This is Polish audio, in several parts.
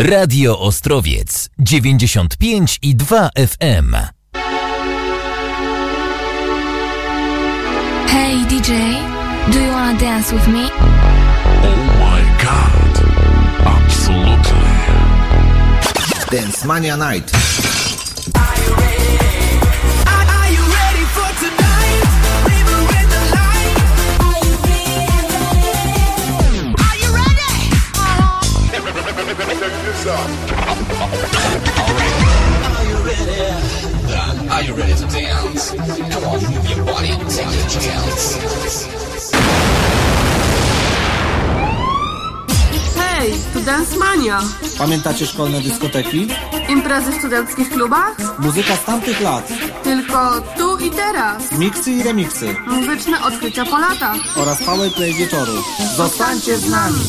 Radio Ostrowiec 95 i 2 FM. Hey DJ, do you wanna dance with me? Oh my god. Absolutely. Dance Mania Night. Are you ready to dance? Come on, move your body and take a chance. Hej, tu Dance Mania. Pamiętacie szkolne dyskoteki? Imprezy w studenckich klubach? Muzyka z tamtych lat. Tylko tu i teraz. Miksy i remiksy. Muzyczne odkrycia po latach. Oraz powerplay wieczoru. Zostańcie z nami!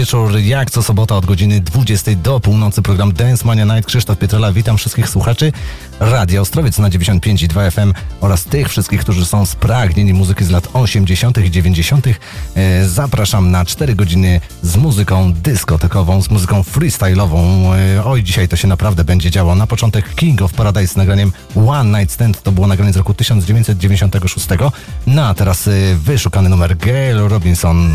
Wieczór. Jak co sobota od godziny 20 do północy program Dance Mania Night. Krzysztof Pietrela, witam wszystkich słuchaczy Radia Ostrowiec na 95,2 FM oraz tych wszystkich, którzy są spragnieni muzyki z lat 80. i 90. E, Zapraszam na 4 godziny z muzyką dyskotekową, z muzyką freestyle'ową. E, Oj, dzisiaj to się naprawdę będzie działo. Na początek King of Paradise z nagraniem One Night Stand, to było nagranie z roku 1996. No a teraz e, wyszukany numer Gail Robinson.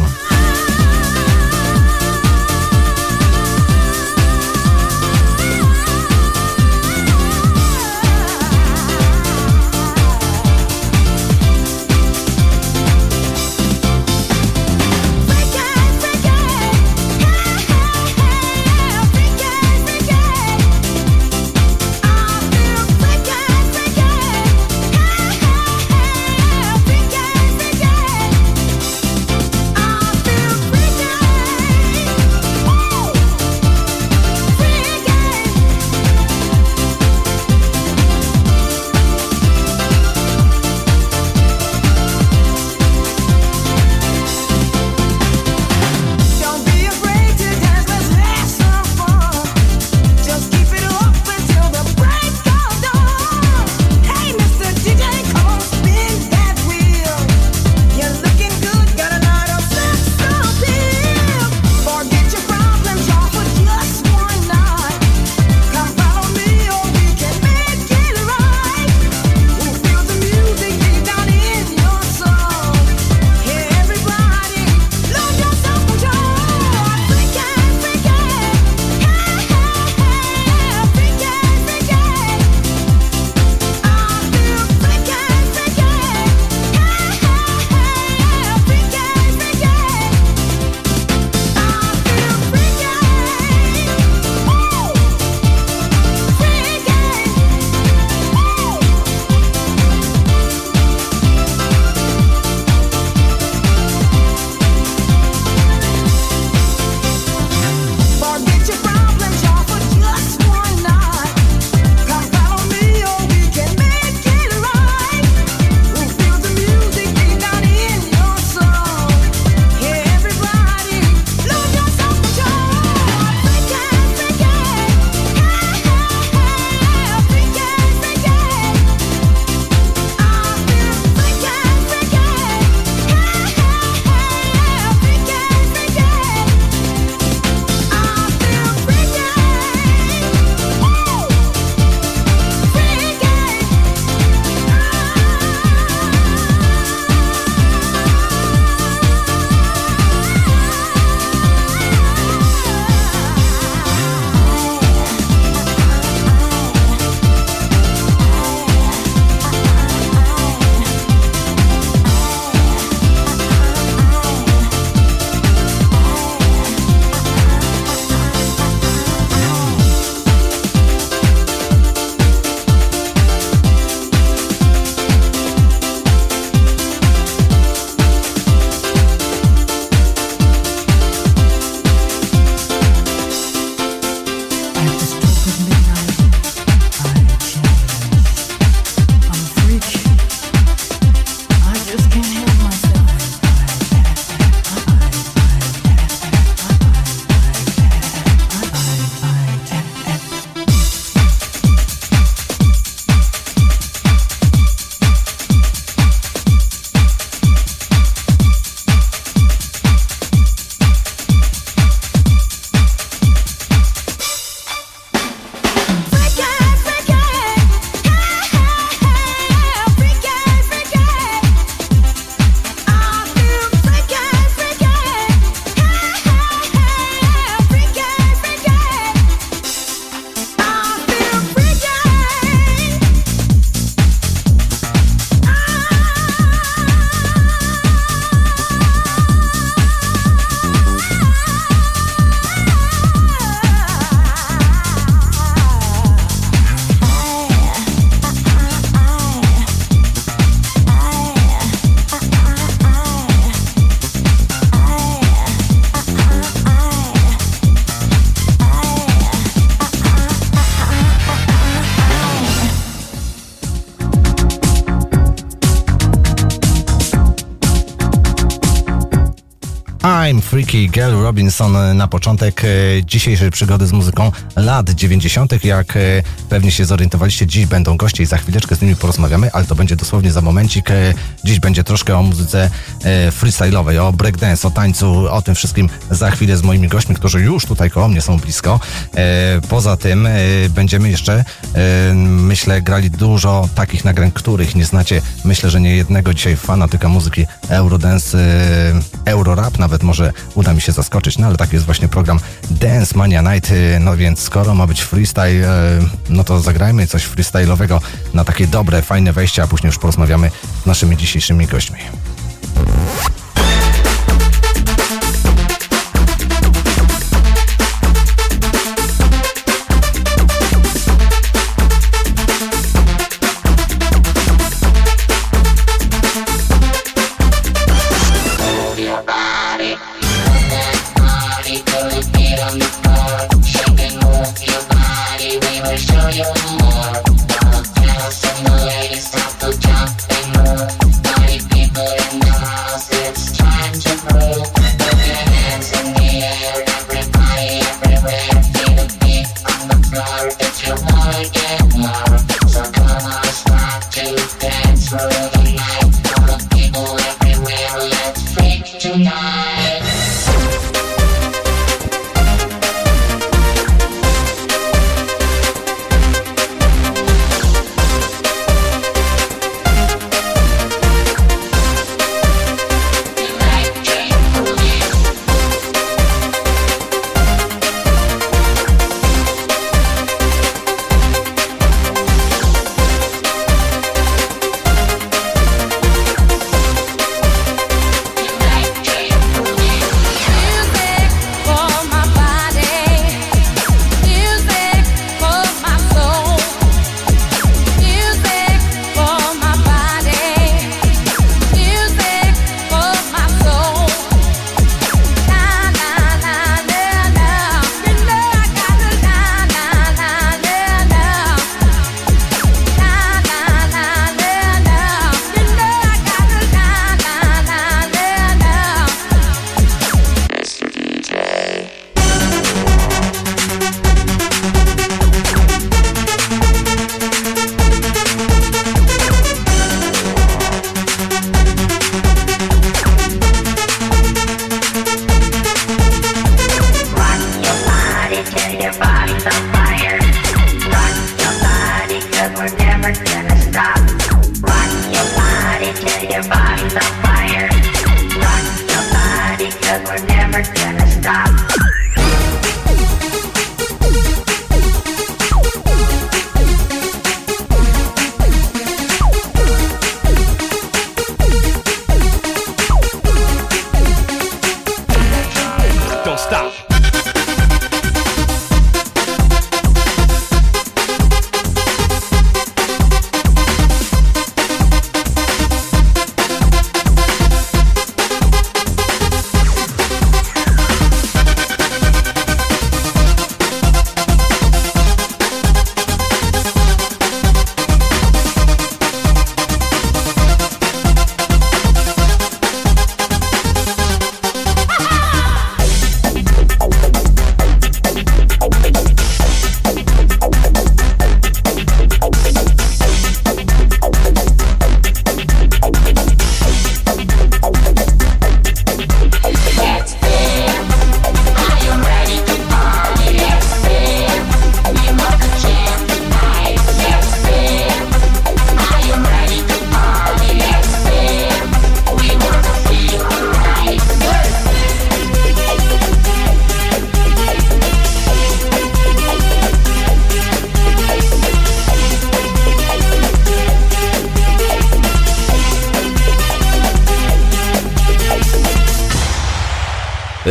Girl Robinson na początek e, dzisiejszej przygody z muzyką lat 90. Jak e, pewnie się zorientowaliście, dziś będą goście i za chwileczkę z nimi porozmawiamy, ale to będzie dosłownie za momencik. E, Dziś będzie troszkę o muzyce freestyle'owej, o breakdance, o tańcu, o tym wszystkim za chwilę z moimi gośćmi, którzy już tutaj koło mnie są blisko. E, Poza tym e, będziemy jeszcze, e, myślę, grali dużo takich nagrań, których nie znacie. Myślę, że nie jednego dzisiaj fanatyka muzyki Eurodance, e, Eurorap nawet może uda mi się zaskoczyć, no ale tak jest właśnie program Dance Mania Night, e, no więc skoro ma być freestyle, e, no to zagrajmy coś freestyle'owego na takie dobre, fajne wejście, a później już porozmawiamy z naszymi dzisiejszymi gośćmi.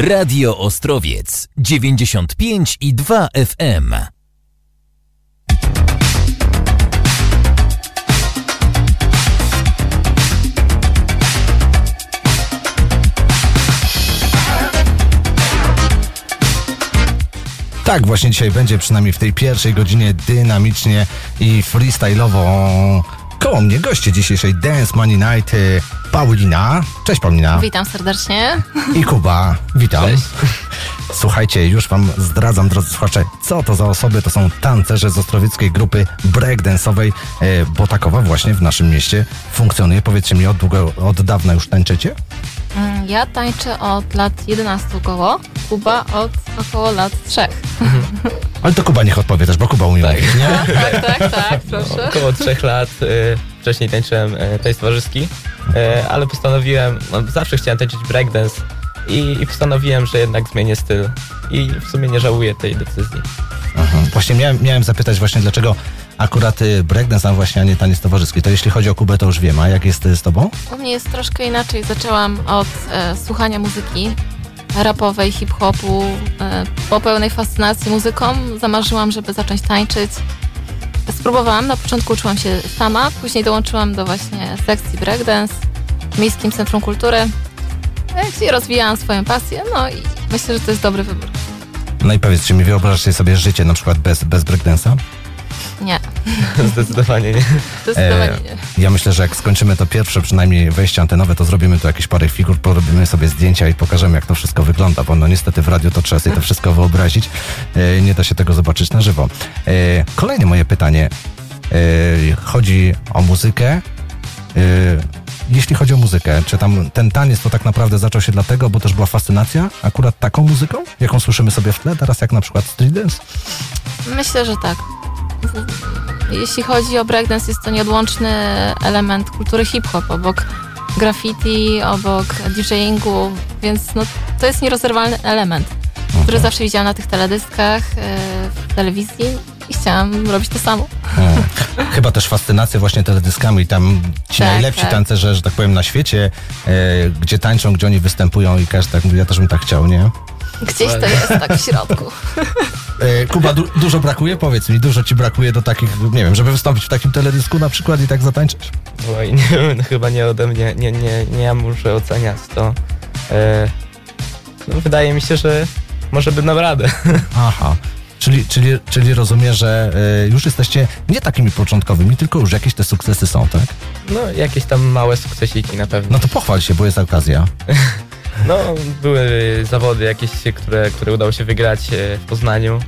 Radio Ostrowiec 95 i 2 FM. Tak właśnie dzisiaj będzie, przynajmniej w tej pierwszej godzinie dynamicznie i freestyle'owo Koło mnie goście dzisiejszej Dance Money Night y, Paulina. Cześć Paulina. Witam serdecznie. I Kuba. Witam. Cześć. Słuchajcie, już wam zdradzam, drodzy słuchacze, co to za osoby. To są tancerze z ostrowieckiej grupy breakdance'owej, e, bo takowa właśnie w naszym mieście funkcjonuje. Powiedzcie mi, od, długo, od dawna już tańczycie? Mm, Ja tańczę od lat 11 około, Kuba od około lat 3. Ale to Kuba niech odpowie też, bo Kuba umie Tak. mówić, nie? Tak, tak, tak, proszę. Około trzech lat y, wcześniej tańczyłem y, tańc towarzyski, ale postanowiłem, no, zawsze chciałem tańczyć breakdance i, i postanowiłem, że jednak zmienię styl i w sumie nie żałuję tej decyzji. Aha. Właśnie miałem, miałem zapytać właśnie, dlaczego akurat y, breakdance, a właśnie, a nie taniec towarzyski. To jeśli chodzi o Kubę, to już wiem, a jak jest y, z tobą? U mnie jest troszkę inaczej. Zaczęłam od e, słuchania muzyki rapowej, hip-hopu. E, po pełnej fascynacji muzyką zamarzyłam, żeby zacząć tańczyć. Spróbowałam, na początku uczyłam się sama, później dołączyłam do właśnie sekcji breakdance Miejskim Centrum Kultury, e, gdzie rozwijałam swoją pasję, no i myślę, że to jest dobry wybór. No i powiedzcie mi, wyobrażacie sobie życie na przykład bez, bez breakdance'a? Nie, Zdecydowanie nie. zdecydowanie E, nie. Ja myślę, że jak skończymy to pierwsze przynajmniej wejście antenowe, to zrobimy tu jakieś parę figur, porobimy sobie zdjęcia i pokażemy, jak to wszystko wygląda, bo no niestety w radiu to trzeba sobie to wszystko wyobrazić. E, nie da się tego zobaczyć na żywo. Kolejne moje pytanie. Chodzi o muzykę. Jeśli chodzi o muzykę, czy tam ten taniec to tak naprawdę zaczął się dlatego, bo też była fascynacja akurat taką muzyką, jaką słyszymy sobie w tle, teraz jak na przykład street dance? Myślę, że tak. Jeśli chodzi o breakdance, jest to nieodłączny element kultury hip-hop, obok graffiti, obok DJingu, więc no, to jest nierozerwalny element, który zawsze widziałam na tych teledyskach, e, w telewizji i chciałam robić to samo. Chyba też fascynacja właśnie teledyskami. Tam ci Tak, najlepsi tak. tancerze, że tak powiem, na świecie, e, gdzie tańczą, gdzie oni występują i każdy tak mówi, ja też bym tak chciał, nie? Gdzieś to jest tak w środku. E, Kuba, du- dużo brakuje? Powiedz mi, dużo ci brakuje do takich, nie wiem, żeby wystąpić w takim teledysku na przykład i tak zatańczyć? Oj, nie, no, chyba nie ode mnie, nie, nie, nie ja muszę oceniać to. E, no, wydaje mi się, że może by dam radę. Aha. Czyli, czyli, czyli rozumiem, że e, już jesteście nie takimi początkowymi, tylko już jakieś te sukcesy są, tak? No, jakieś tam małe sukcesiki na pewno. No to pochwal się, bo jest okazja. No, były zawody jakieś, które, które udało się wygrać e, w Poznaniu.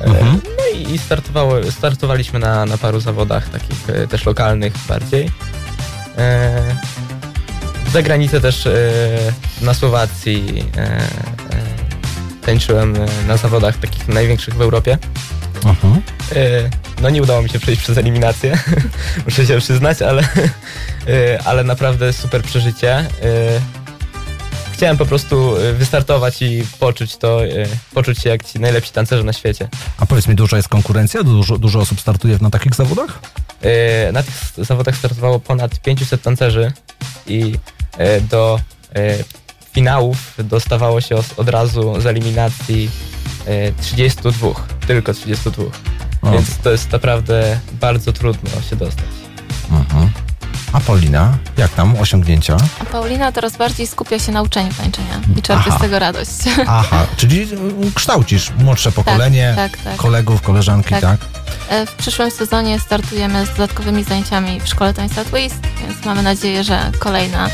E, Mhm. No i startowało, startowaliśmy na, na paru zawodach, takich też lokalnych bardziej. Za granicę też na Słowacji tańczyłem e, na zawodach takich największych w Europie. Mhm. E, No nie udało mi się przejść przez eliminację, muszę się przyznać, ale, e, ale naprawdę super przeżycie. Chciałem po prostu wystartować i poczuć to, poczuć się jak ci najlepsi tancerze na świecie. A powiedz mi, duża jest konkurencja? Dużo, dużo osób startuje na takich zawodach? Na tych zawodach startowało ponad 500 tancerzy i do finałów dostawało się od razu z eliminacji e, 32, tylko 32. O. Więc to jest naprawdę bardzo trudno się dostać. Mhm. A Paulina, jak tam osiągnięcia? A Paulina teraz bardziej skupia się na uczeniu tańczenia i czerpie Aha. z tego radość. Aha, czyli kształcisz młodsze pokolenie, tak, tak. kolegów, koleżanki, tak? Tak. E, W przyszłym sezonie startujemy z dodatkowymi zajęciami w szkole tańca Twist, więc mamy nadzieję, że kolejna,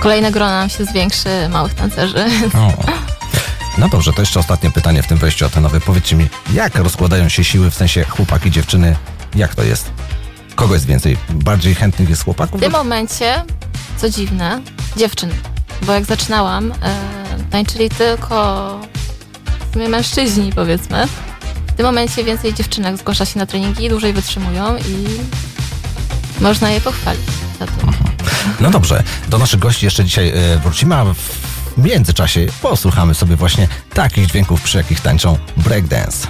kolejne grono nam się zwiększy małych tancerzy. O. No dobrze, to jeszcze ostatnie pytanie w tym wejściu antenowe. Powiedzcie mi, jak rozkładają się siły, w sensie chłopaki, dziewczyny, jak to jest? Kogo jest więcej? Bardziej chętnych jest W chłopaków? tym momencie, co dziwne, dziewczyn, bo jak zaczynałam, e, tańczyli tylko w sumie mężczyźni, powiedzmy. W tym momencie więcej dziewczynek zgłasza się na treningi, dłużej wytrzymują i można je pochwalić za to. No dobrze, do naszych gości jeszcze dzisiaj e, wrócimy, a w międzyczasie posłuchamy sobie właśnie takich dźwięków, przy jakich tańczą breakdance.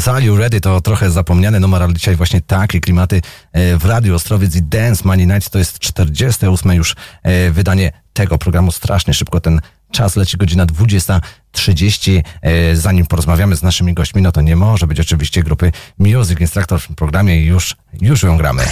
Dance Are You Ready to trochę zapomniany numer, ale dzisiaj właśnie takie klimaty e, w Radiu Ostrowiec i Dance Money Night to jest 48 już e, wydanie tego programu. Strasznie szybko ten czas leci, godzina 20.30. E, zanim porozmawiamy z naszymi gośćmi, no to nie może być oczywiście grupy Music Instructor w programie i już, już ją gramy.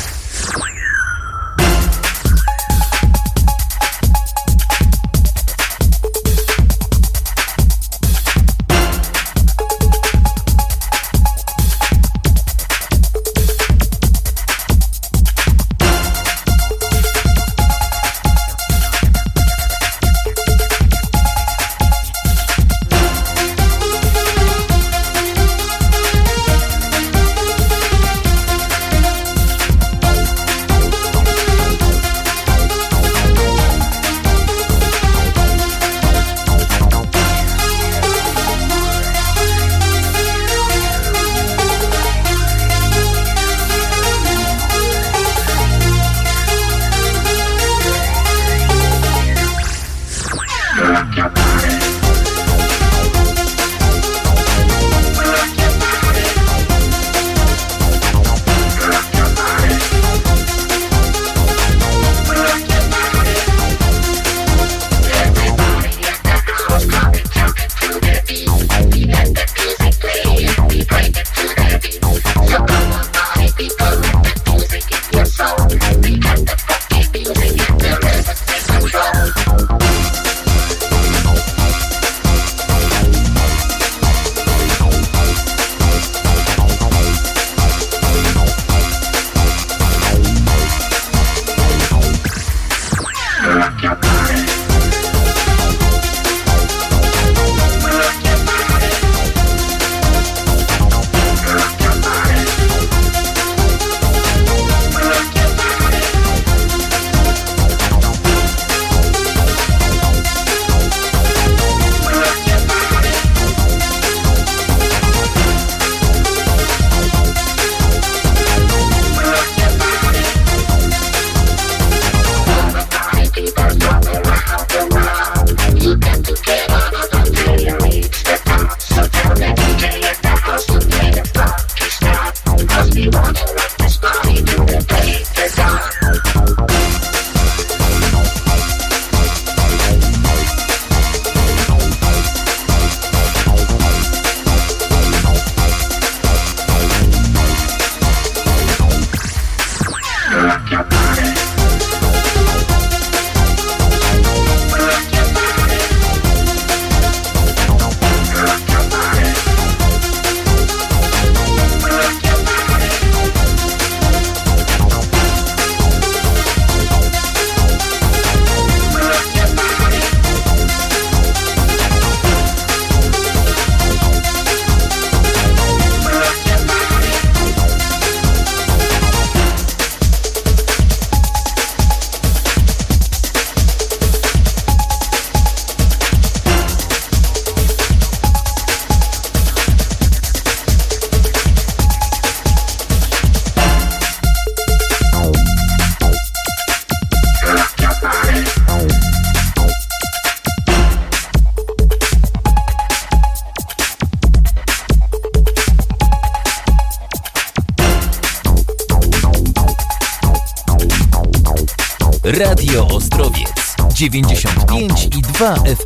95 i 2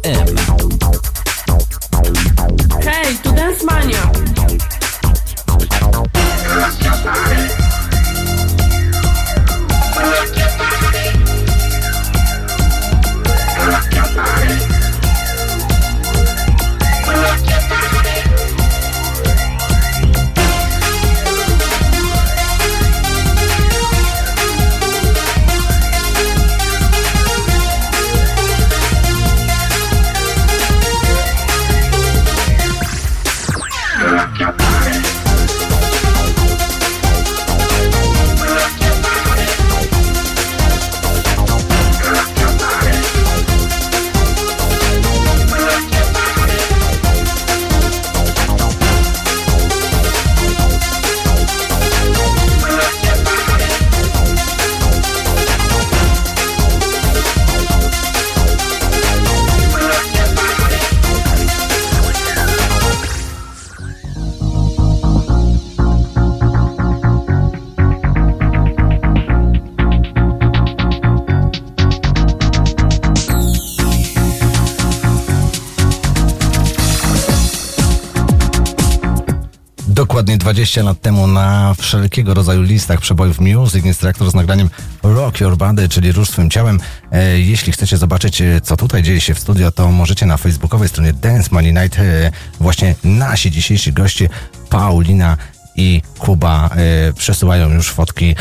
20 lat temu na wszelkiego rodzaju listach przebojów Music Instructor z nagraniem Rock Your Body, czyli Rusz Swym Ciałem. E, jeśli chcecie zobaczyć, e, co tutaj dzieje się w studio, to możecie na facebookowej stronie Dance Money Night e, właśnie nasi dzisiejsi goście Paulina i Kuba przesyłają już fotki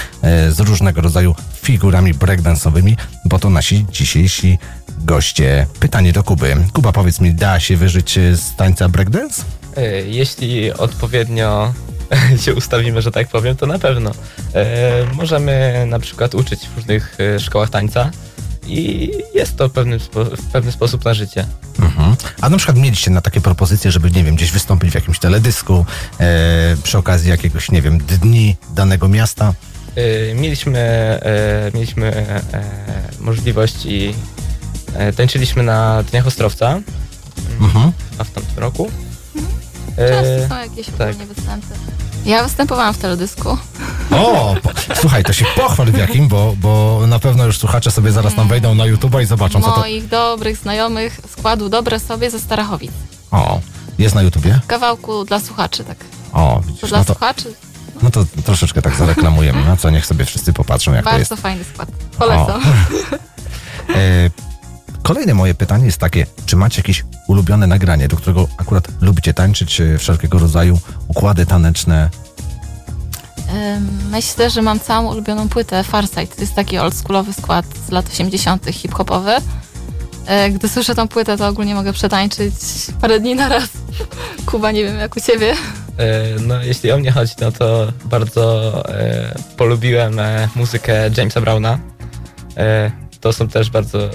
z różnego rodzaju figurami breakdance'owymi, bo to nasi dzisiejsi goście. Pytanie do Kuby. Kuba, powiedz mi, da się wyżyć z tańca breakdance? Jeśli odpowiednio się ustawimy, że tak powiem, to na pewno. E, możemy na przykład uczyć w różnych e, szkołach tańca i jest to pewnym w pewny sposób na życie. Mhm. A na przykład mieliście na takie propozycje, żeby, nie wiem, gdzieś wystąpić w jakimś teledysku e, przy okazji jakiegoś, nie wiem, dni danego miasta? E, Mieliśmy, e, mieliśmy e, możliwość i e, tańczyliśmy na Dniach Ostrowca, Mhm. a w tamtym roku. Często E, są jakieś tak. ogólnie. Ja występowałam w teledysku. O, po, słuchaj, to się pochwal w jakim, bo, bo na pewno już słuchacze sobie zaraz tam wejdą na YouTube'a i zobaczą, co to... Moich dobrych znajomych składu Dobre sobie ze Starachowic. O, jest na YouTubie? W kawałku dla słuchaczy, tak. O, To widzisz, dla no to, słuchaczy no to troszeczkę tak zareklamujemy, no co, niech sobie wszyscy popatrzą, jak to jest. bardzo fajny skład. Polecam. E, Kolejne moje pytanie jest takie, czy macie jakieś ulubione nagranie, do którego akurat lubicie tańczyć, e, wszelkiego rodzaju układy taneczne? Myślę, że mam całą ulubioną płytę Farsight. To jest taki oldschoolowy skład z lat 80. hip-hopowy. E, Gdy słyszę tą płytę, to ogólnie mogę przetańczyć parę dni na raz. Kuba, nie wiem jak u ciebie. E, No, jeśli o mnie chodzi, no to bardzo e, polubiłem e, muzykę Jamesa Browna. E, to są też bardzo e,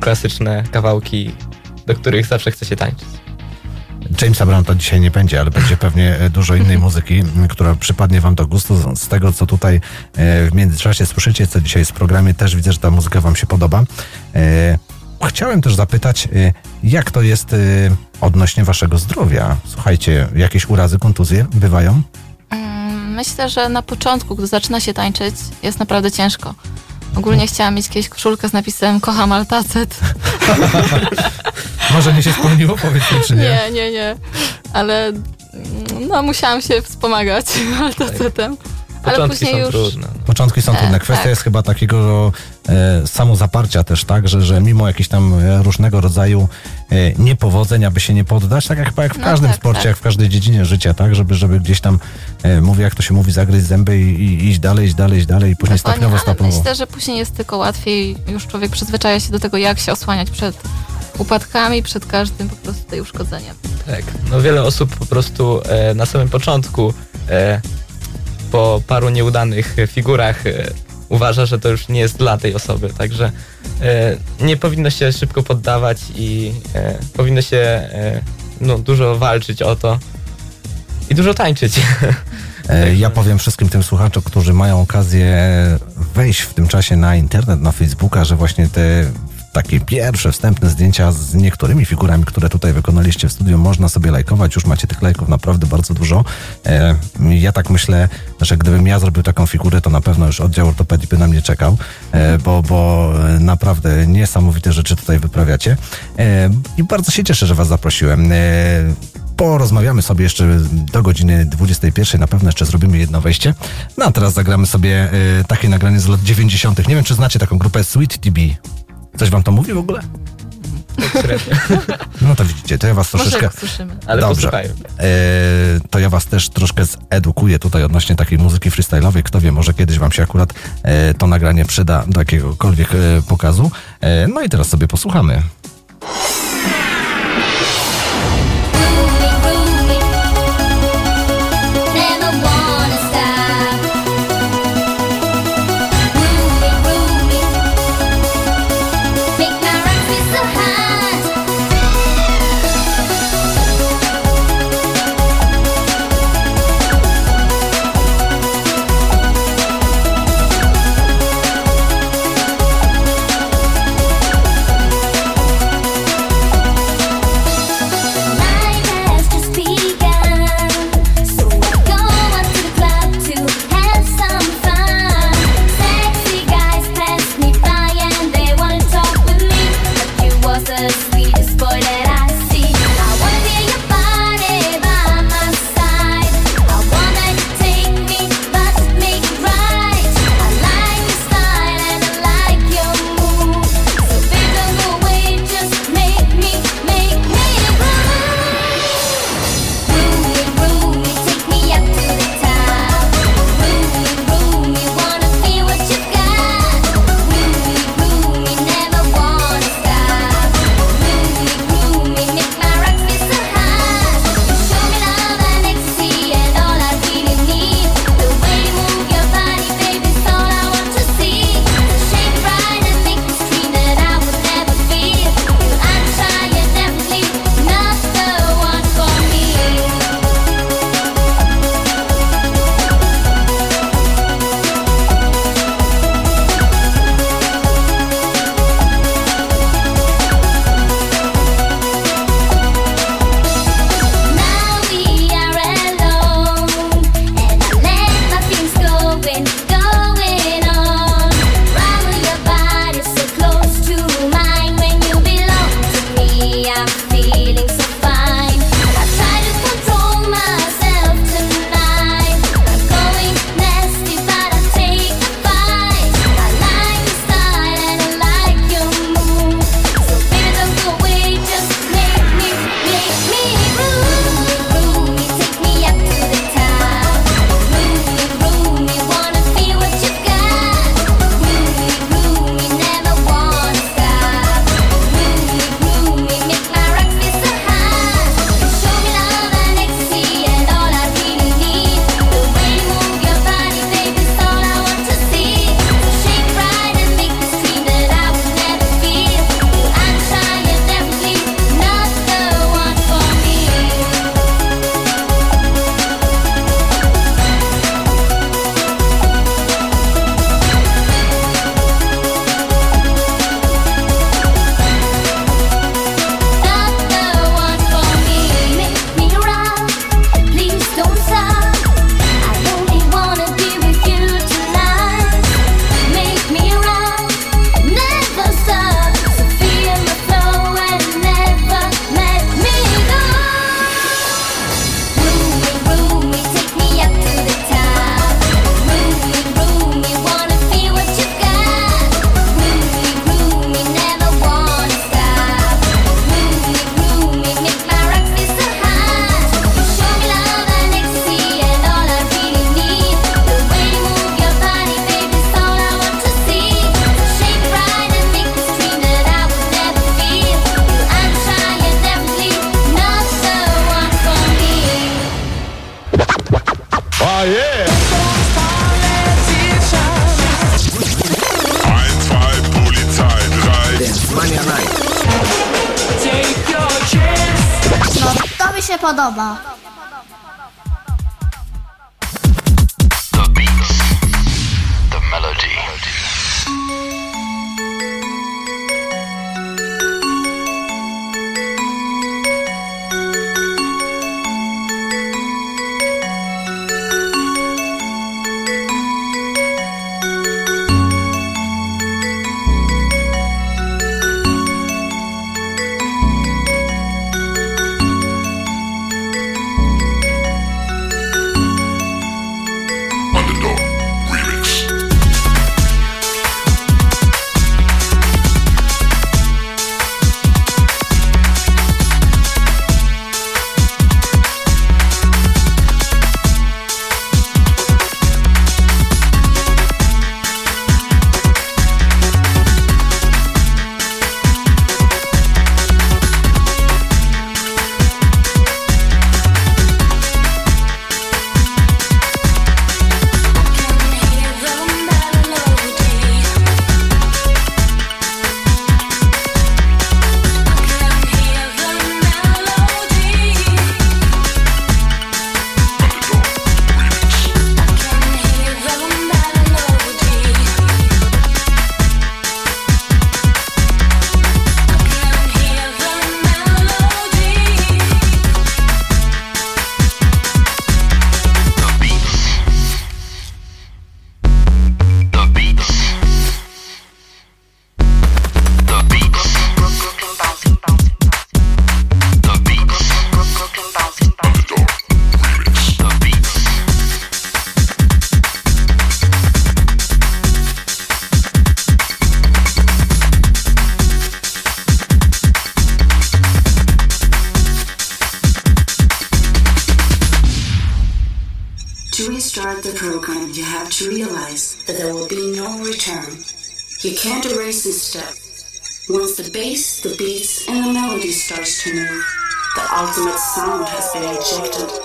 klasyczne kawałki, do których zawsze chce się tańczyć. Jamesa Brownta dzisiaj nie będzie, ale będzie pewnie e, dużo innej muzyki, która przypadnie wam do gustu. Z- tego, co tutaj e, w międzyczasie słyszycie, co dzisiaj jest w programie, też widzę, że ta muzyka wam się podoba. E, Chciałem też zapytać, jak to jest odnośnie waszego zdrowia? Słuchajcie, jakieś urazy, kontuzje bywają? Mm, Myślę, że na początku, gdy zaczyna się tańczyć, jest naprawdę ciężko. Ogólnie chciałam mieć kiedyś koszulkę z napisem kocham altacet. Może nie się spełniło, powiedz mi, czy nie? Nie, nie, nie. Ale mm, no musiałam się wspomagać altacetem. Ale Początki później są już trudne. Początki są E, trudne. Kwestia tak. jest chyba takiego e, samozaparcia też, tak, że, że mimo jakichś tam e, różnego rodzaju e, niepowodzeń, aby się nie poddać, tak jak chyba jak w No każdym tak, sporcie, tak. jak w każdej dziedzinie życia, tak, żeby, żeby gdzieś tam, e, mówię jak to się mówi, zagryźć zęby i, i iść dalej, iść dalej, iść dalej i później Dokładnie, stopniowo, stopniowo. myślę, że później jest tylko łatwiej. Już człowiek przyzwyczaja się do tego, jak się osłaniać przed upadkami, przed każdym po prostu tej uszkodzeniem. Tak, no wiele osób po prostu e, na samym początku e, po paru nieudanych figurach e, uważa, że to już nie jest dla tej osoby, także e, nie powinno się szybko poddawać i e, powinno się e, no, dużo walczyć o to i dużo tańczyć. E, Ja powiem wszystkim tym słuchaczom, którzy mają okazję wejść w tym czasie na internet, na Facebooka, że właśnie te takie pierwsze wstępne zdjęcia z niektórymi figurami, które tutaj wykonaliście w studiu, można sobie lajkować. Już macie tych lajków naprawdę bardzo dużo. E, ja tak myślę, że gdybym ja zrobił taką figurę, to na pewno już oddział ortopedii by na mnie czekał, e, bo, bo e, naprawdę niesamowite rzeczy tutaj wyprawiacie. I bardzo się cieszę, że Was zaprosiłem porozmawiamy sobie jeszcze do godziny 21. Na pewno jeszcze zrobimy jedno wejście. No a teraz zagramy sobie y, takie nagranie z lat 90. Nie wiem, czy znacie taką grupę Sweet TB. Coś wam to mówi w ogóle? No to widzicie, to ja was troszeczkę... Może słyszymy. Ale Dobrze. E, to ja was też troszkę zedukuję tutaj odnośnie takiej muzyki freestyle'owej. Kto wie, może kiedyś wam się akurat e, to nagranie przyda do jakiegokolwiek e, pokazu. E, no i teraz sobie posłuchamy. Ultimate sound has been ejected.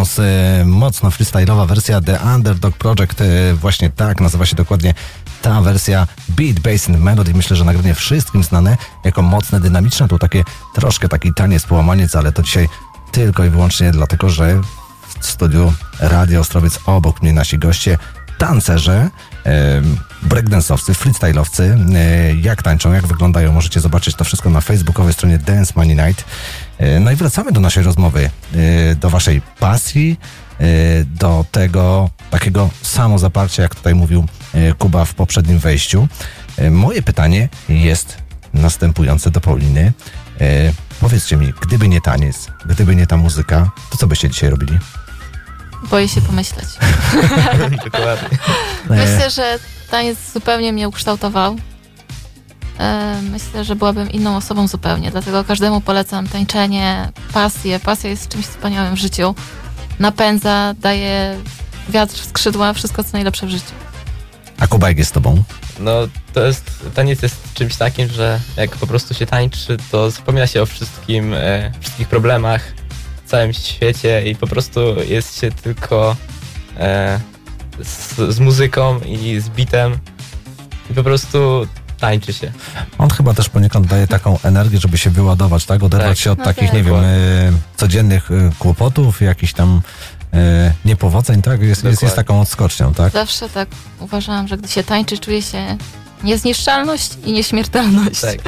Bounce, e, mocno freestyle'owa wersja The Underdog Project, e, właśnie tak nazywa się dokładnie ta wersja Beat, Bass and Melody. Myślę, że nagranie wszystkim znane jako mocne, dynamiczne. Tu takie troszkę taki taniec, połamaniec, ale to dzisiaj tylko i wyłącznie dlatego, że w studiu Radio Ostrowiec obok mnie nasi goście, tancerze, e, breakdance'owcy, freestyle'owcy. Jak tańczą, jak wyglądają, możecie zobaczyć to wszystko na facebookowej stronie Dance Money Night. E, no i wracamy do naszej rozmowy, e, do waszej pasji, e, do tego takiego samozaparcia, jak tutaj mówił Kuba w poprzednim wejściu. Moje pytanie jest następujące do Pauliny. Powiedzcie mi, gdyby nie taniec, gdyby nie ta muzyka, to co byście dzisiaj robili? Boję się pomyśleć. Dokładnie. Myślę, że taniec zupełnie mnie ukształtował. E, Myślę, że byłabym inną osobą zupełnie, dlatego każdemu polecam tańczenie, pasję. Pasja jest czymś wspaniałym w życiu. Napędza, daje wiatr w skrzydła, wszystko co najlepsze w życiu. A Kuba, jak jest z tobą? No to jest, taniec jest czymś takim, że jak po prostu się tańczy, to zapomina się o wszystkim, e, wszystkich problemach w całym świecie i po prostu jest się tylko e, z, z muzyką i z bitem i po prostu tańczy się. On chyba też poniekąd daje taką energię, żeby się wyładować, tak? Oderwać Tak. się od No takich, tak. nie wiem, e, codziennych e, kłopotów, jakichś tam e, niepowodzeń, tak? Jest, jest, jest taką odskocznią, tak? Zawsze tak uważałam, że gdy się tańczy, czuje się niezniszczalność i nieśmiertelność. Tak.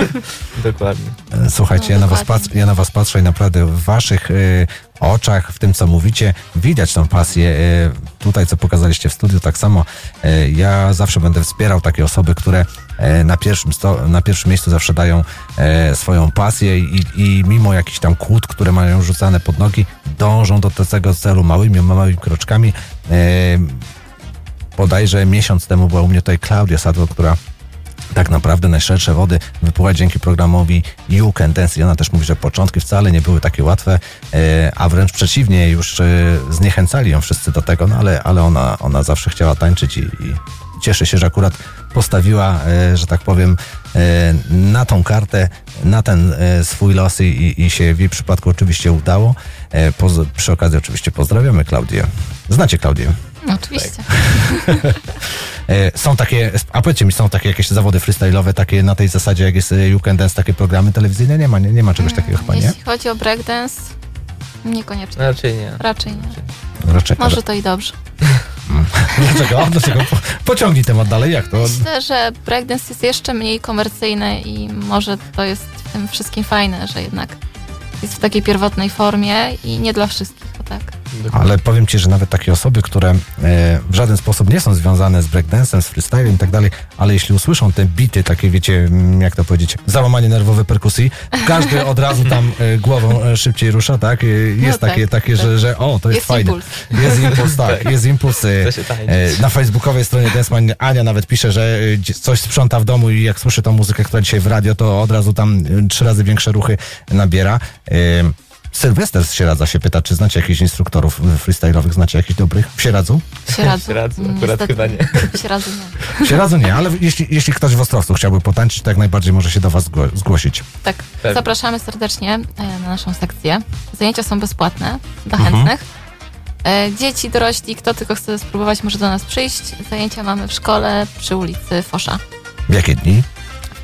Dokładnie. Słuchajcie, No, ja, na was ja na was patrzę i naprawdę w waszych oczach, w tym co mówicie, widać tą pasję. Tutaj, co pokazaliście w studiu, tak samo ja zawsze będę wspierał takie osoby, które na pierwszym, sto, na pierwszym miejscu zawsze dają e, swoją pasję i, i mimo jakichś tam kłód, które mają rzucane pod nogi, dążą do tego celu małymi, małymi kroczkami. E, bodajże miesiąc temu była u mnie tutaj Klaudia Sadło, która tak naprawdę najszersze wody wypływa dzięki programowi You Can Dance i ona też mówi, że początki wcale nie były takie łatwe, e, a wręcz przeciwnie, już e, zniechęcali ją wszyscy do tego, no ale, ale ona, ona zawsze chciała tańczyć i, i cieszę się, że akurat postawiła, e, że tak powiem, e, na tą kartę, na ten e, swój los i, i się w jej przypadku oczywiście udało. Poz- przy okazji oczywiście pozdrawiamy Klaudię. Znacie Klaudię? No, oczywiście. E, Są takie, a powiedzcie mi, są takie jakieś zawody freestyle'owe, takie na tej zasadzie, jak jest You Can Dance, takie programy telewizyjne? Nie ma, nie, nie ma czegoś takiego chyba, nie? Jeśli chodzi o breakdance, niekoniecznie. Raczej nie. Raczej nie. Raczej, Może to i dobrze. Dlaczego? Dlaczego? Po- Pociągnij temat dalej, jak to? Myślę, że breakdance jest jeszcze mniej komercyjny i może to jest w tym wszystkim fajne, że jednak jest w takiej pierwotnej formie i nie dla wszystkich, o tak. Ale powiem ci, że nawet takie osoby, które e, w żaden sposób nie są związane z breakdance'em, z freestylem i tak dalej, ale jeśli usłyszą te bity, takie wiecie, mm, jak to powiedzieć, załamanie nerwowe perkusji, każdy od razu tam e, głową e, szybciej rusza, tak? E, Jest tak, takie, takie że, że o, to jest, Jest fajne. impuls. Jest impuls, tak, jest impuls. Na facebookowej stronie Danceman Ania nawet pisze, że coś sprząta w domu i jak słyszy tą muzykę, która dzisiaj w radio, to od razu tam trzy razy większe ruchy nabiera. Sylwester z Sieradza się pyta, czy znacie jakichś instruktorów freestyle'owych, znacie jakichś dobrych? W Sieradzu? Sieradzu. Sieradzu, Mm, akurat niestety chyba nie. Sieradzu nie. W Sieradzu nie, ale jeśli, jeśli ktoś w Ostrowcu chciałby potańczyć, to jak najbardziej może się do was zgło- zgłosić. Tak, Pewnie. zapraszamy serdecznie e, na naszą sekcję. Zajęcia są bezpłatne dla Mhm. chętnych. E, Dzieci, dorośli, kto tylko chce spróbować, może do nas przyjść. Zajęcia mamy w szkole przy ulicy Fosza. W jakie dni?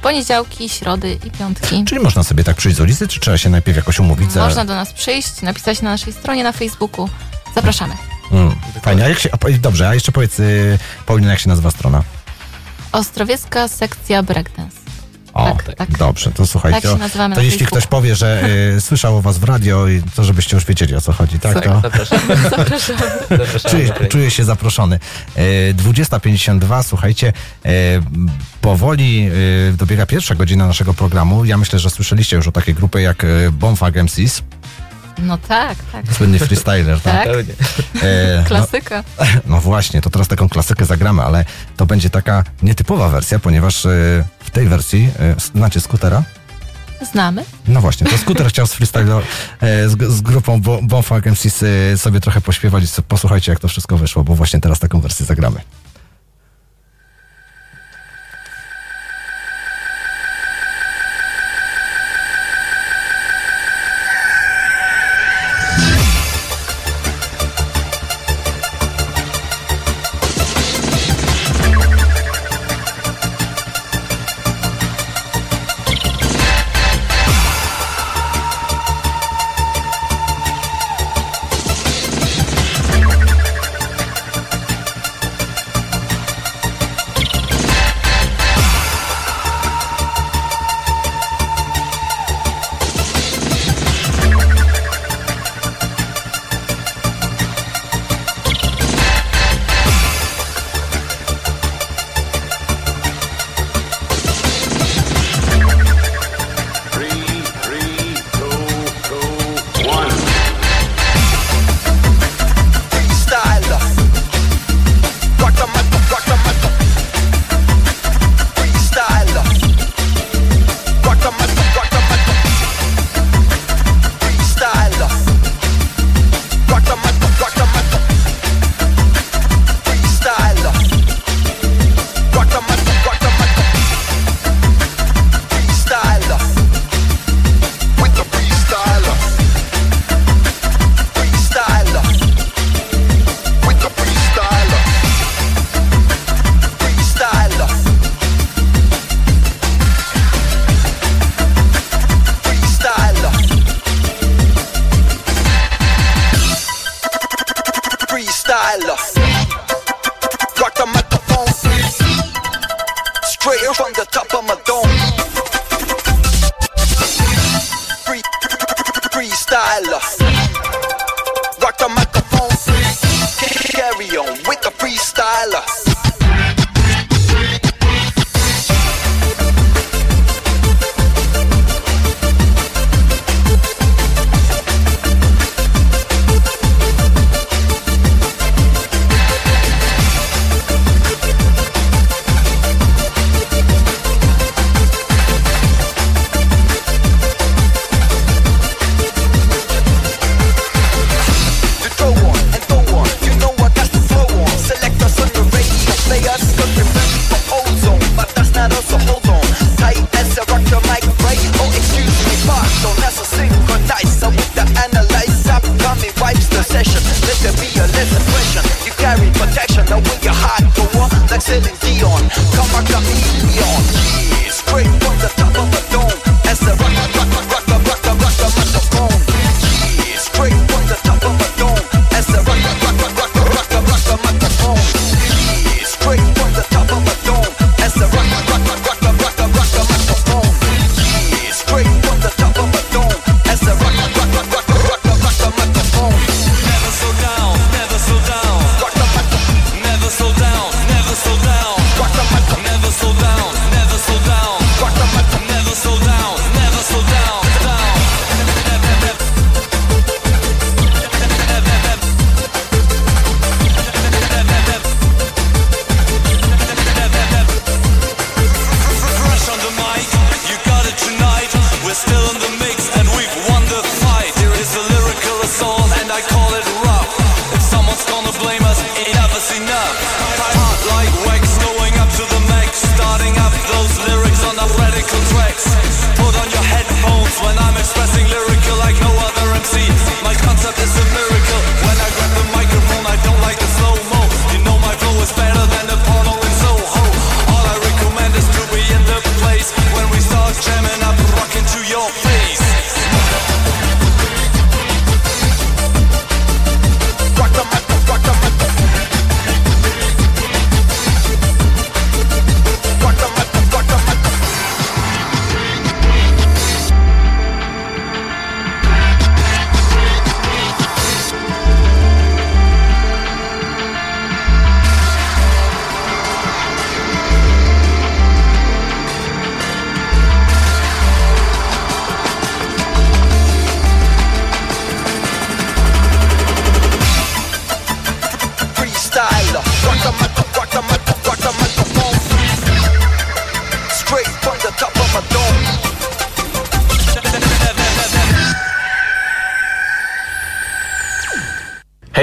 Poniedziałki, środy i piątki. Czyli można sobie tak przyjść z ulicy, czy trzeba się najpierw jakoś umówić? Za... Można do nas przyjść, napisać na naszej stronie na Facebooku. Zapraszamy. Mm, fajnie, a jak się, a, dobrze, a jeszcze powiedz, y, Paulina, jak się nazywa strona? Ostrowiecka sekcja breakdance. O, Tak, tak. dobrze, to słuchajcie. Tak się to- nazywamy to na jeśli Facebooku. ktoś powie, że y, słyszał o was w radio, i to żebyście już wiedzieli o co chodzi, tak? Tak, To Zapraszamy. Zapraszamy. Zapraszamy czuję, czuję się zaproszony. Y, 20.52, słuchajcie, y, powoli y, dobiega pierwsza godzina naszego programu. Ja myślę, że słyszeliście już o takiej grupie jak y, Bonfag MCs, No tak, tak. słynny freestyler, tak? Tak. E, no, Klasyka. No właśnie, to teraz taką klasykę zagramy, ale to będzie taka nietypowa wersja, ponieważ e, w tej wersji, e, znacie skutera? Znamy. No właśnie, to skuter chciał z freestyle e, z, z grupą Bo- Bonfunk MCs e, sobie trochę pośpiewać. Posłuchajcie, jak to wszystko wyszło, bo właśnie teraz taką wersję zagramy.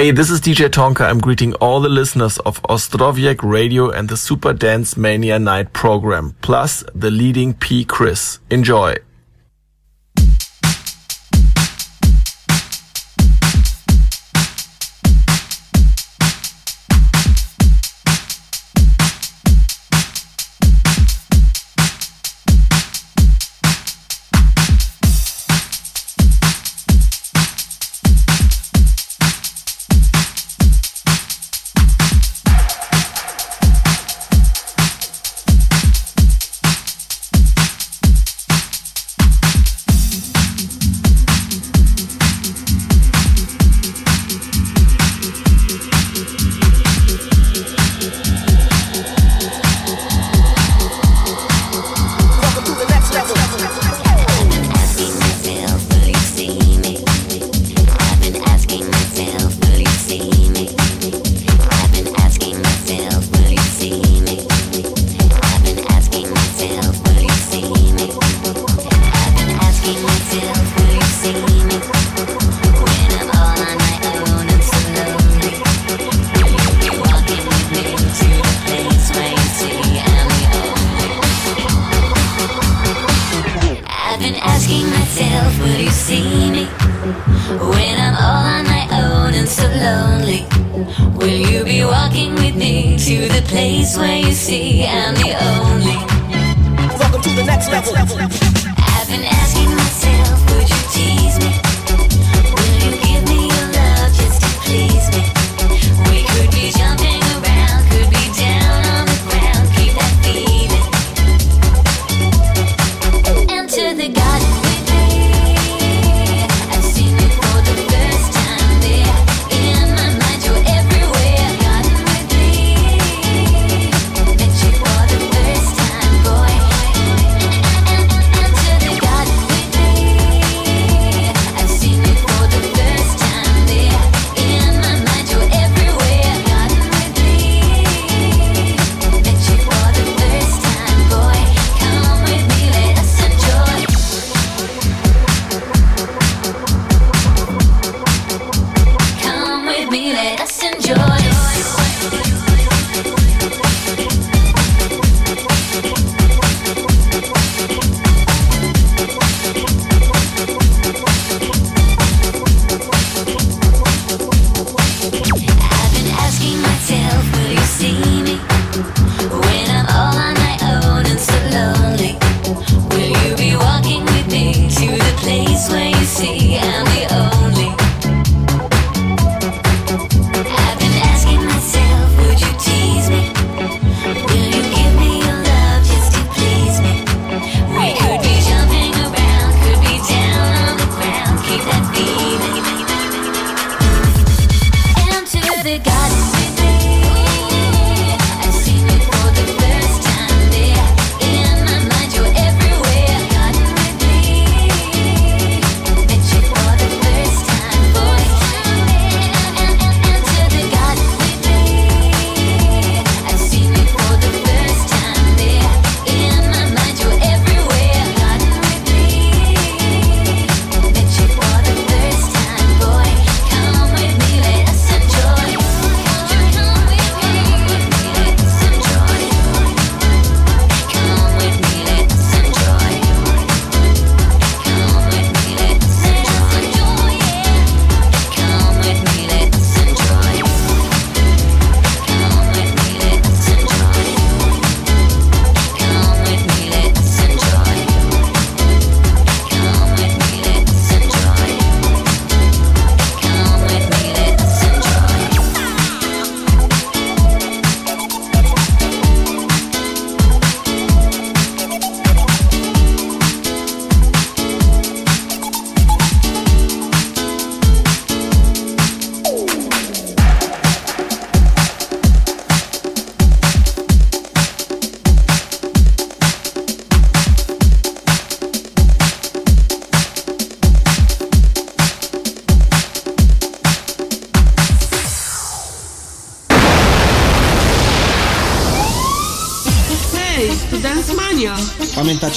Hey, this is DJ Tonka. I'm greeting all the listeners of Ostroviec Radio and the Super Dance Mania Night program, plus the leading P. Chris. Enjoy.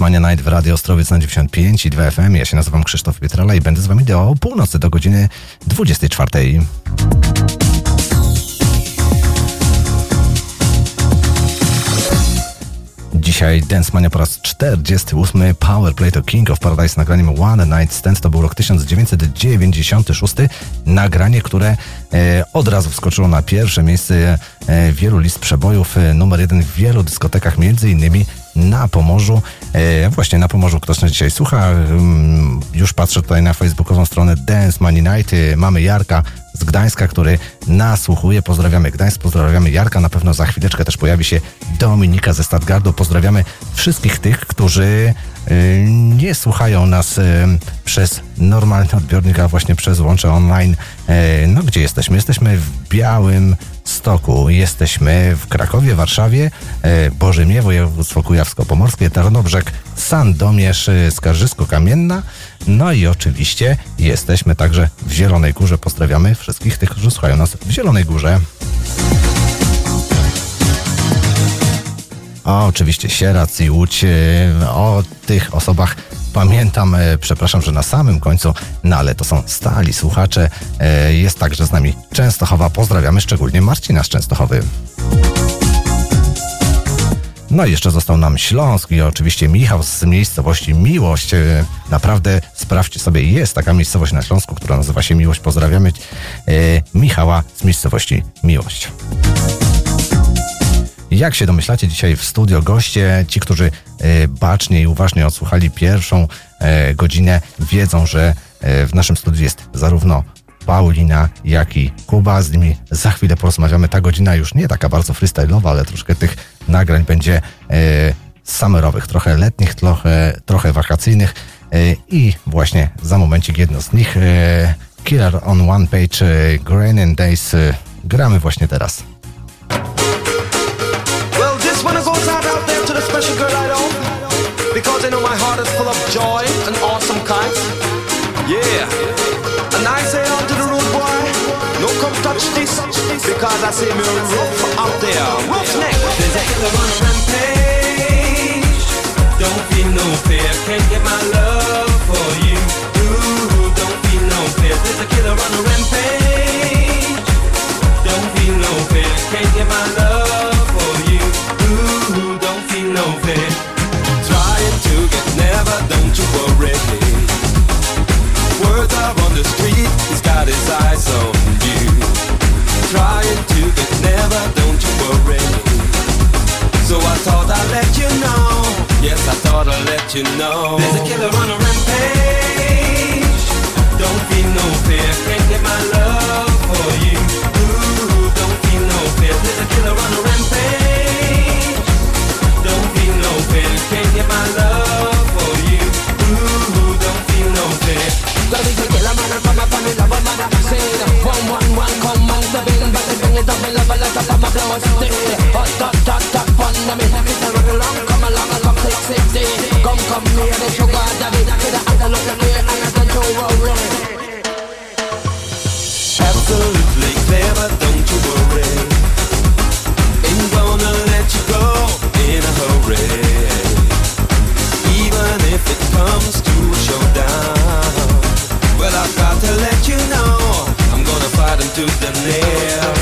Mania Night w Radio Ostrowiec na 95 i 2 FM. Ja się nazywam Krzysztof Pietrala i będę z wami do północy, do godziny 24. Dzisiaj Dance Mania po raz 48. Powerplay to King of Paradise nagraniem One Night Stand. To był rok 1996. Nagranie, które e, od razu wskoczyło na pierwsze miejsce e, wielu list przebojów. E, numer jeden w wielu dyskotekach, między innymi na Pomorzu. E, właśnie na Pomorzu ktoś nas dzisiaj słucha. Mm, Już patrzę tutaj na facebookową stronę Dance Money Night. Mamy Jarka z Gdańska, który nasłuchuje. Pozdrawiamy Gdańsk, pozdrawiamy Jarka. Na pewno za chwileczkę też pojawi się Dominika ze Stadgardu. Pozdrawiamy wszystkich tych, którzy nie słuchają nas y, przez normalny odbiornik, a właśnie przez łącze online. Y, No gdzie jesteśmy? Jesteśmy w Białym Stoku. Jesteśmy w Krakowie, Warszawie, Bożymie, województwo kujawsko-pomorskie, Tarnobrzeg, Sandomierz, Skarżysko-Kamienna. No i oczywiście jesteśmy także w Zielonej Górze. Pozdrawiamy wszystkich tych, którzy słuchają nas w Zielonej Górze. A oczywiście Sierac i Łódź. e, O tych osobach pamiętam, e, przepraszam, że na samym końcu, no ale to są stali słuchacze. E, Jest także z nami Częstochowa. Pozdrawiamy szczególnie Marcina z Częstochowy. No i jeszcze został nam Śląsk i oczywiście Michał z miejscowości Miłość. Naprawdę sprawdźcie sobie, jest taka miejscowość na Śląsku, która nazywa się Miłość. Pozdrawiamy Michała z miejscowości Miłość. Jak się domyślacie, dzisiaj w studio goście, ci, którzy e, bacznie i uważnie odsłuchali pierwszą e, godzinę, wiedzą, że e, w naszym studiu jest zarówno Paulina, jak i Kuba. Z nimi za chwilę porozmawiamy. Ta godzina już nie taka bardzo freestyle'owa, ale troszkę tych nagrań będzie summerowych, trochę letnich, trochę, trochę wakacyjnych. I właśnie za momencik jedno z nich, Killer on One Page, and Days. Gramy właśnie teraz. One goes out out there to the special girl I know. Because I know my heart is full of joy and awesome kinds. Yeah. And I say unto the rude boy, no come touch this. Because I say me rough out there. Roughneck. There's a killer on a rampage. Don't feel no fear, can't get my love for you. Ooh, don't feel no fear. There's a killer on a rampage. Don't feel no fear, can't get my love for you. Ooh, Trying to get never, don't you worry. Words are on the street, he's got his eyes on you. Trying to get never, don't you worry. So I thought I'd let you know. Yes, I thought I'd let you know. There's a killer on a rampage. Don't feel no fear, can't get my love for you. Ooh, don't feel no fear. There's a killer on a rampage. Don't feel no fear, can't get my love for you. Ooh, don't feel no fear. Gotta be killer man and from up on the love man Say it one one one come on the bill But I bring it up in love a lot of my blow still Hot hot hot hot fun to me It's a run along come along and come take sixty Come come near the sugar daddy Get a hand look at me and I don't you worry Absolutely clever, don't you worry. Ain't gonna let you go in a hurry. Even if it comes to a showdown. Well, I've got to let you know I'm gonna fight him to the nail.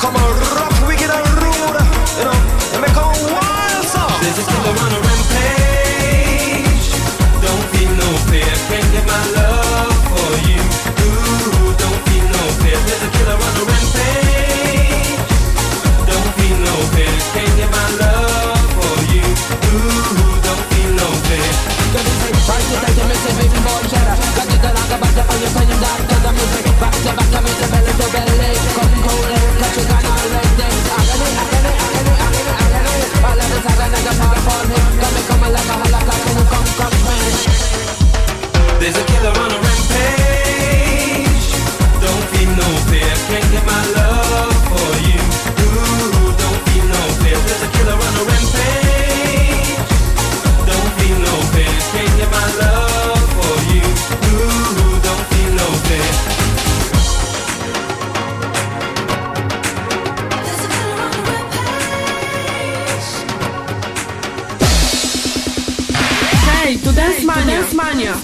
Come on, rock wicked and rude, you know, and make a wild song. There's a single Dance Mania.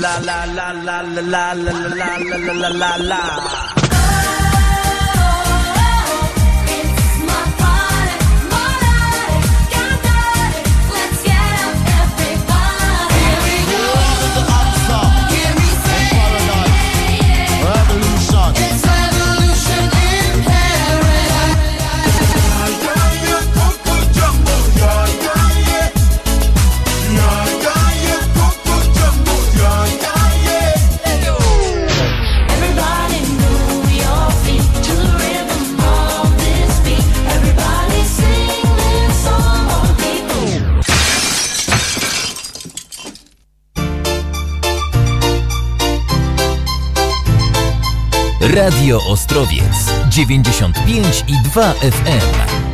La la la la la la la la la la la la la Radio Ostrowiec 95 i 2 FM.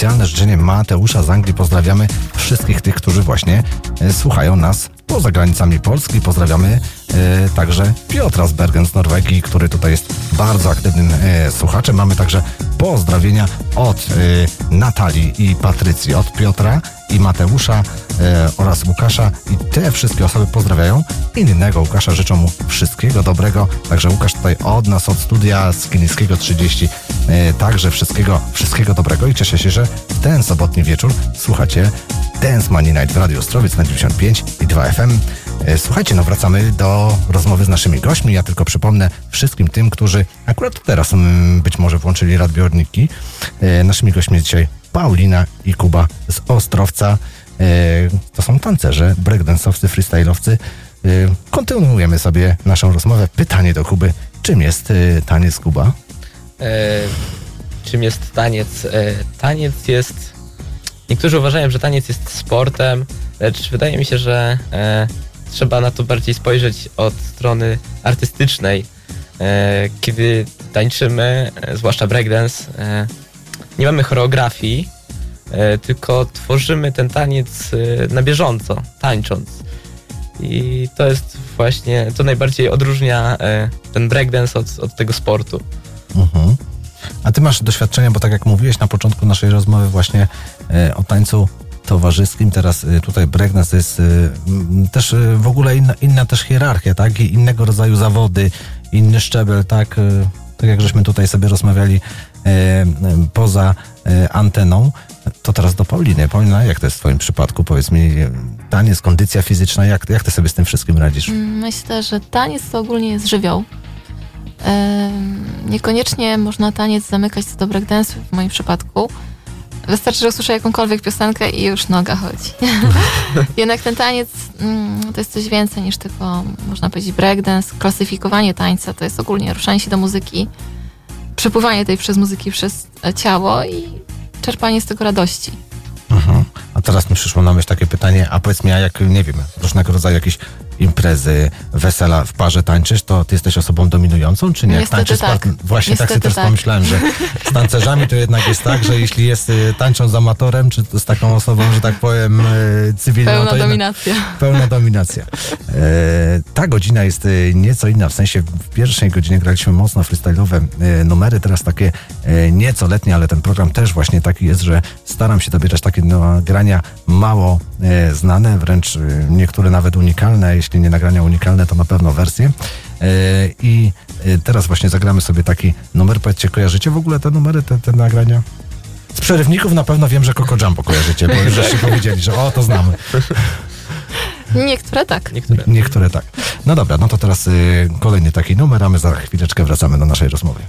Specjalne życzenie Mateusza z Anglii. Pozdrawiamy wszystkich tych, którzy właśnie e, słuchają nas poza granicami Polski. Pozdrawiamy e, także Piotra z Bergen z Norwegii, który tutaj jest bardzo aktywnym e, słuchaczem. Mamy także pozdrowienia od Natalii i Patrycji, od Piotra i Mateusza oraz Łukasza i te wszystkie osoby pozdrawiają innego Łukasza, życzą mu wszystkiego dobrego. Także Łukasz tutaj od nas, od studia z Kilińskiego 30 e, także wszystkiego, wszystkiego dobrego i cieszę się, że w ten sobotni wieczór słuchacie Dance Money Night w Radio Ostrowiec na 95 i 2 FM. E, Słuchajcie, no wracamy do rozmowy z naszymi gośćmi. Ja tylko przypomnę wszystkim tym, którzy akurat teraz mm, być może włączyli radbiorniki. E, Naszymi gośćmi jest dzisiaj Paulina i Kuba z Ostrowca. E, To są tancerze, breakdance'owcy, freestyle'owcy. E, Kontynuujemy sobie naszą rozmowę. Pytanie do Kuby. Czym jest e, taniec Kuba? E, czym jest taniec? E, taniec jest. Niektórzy uważają, że taniec jest sportem, lecz wydaje mi się, że e, trzeba na to bardziej spojrzeć od strony artystycznej. Kiedy tańczymy, zwłaszcza breakdance, nie mamy choreografii, tylko tworzymy ten taniec na bieżąco, tańcząc. I to jest właśnie, to najbardziej odróżnia ten breakdance od, od tego sportu. Ty masz doświadczenia, bo tak jak mówiłeś na początku naszej rozmowy właśnie e, o tańcu towarzyskim, teraz e, tutaj breakdance jest e, też w ogóle inna, inna też hierarchia, tak? I innego rodzaju zawody, inny szczebel, tak? Tak jak żeśmy tutaj sobie rozmawiali poza anteną, to teraz do Pauliny. Paulina, jak to jest w twoim przypadku? Powiedz mi, taniec, kondycja fizyczna, jak, jak ty sobie z tym wszystkim radzisz? Mm, Myślę, że taniec to ogólnie jest żywioł. Niekoniecznie można taniec zamykać co do breakdance'u w moim przypadku. Wystarczy, że usłyszę jakąkolwiek piosenkę i już noga chodzi. Jednak ten taniec mm, to jest coś więcej niż tylko, można powiedzieć, breakdance. Klasyfikowanie tańca to jest ogólnie ruszanie się do muzyki, przepływanie tej przez muzyki przez e, ciało i czerpanie z tego radości. Mhm. A teraz mi przyszło na myśl takie pytanie, a powiedz mi, a jak, nie wiem, różnego rodzaju jakieś imprezy, wesela w parze tańczysz, to ty jesteś osobą dominującą, czy nie? Jak Niestety tańczysz tak. Właśnie tak sobie Niestety też tak. pomyślałem, że z tancerzami to jednak jest tak, że jeśli jest y, tańczą z amatorem, czy z taką osobą, że tak powiem, y, cywilną, Pełna to jednak- dominacja. Pełna dominacja. E, ta godzina jest e, nieco inna, w sensie w pierwszej godzinie graliśmy mocno freestyle'owe numery, teraz takie nieco letnie, ale ten program też właśnie taki jest, że staram się dobierać takie nagrania mało e, znane, wręcz niektóre nawet unikalne, a jeśli nie nagrania unikalne, to na pewno wersje. E, I e, teraz właśnie zagramy sobie taki numer, powiedzcie, kojarzycie w ogóle te numery, te, te nagrania? Z przerywników na pewno wiem, że Coco Jumbo kojarzycie, bo już żeście powiedzieli, że o, to znamy. Niektóre tak. Niektóre. Niektóre tak. No dobra, no to teraz y, kolejny taki numer, a my za chwileczkę wracamy do naszej rozmowy.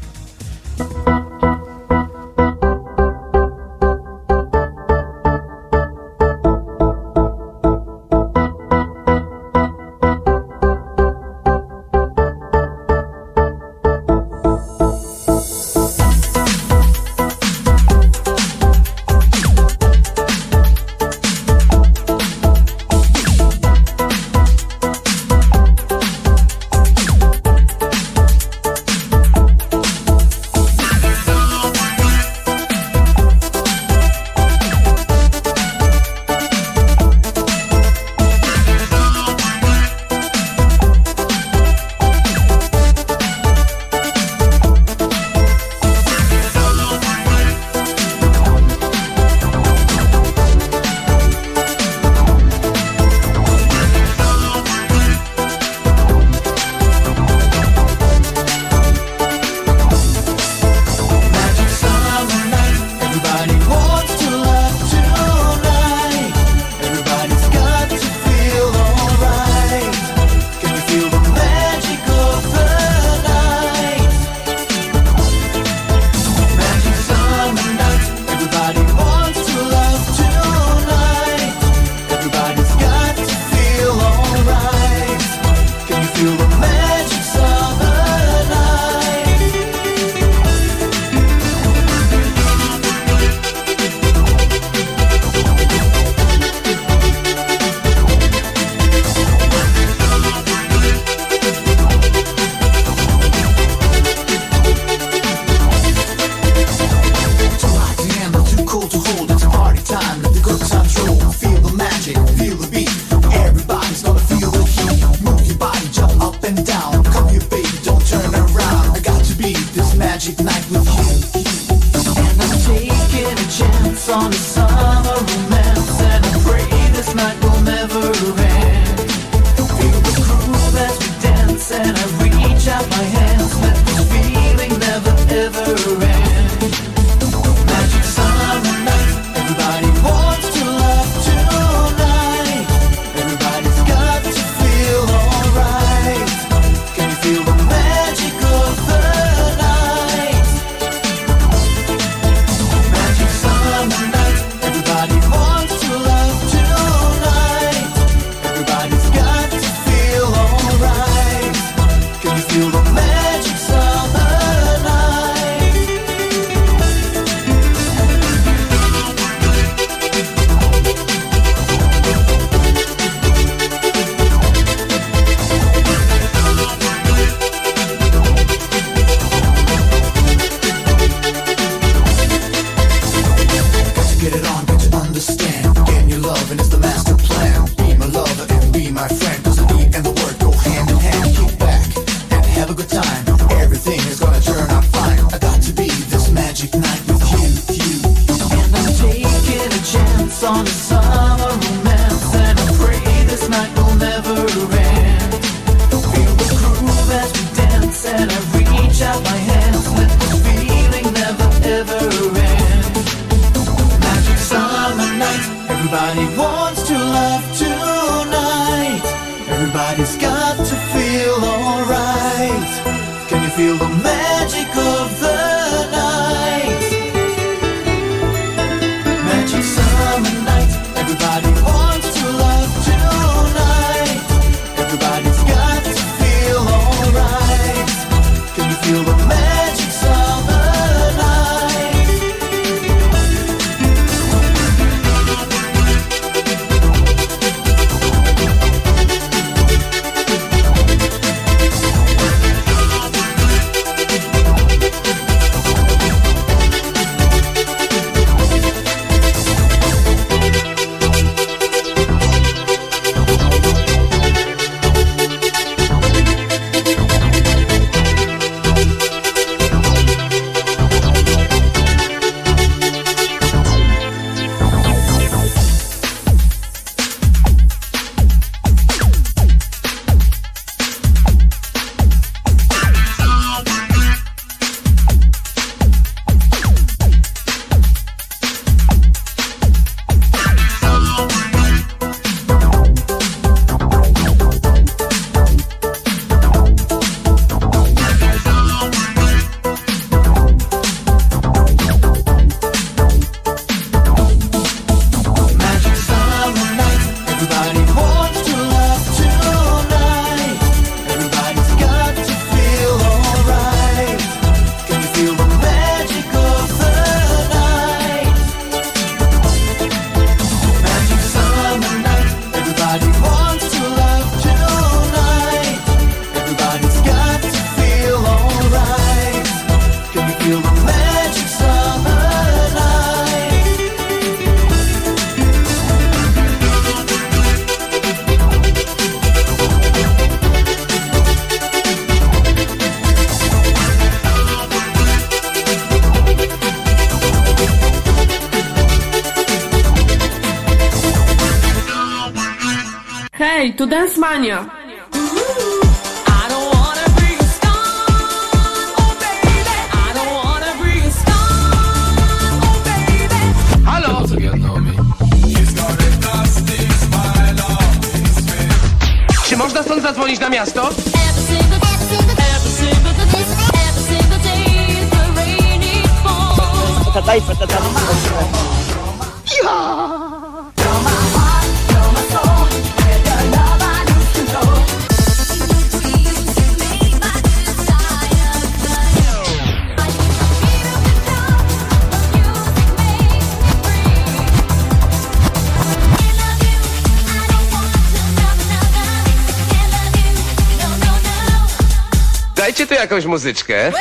jakąś muzyczkę.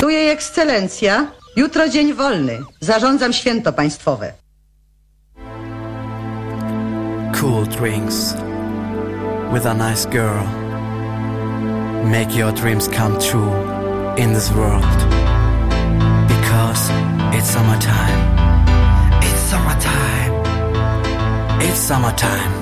Tu jej ekscelencja. Jutro dzień wolny. Zarządzam święto państwowe. Cool drinks with a nice girl. Make your dreams come true in this world. Because it's summertime. It's summertime. It's summertime.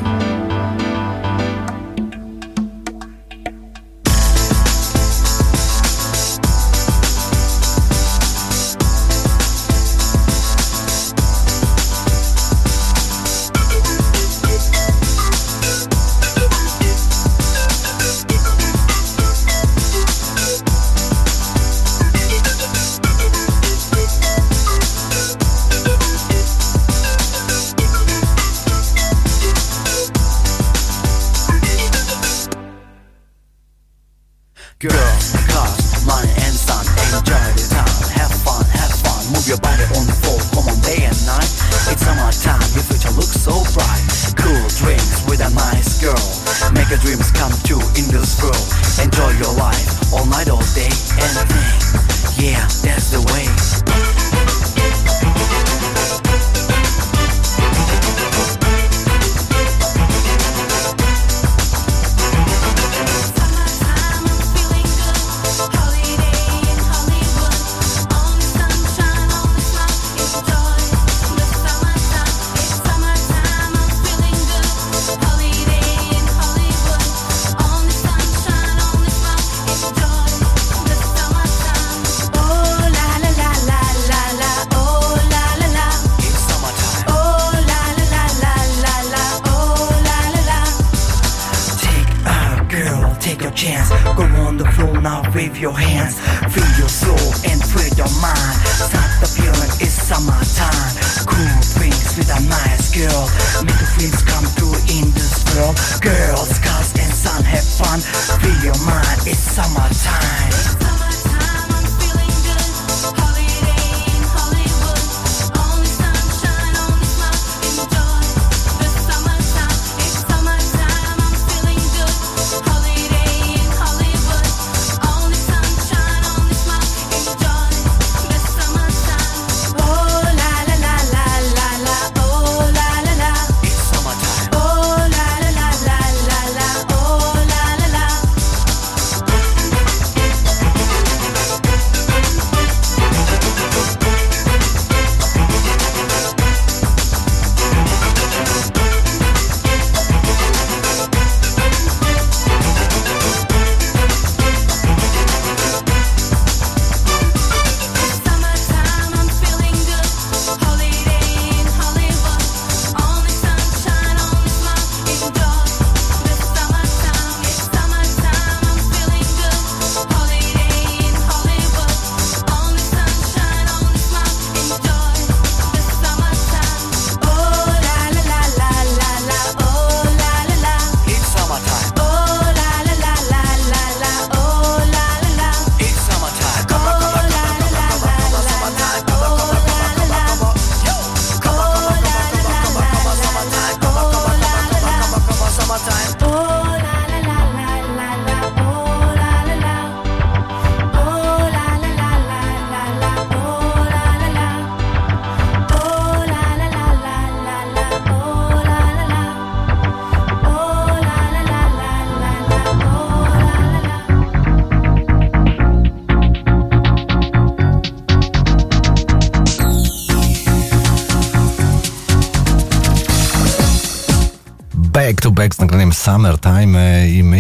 Your hands.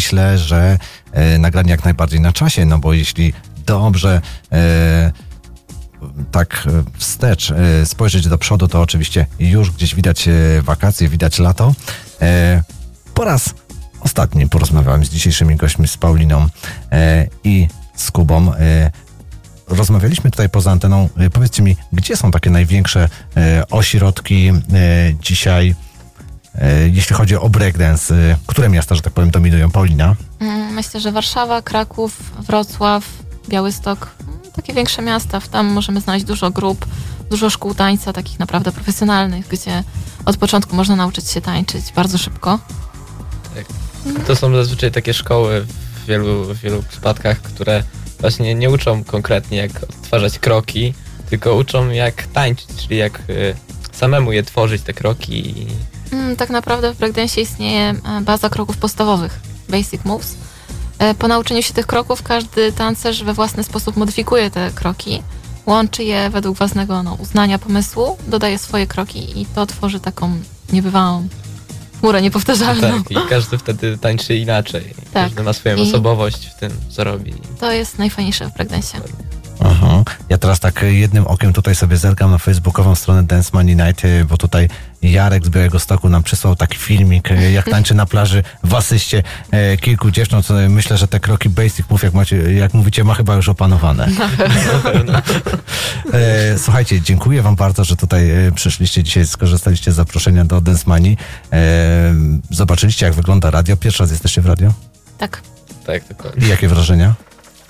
Myślę, że e, nagranie jak najbardziej na czasie, no bo jeśli dobrze e, tak e, wstecz e, spojrzeć do przodu, to oczywiście już gdzieś widać e, wakacje, widać lato. E, po raz ostatni porozmawiałem z dzisiejszymi gośćmi, z Pauliną i z Kubą. Rozmawialiśmy tutaj poza anteną. Powiedzcie mi, gdzie są takie największe e, ośrodki e, dzisiaj, jeśli chodzi o breakdance? E, które miasta, że tak powiem, dominują? Paulina? Mm, Myślę, że Warszawa, Kraków, Wrocław, Białystok, mm, takie większe miasta. Tam możemy znaleźć dużo grup, dużo szkół tańca, takich naprawdę profesjonalnych, gdzie od początku można nauczyć się tańczyć bardzo szybko. To są zazwyczaj takie szkoły w wielu, w wielu przypadkach, które właśnie nie uczą konkretnie jak odtwarzać kroki, tylko uczą jak tańczyć, czyli jak y, samemu je tworzyć, te kroki. i- Tak naprawdę w breakdance istnieje e, baza kroków podstawowych, basic moves. E, Po nauczeniu się tych kroków każdy tancerz we własny sposób modyfikuje te kroki, łączy je według własnego no, uznania pomysłu, dodaje swoje kroki i to tworzy taką niebywałą chmurę niepowtarzalną. Tak, i każdy wtedy tańczy inaczej. Każdy ma swoją I- osobowość w tym, co robi. To jest najfajniejsze w breakdance. Aha. Ja teraz tak jednym okiem tutaj sobie zerkam na facebookową stronę Dance Money Night, bo tutaj Jarek z Białego Stoku nam przysłał taki filmik, e, jak tańczy na plaży w asyście e, kilku dziewcząt. E, Myślę, że te kroki basic move, jak, macie, jak mówicie, ma chyba już opanowane. E, słuchajcie, dziękuję wam bardzo, że tutaj przyszliście dzisiaj, skorzystaliście z zaproszenia do Dance Money. E, zobaczyliście, jak wygląda radio. Pierwszy raz jesteście w radio? Tak, Tak, dokładnie. I jakie wrażenia?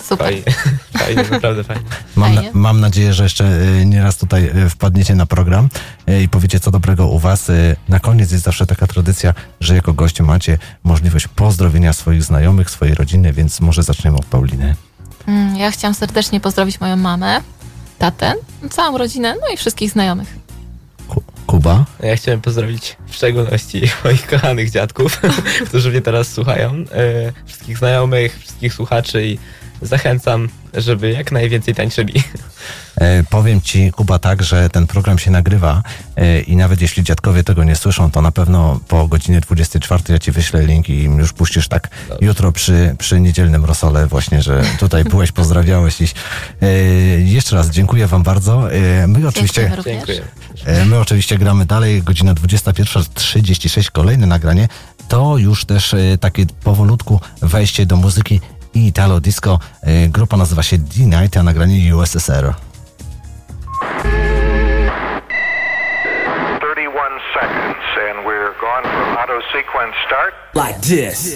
Super. Fajnie, fajnie naprawdę fajnie. Mam, na, mam nadzieję, że jeszcze e, nieraz tutaj e, wpadniecie na program e, i powiecie co dobrego u was. Na koniec jest zawsze taka tradycja, że jako goście macie możliwość pozdrowienia swoich znajomych, swojej rodziny, więc może zaczniemy od Pauliny. Mm, Ja chciałam serdecznie pozdrowić moją mamę, tatę, całą rodzinę, no i wszystkich znajomych. Kuba? Ja chciałem pozdrowić w szczególności moich kochanych dziadków, którzy mnie teraz słuchają, wszystkich znajomych, wszystkich słuchaczy i zachęcam, żeby jak najwięcej tańczyli. E, powiem Ci, Kuba, tak, że ten program się nagrywa e, i nawet jeśli dziadkowie tego nie słyszą, to na pewno po godzinie 24 ja Ci wyślę link i już puścisz tak Dobrze. jutro przy, przy niedzielnym rosole właśnie, że tutaj byłeś, pozdrawiałeś. E, jeszcze raz dziękuję Wam bardzo. E, my oczywiście... Dziękuję. E, my oczywiście gramy dalej, godzina 21.36, kolejne nagranie. To już też e, takie powolutku wejście do muzyki i Italo Disco. E, grupa nazywa się D-Night, a nagranie USSR. Seconds and we're gone from auto sequence start. Like this.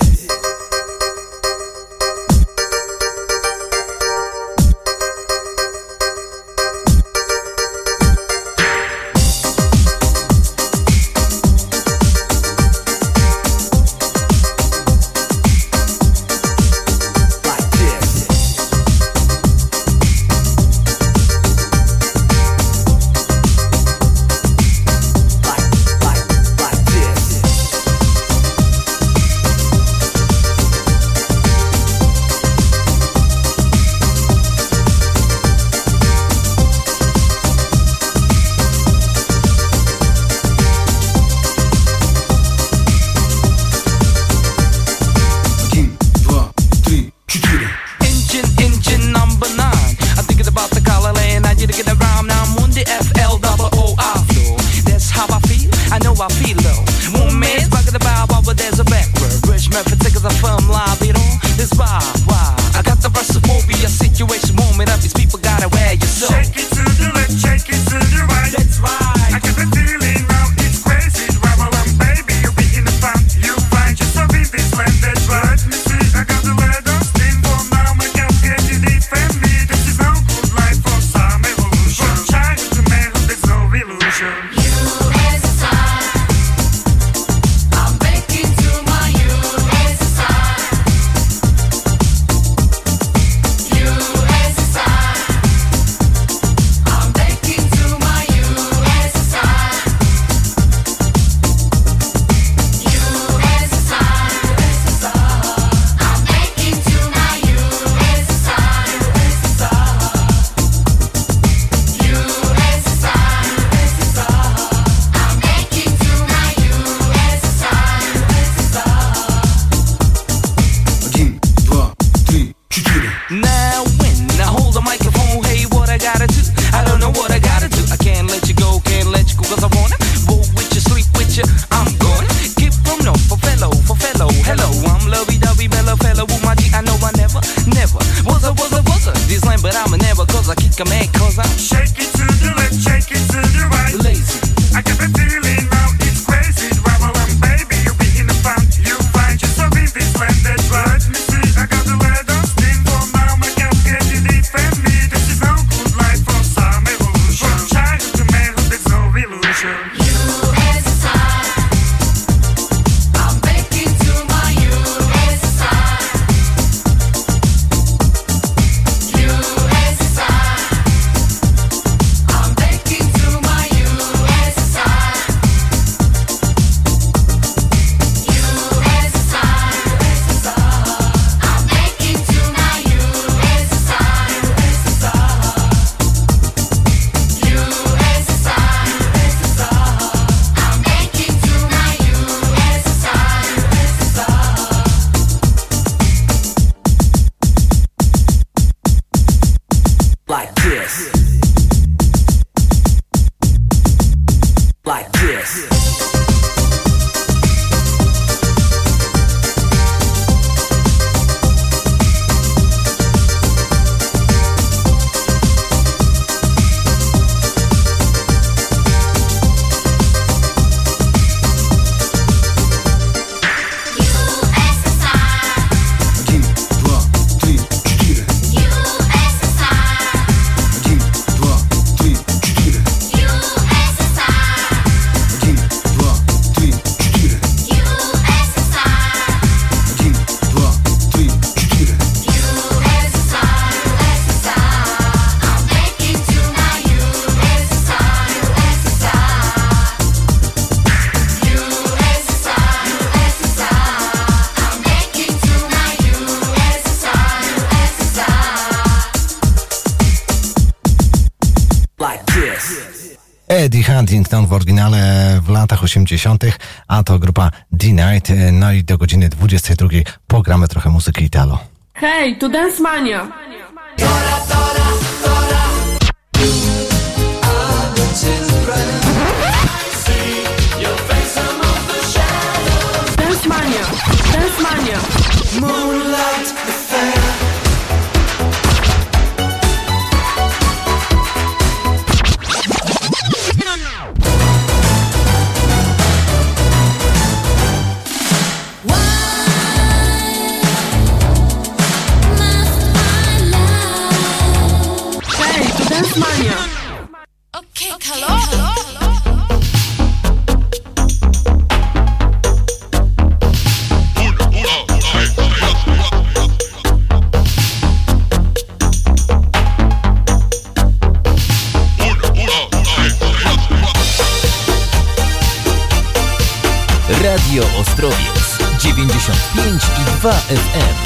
80., a to grupa D-Night. E, no i do godziny 22 pogramy trochę muzyki Italo. Hej, to Dance Mania! Tora, Dance Mania! Dance Mania! Moonlight! 95 i 2 FM.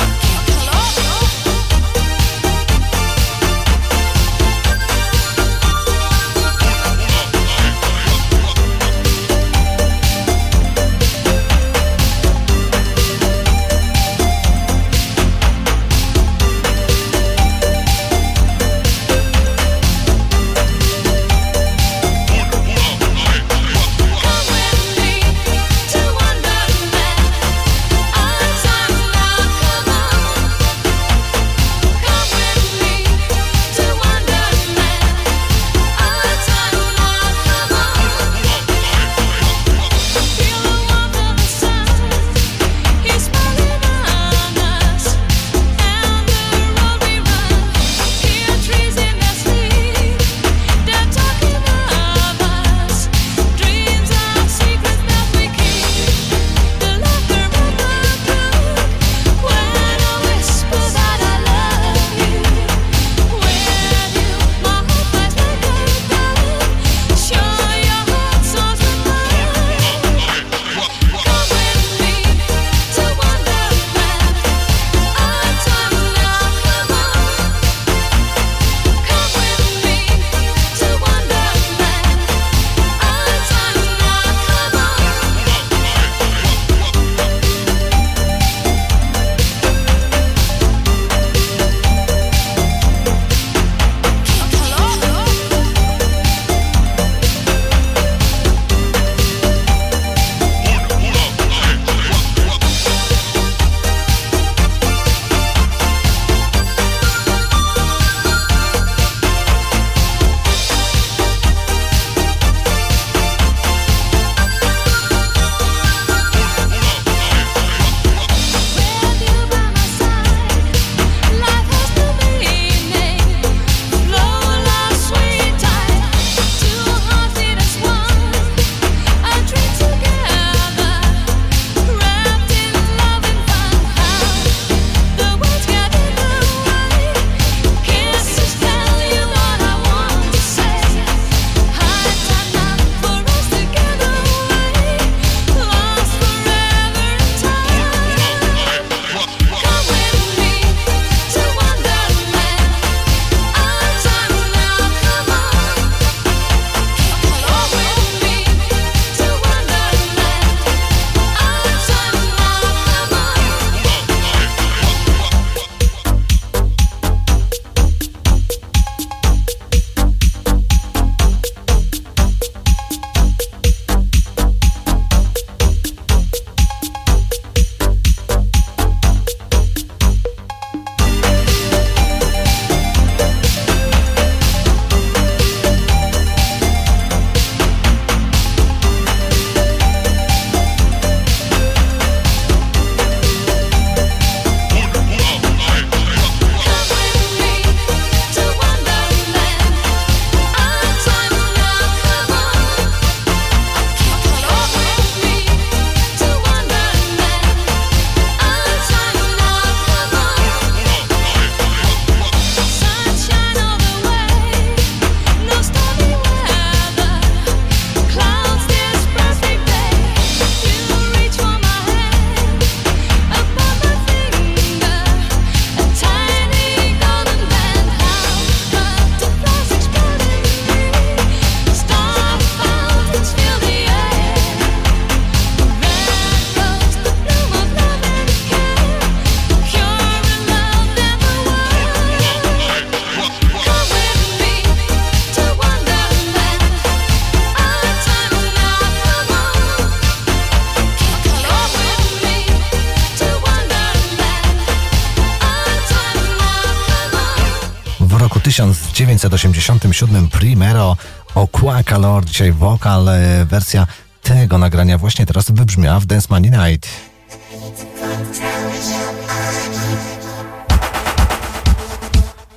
1987 Primero Aqua Calor, dzisiaj wokal, e, wersja tego nagrania właśnie teraz wybrzmiała w Dance Money Night.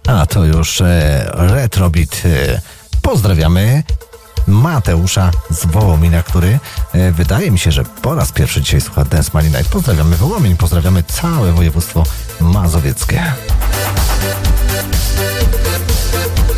A to już e, Retrobit. E, pozdrawiamy Mateusza z Wołomina, który e, wydaje mi się, że po raz pierwszy dzisiaj słucha Dance Money Night. Pozdrawiamy Wołomin, pozdrawiamy całe województwo mazowieckie.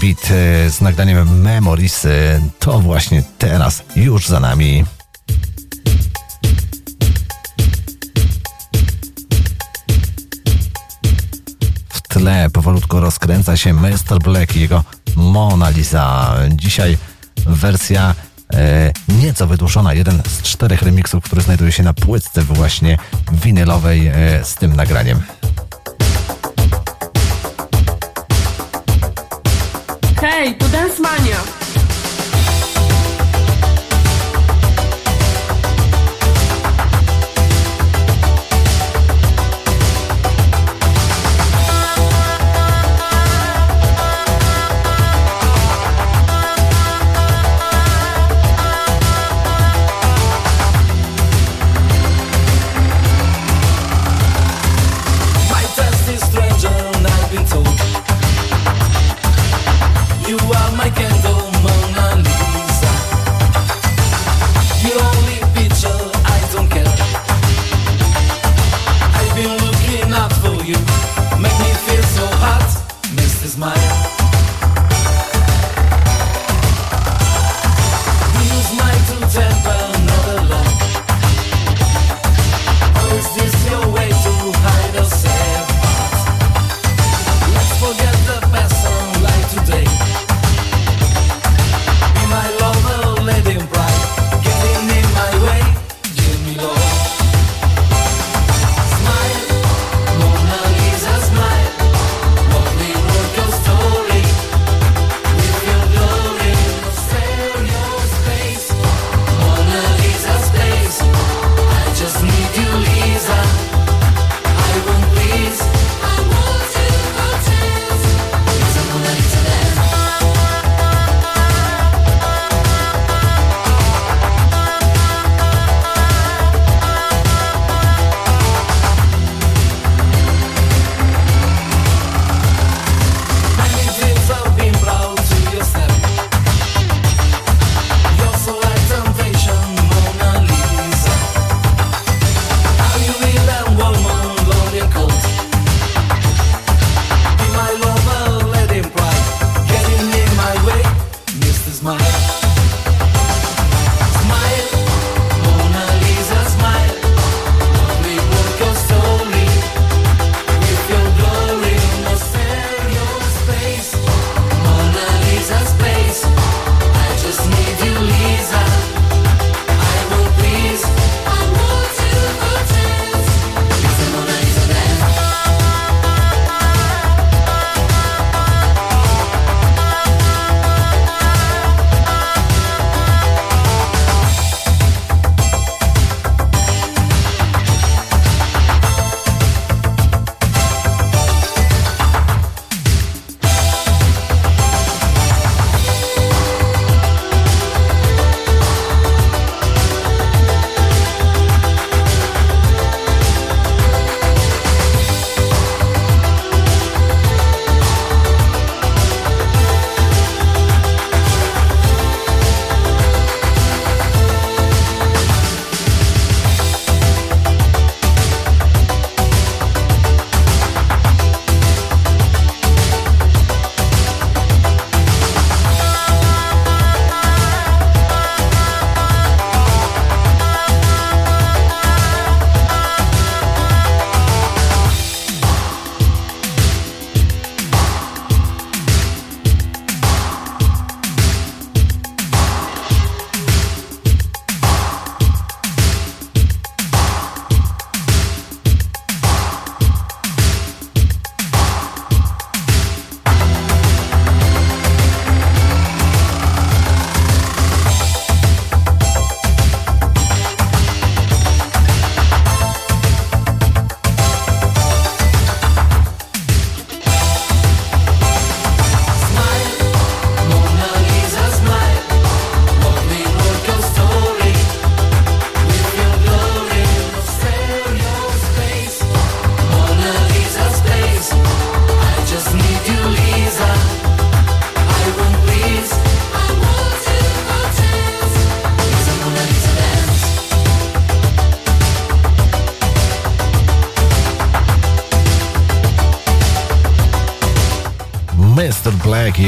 Beat e, z nagraniem Memories. E, to właśnie teraz, już za nami. W tle powolutku rozkręca się Mr. Black i jego Mona Lisa. Dzisiaj wersja e, nieco wydłużona. Jeden z czterech remiksów, który znajduje się na płytce właśnie winylowej e, z tym nagraniem.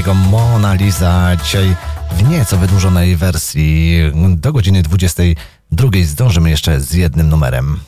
Jego Mona Lisa. Dzisiaj w nieco wydłużonej wersji. Do godziny 22 zdążymy jeszcze z jednym numerem.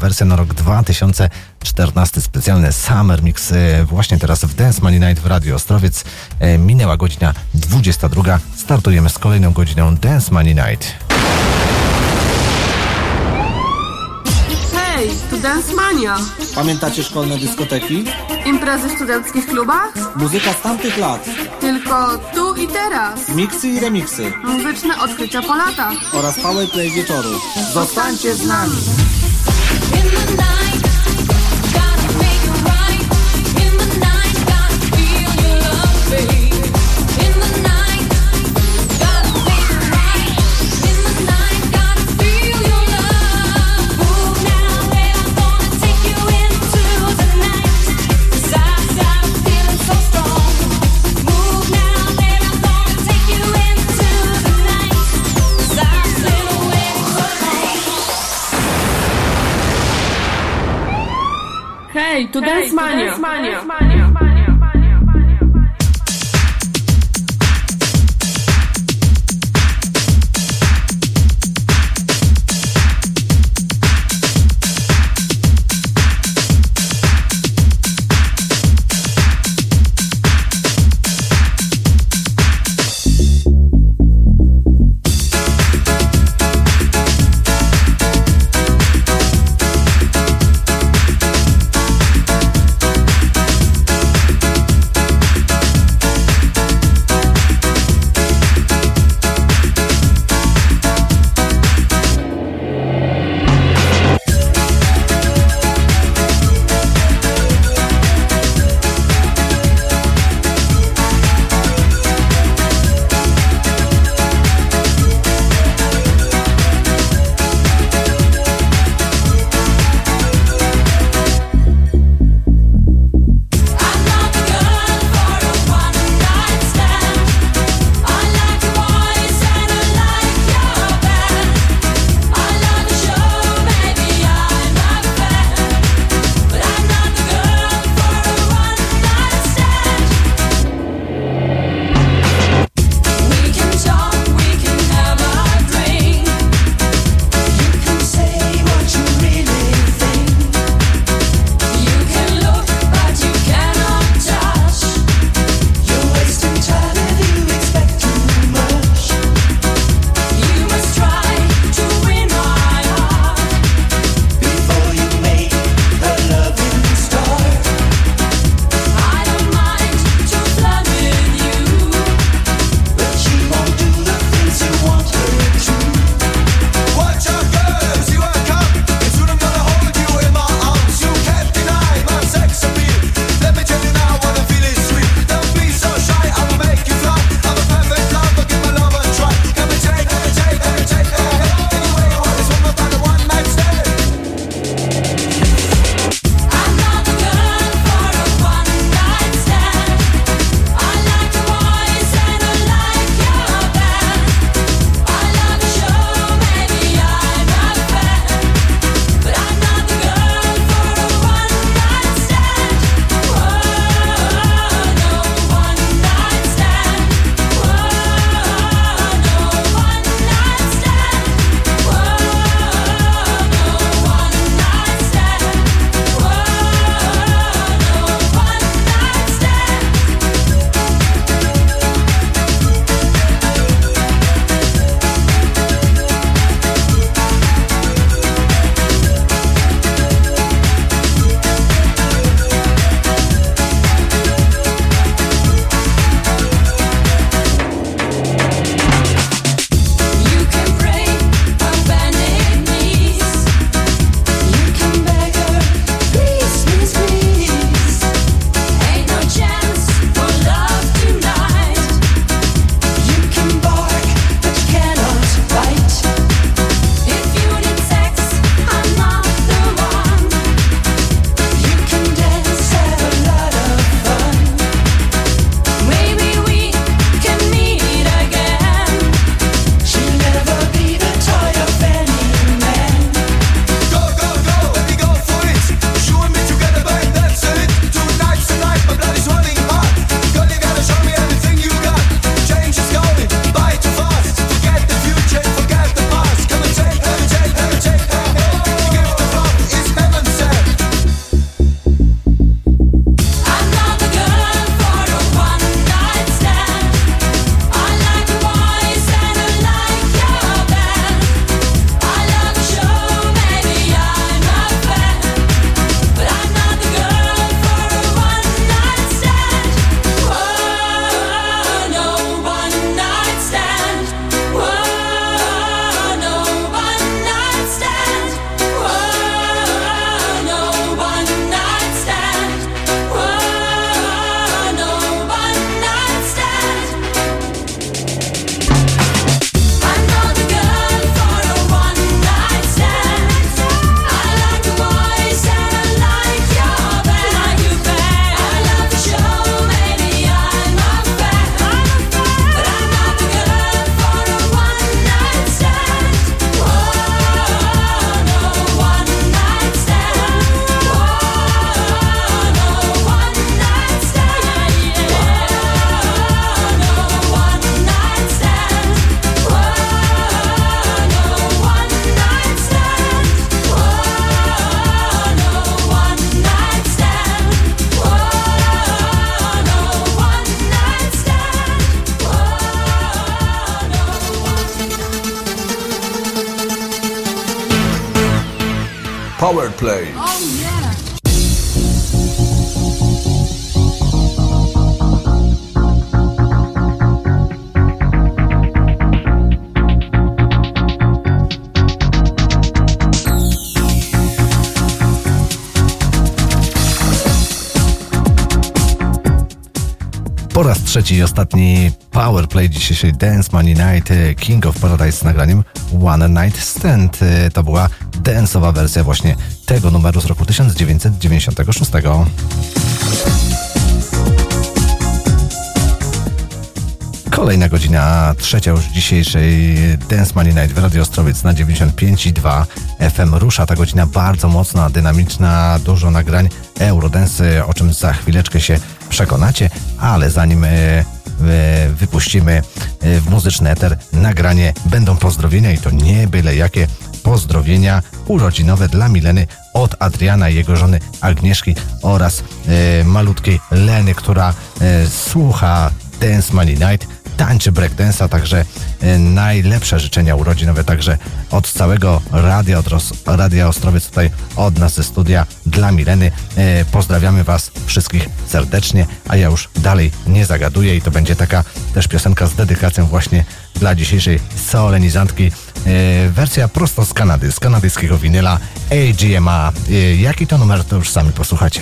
Wersja na rok 2014, specjalny Summer Mix e, właśnie teraz w Dance Money Night w Radio Ostrowiec. E, Minęła godzina 22, startujemy z kolejną godziną Dance Money Night. Hej, tu Dance Mania. Pamiętacie szkolne dyskoteki? Imprezy w studenckich klubach? Muzyka z tamtych lat. Tylko tu i teraz. Miksy i remiksy. Muzyczne odkrycia po latach. Oraz powerplay wieczoru. Zostańcie z nami. In Dance Mania. Dance Mania. Trzeci i ostatni powerplay dzisiejszej Dance Money Night e, King of Paradise z nagraniem One Night Stand. E, To była dance'owa wersja właśnie tego numeru z roku 1996. Kolejna godzina, trzecia już dzisiejszej Dance Money Night w Radio Ostrowiec na 95,2 FM. Rusza ta godzina bardzo mocna, dynamiczna, dużo nagrań Eurodance, o czym za chwileczkę się przekonacie, ale zanim e, e, wypuścimy e, w muzyczny eter nagranie, będą pozdrowienia i to nie byle jakie pozdrowienia urodzinowe dla Mileny od Adriana i jego żony Agnieszki oraz malutkiej Leny, która słucha Dance Money Night, tańczy breakdance'a, także najlepsze życzenia urodzinowe także od całego Radia, od Ros- Radia Ostrowiec tutaj od nas ze studia dla Mileny. E, Pozdrawiamy Was wszystkich serdecznie, a ja już dalej nie zagaduję i to będzie taka też piosenka z dedykacją właśnie dla dzisiejszej solenizantki. E, Wersja prosto z Kanady, z kanadyjskiego winyla AGMA. Jaki to numer, to już sami posłuchacie.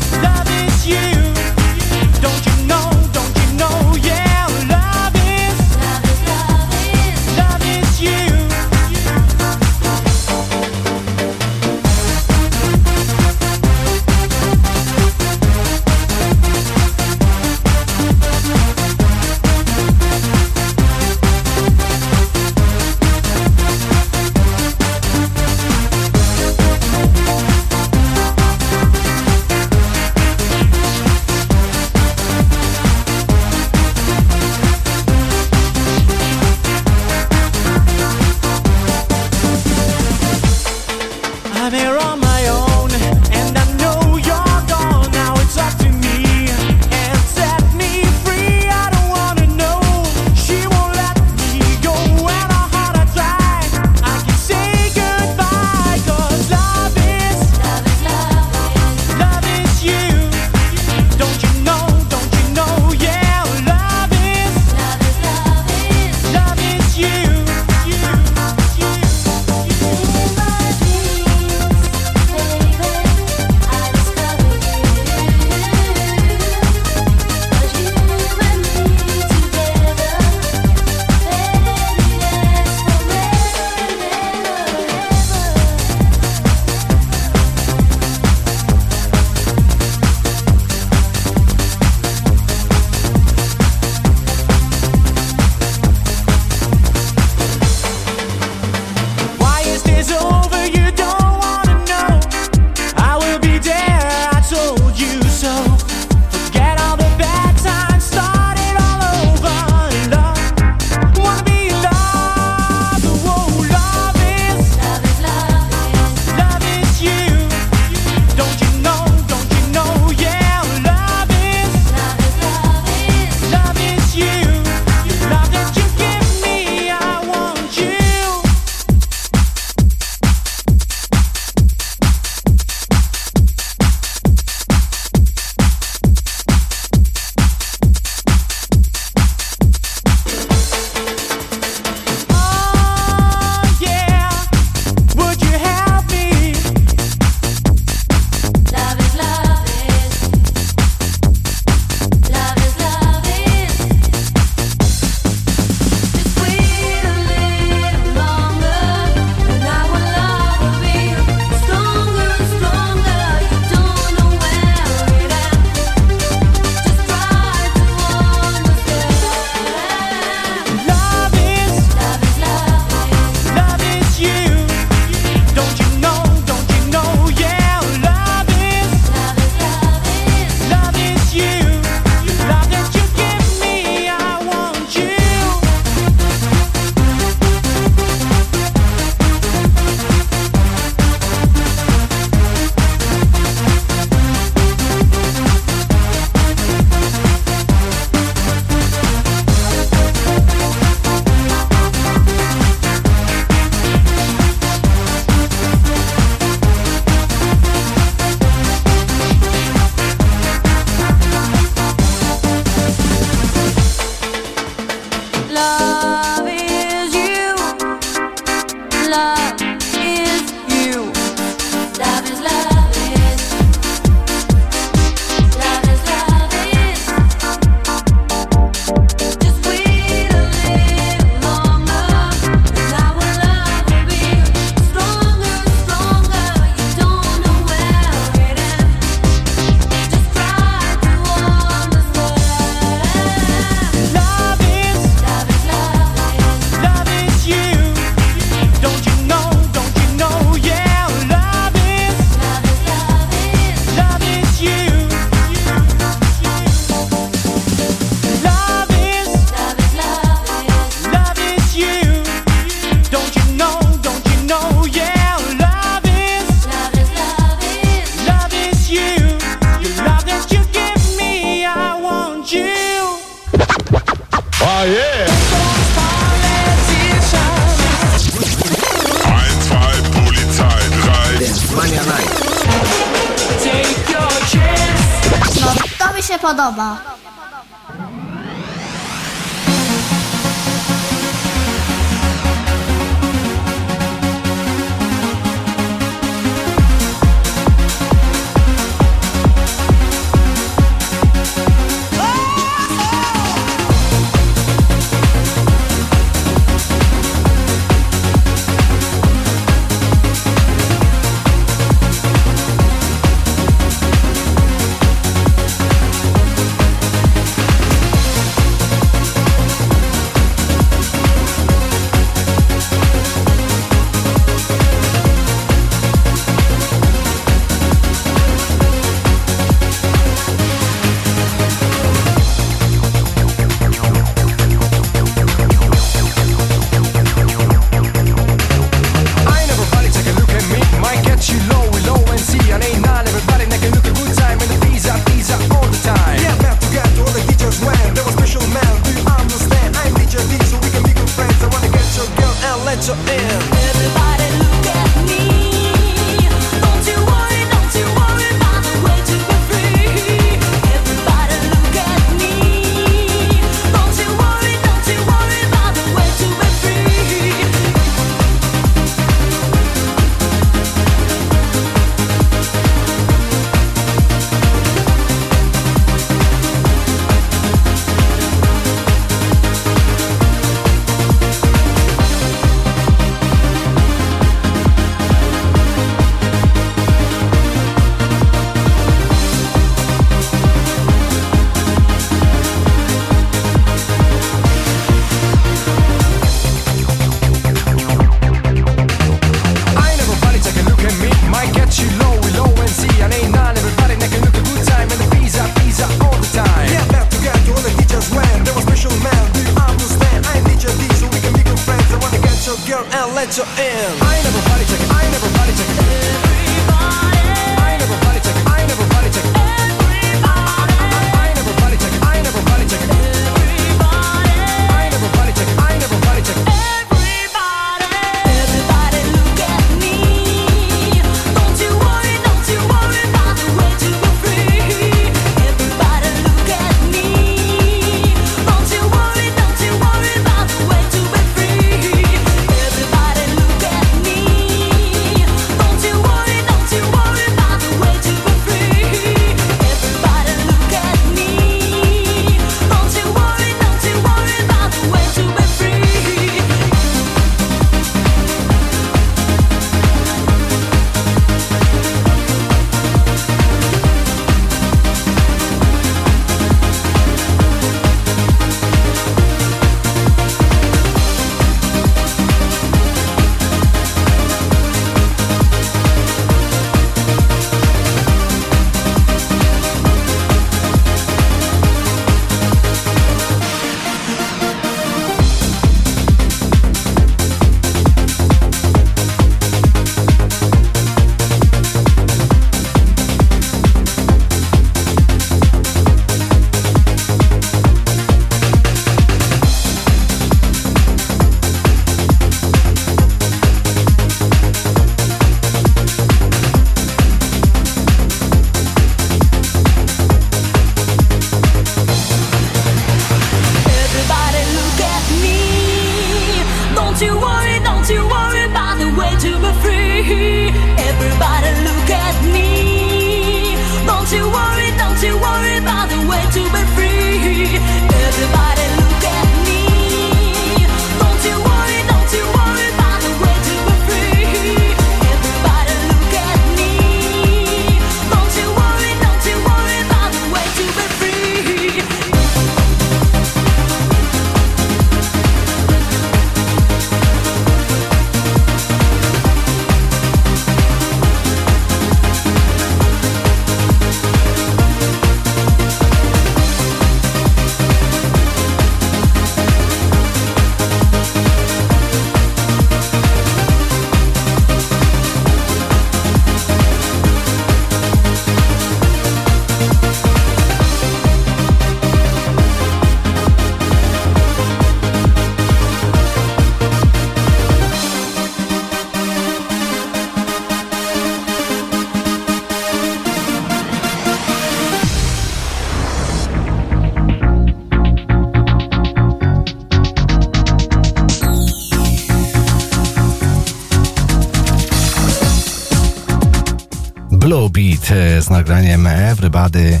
Nagraniem Everybody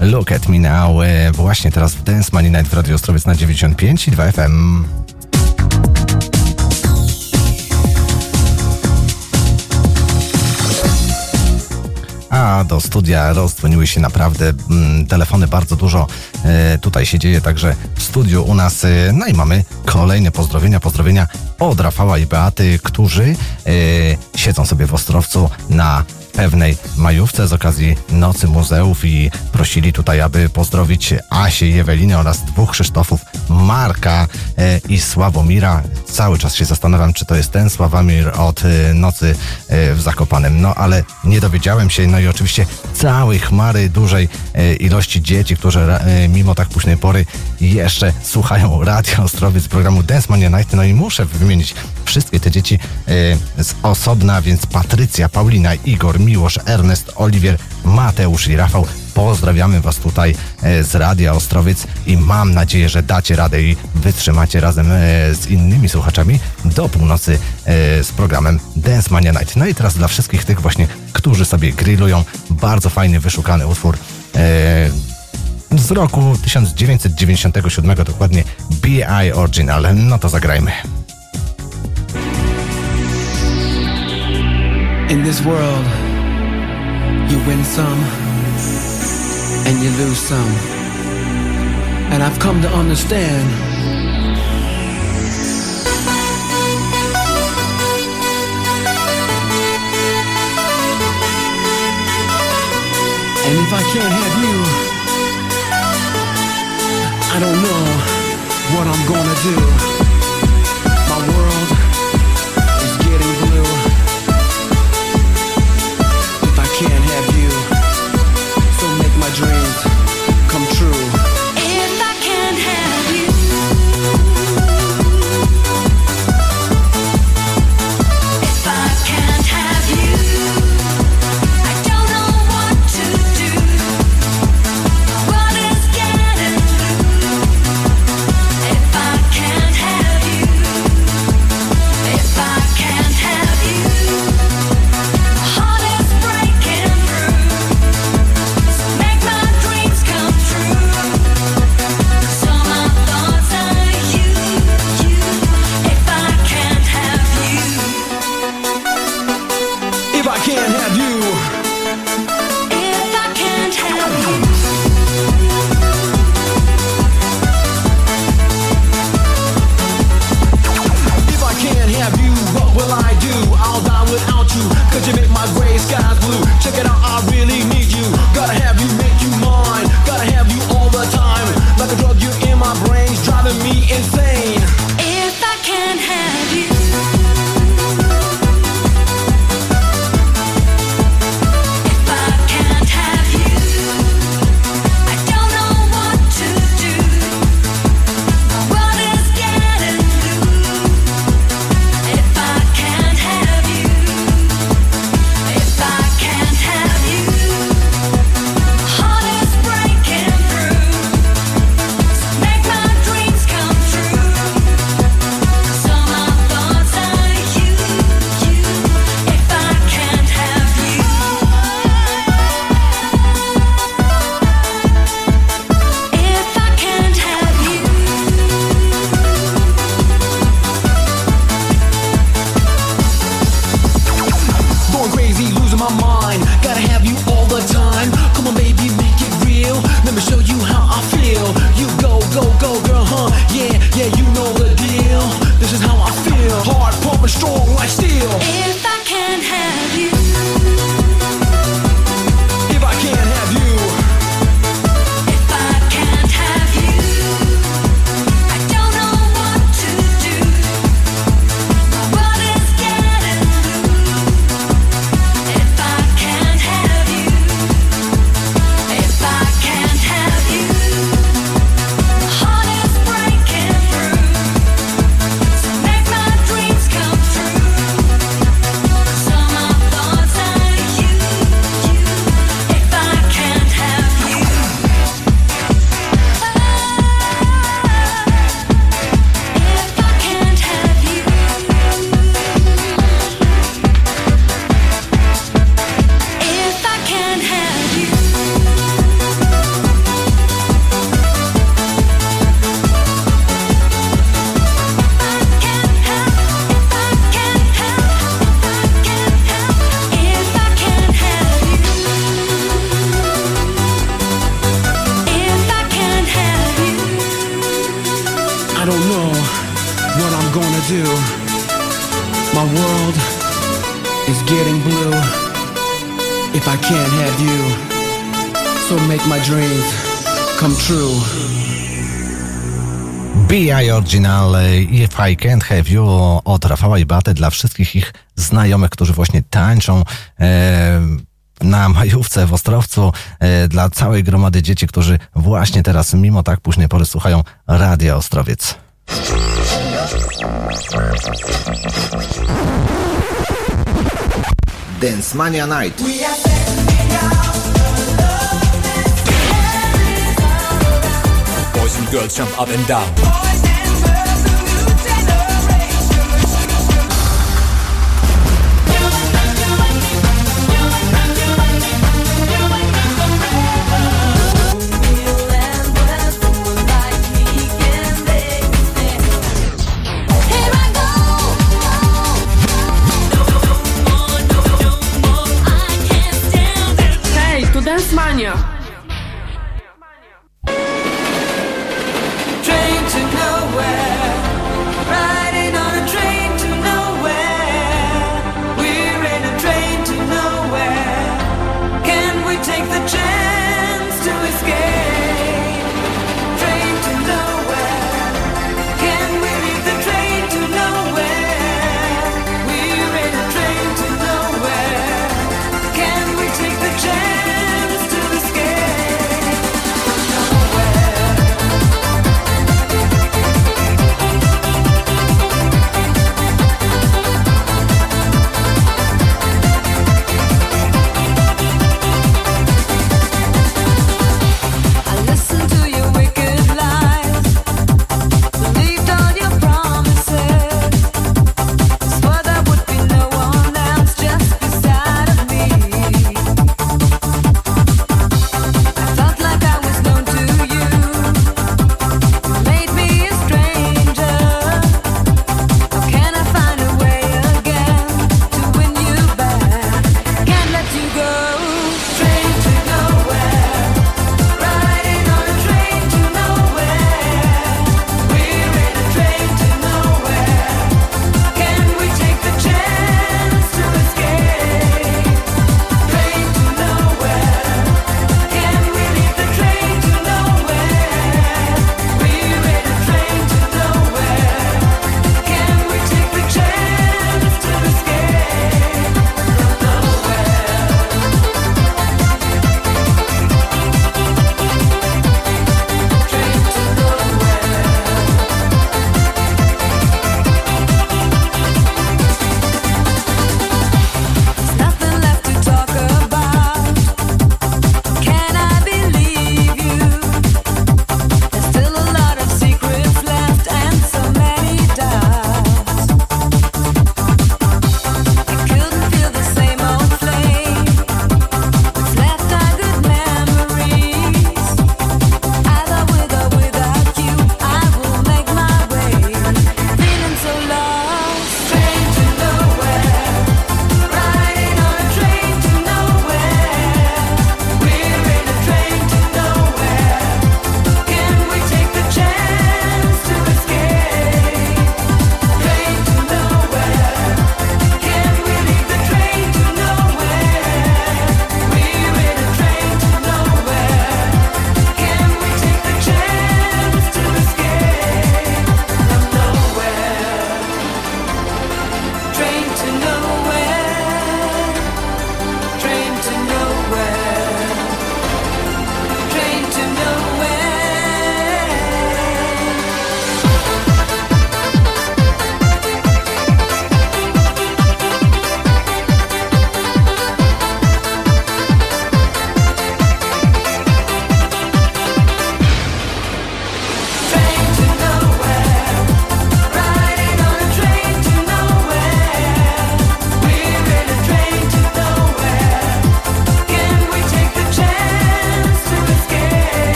Look at Me Now. e, Właśnie teraz w Dance Money Night w Radio Ostrowiec na 95 i 2 FM. A do studia rozdzwoniły się naprawdę mm, telefony, bardzo dużo e, tutaj się dzieje, także w studiu u nas, e, no i mamy kolejne pozdrowienia, pozdrowienia od Rafała i Beaty, którzy e, siedzą sobie w Ostrowcu na pewnej majówce z okazji Nocy Muzeów i prosili tutaj, aby pozdrowić Asię i Ewelinę oraz dwóch Krzysztofów, Marka e, i Sławomira. Cały czas się zastanawiam, czy to jest ten Sławomir od e, Nocy e, w Zakopanem. No ale nie dowiedziałem się. No i oczywiście całej chmary dużej ilości dzieci, którzy ra- e, mimo tak późnej pory jeszcze słuchają Radio Ostrowiec programu Dance Mania Night. No i muszę wymienić wszystkie te dzieci e, z osobna, więc Patrycja, Paulina, Igor, Miłosz, Ernest, Oliwier, Mateusz i Rafał. Pozdrawiamy Was tutaj e, z Radia Ostrowiec i mam nadzieję, że dacie radę i wytrzymacie razem e, z innymi słuchaczami do północy z programem Dance Mania Night. No i teraz dla wszystkich tych właśnie, którzy sobie grillują, bardzo fajny, wyszukany utwór z roku 1997, dokładnie BI Original. No to zagrajmy. In this world, you win some and you lose some. And I've come to understand And if I can't have you, I don't know what I'm gonna do. Original If I Can't Have You od Rafała i Baty dla wszystkich ich znajomych, którzy właśnie tańczą e, na majówce w Ostrowcu, e, dla całej gromady dzieci, którzy właśnie teraz, mimo tak późnej pory, słuchają Radia Ostrowiec. Dance Mania Night. Boys and girls jump up and down.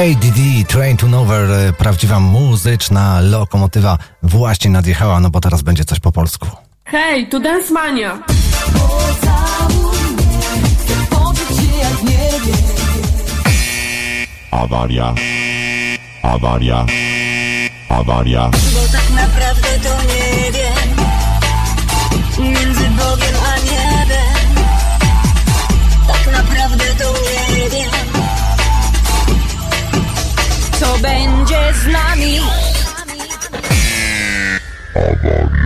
ADD Train to Nowhere, e, prawdziwa muzyczna lokomotywa właśnie nadjechała, no bo teraz będzie coś po polsku. Hej, to Dance Mania! Awaria. Awaria. Awaria. Nie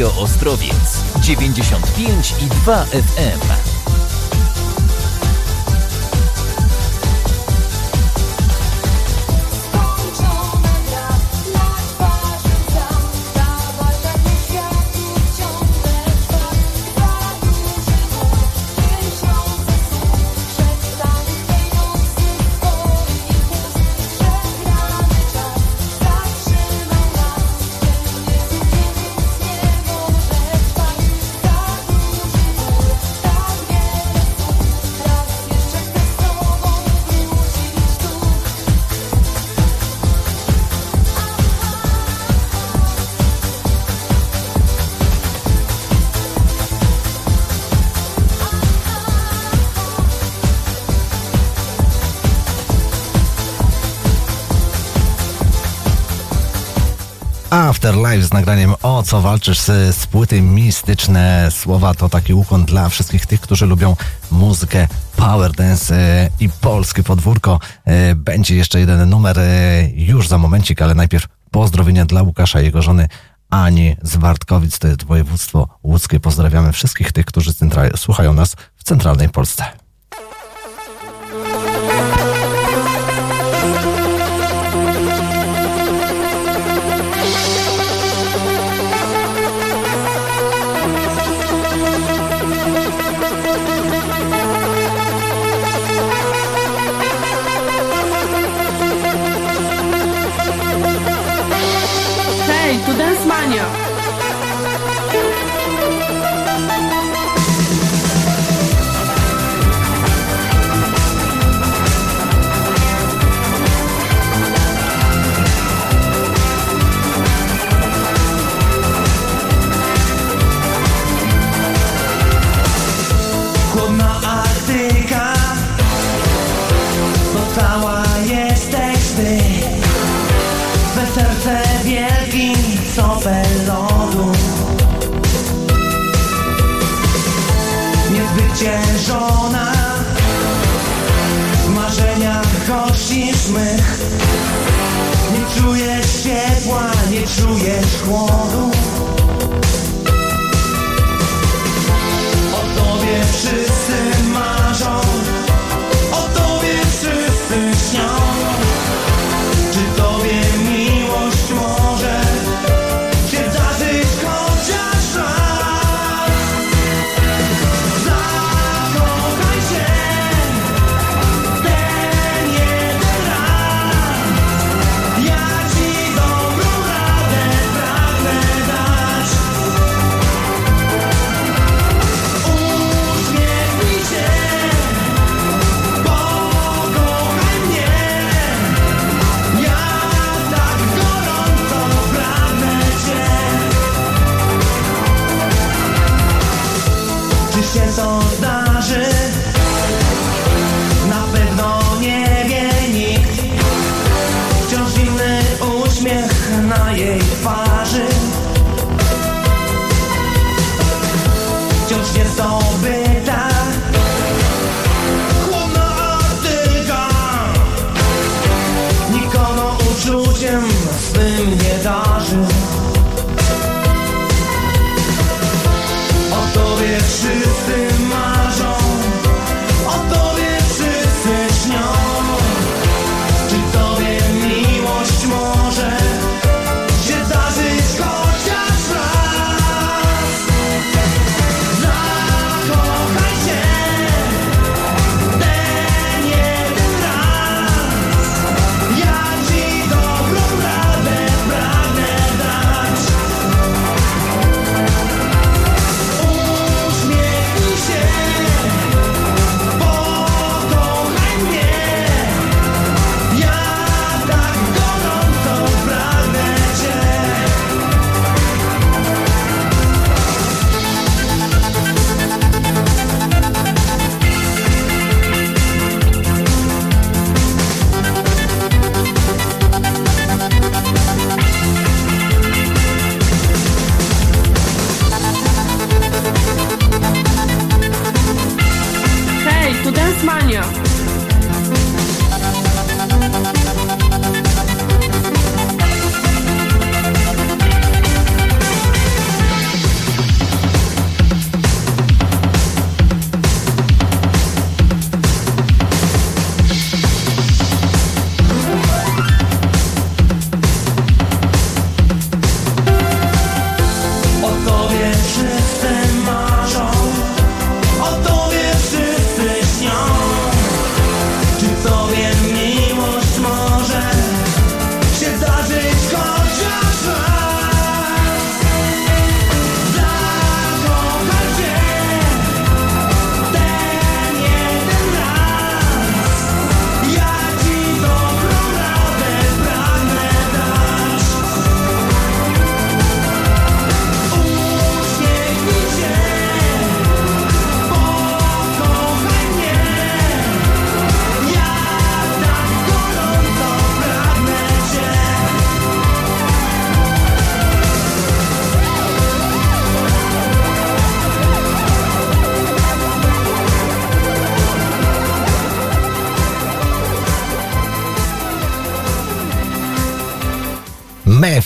Radio Ostrowiec 95 i 2 FM. Afterlife z nagraniem O co walczysz z, płyty Mistyczne Słowa. To taki ukłon dla wszystkich tych, którzy lubią muzykę power dance e, i polskie podwórko. E, Będzie jeszcze jeden numer e, już za momencik, ale najpierw Pozdrowienia dla Łukasza i jego żony Ani z to jest województwo łódzkie. Pozdrawiamy wszystkich tych, którzy słuchają nas w centralnej Polsce.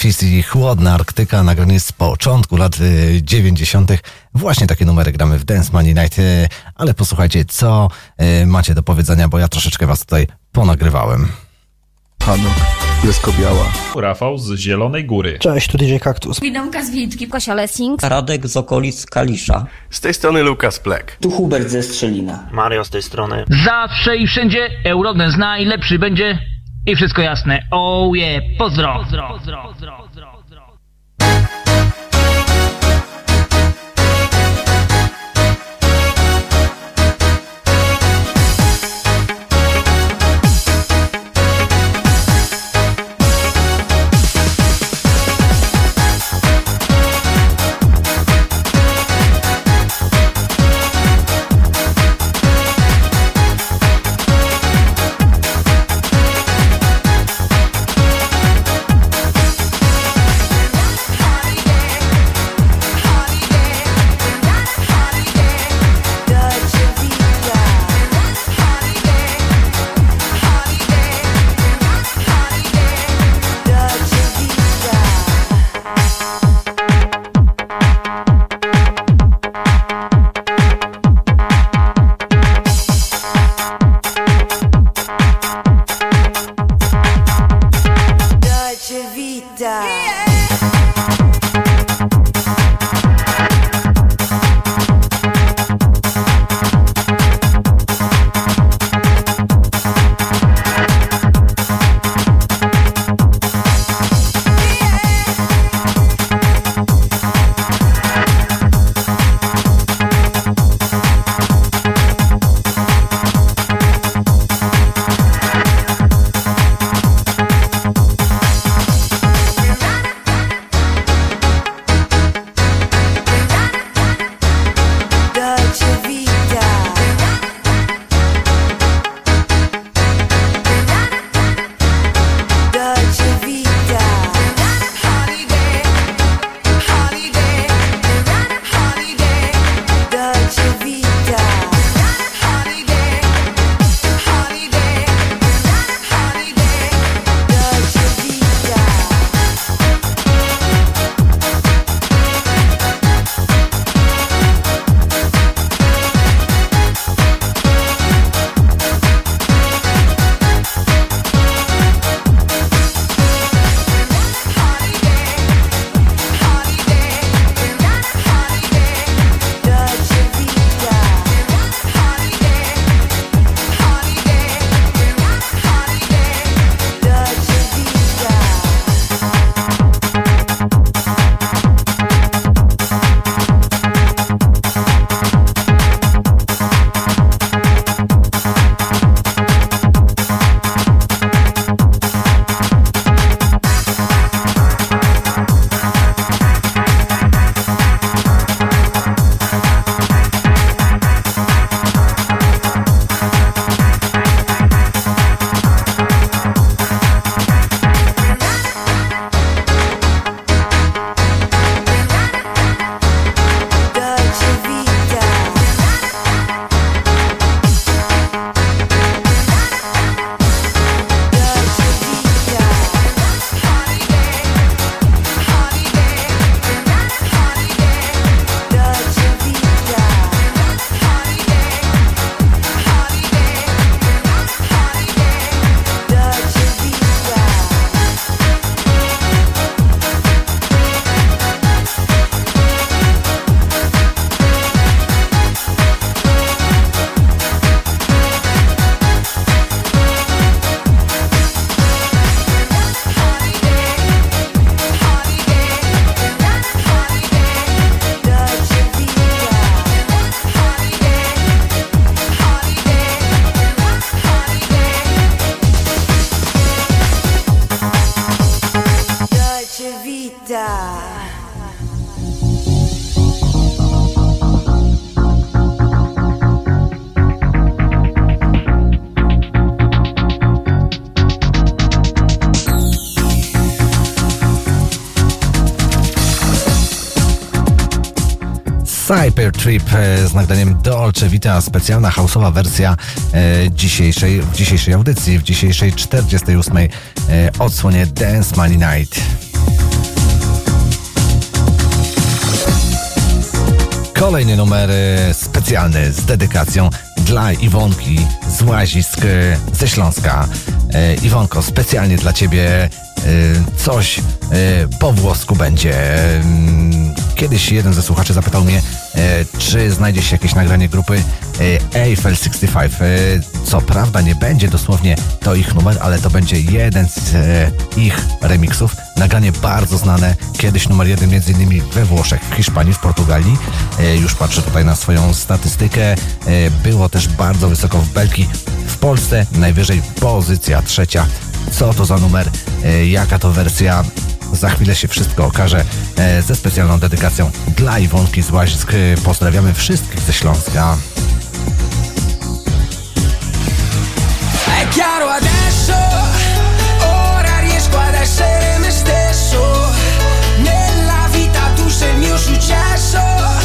I Chłodna Arktyka, nagranie z początku lat y, 90. Właśnie takie numery gramy w Dance Money Night, y, ale posłuchajcie, co y, macie do powiedzenia, bo ja troszeczkę was tutaj ponagrywałem. Hanuk, jest biała. Rafał z Zielonej Góry. Cześć, tu DJ Kaktus. Widomka z Wilczki, Kosia Lessing. Radek z okolic Kalisza. Z tej strony Lukas Plek. Tu Hubert ze Strzelina. Mario z tej strony. Zawsze i wszędzie Eurodance najlepszy będzie i wszystko jasne. Oh yeah, pozdro. pozdro, pozdro, pozdro. Trip e, z nagraniem Dolce Vita, specjalna houseowa wersja e, dzisiejszej, w dzisiejszej audycji, w dzisiejszej 48 e, odsłonie Dance Money Night. Kolejny numer specjalny z dedykacją dla Iwonki z Łazisk ze Śląska. Iwonko, specjalnie dla Ciebie coś po włosku będzie. Kiedyś jeden ze słuchaczy zapytał mnie, e, czy znajdzie się jakieś nagranie grupy e, Eiffel 65. E, co prawda nie będzie dosłownie to ich numer, ale to będzie jeden z ich remixów. Nagranie bardzo znane, kiedyś numer jeden między innymi we Włoszech, w Hiszpanii, w Portugalii. Już patrzę tutaj na swoją statystykę. Było też bardzo wysoko w Belgii. W Polsce najwyżej pozycja trzecia. Co to za numer? Jaka to wersja? Za chwilę się wszystko okaże e, ze specjalną dedykacją dla Iwonki z Łazisk. E, pozdrawiamy wszystkich ze Śląska. Nella vita tu sei il mio successo.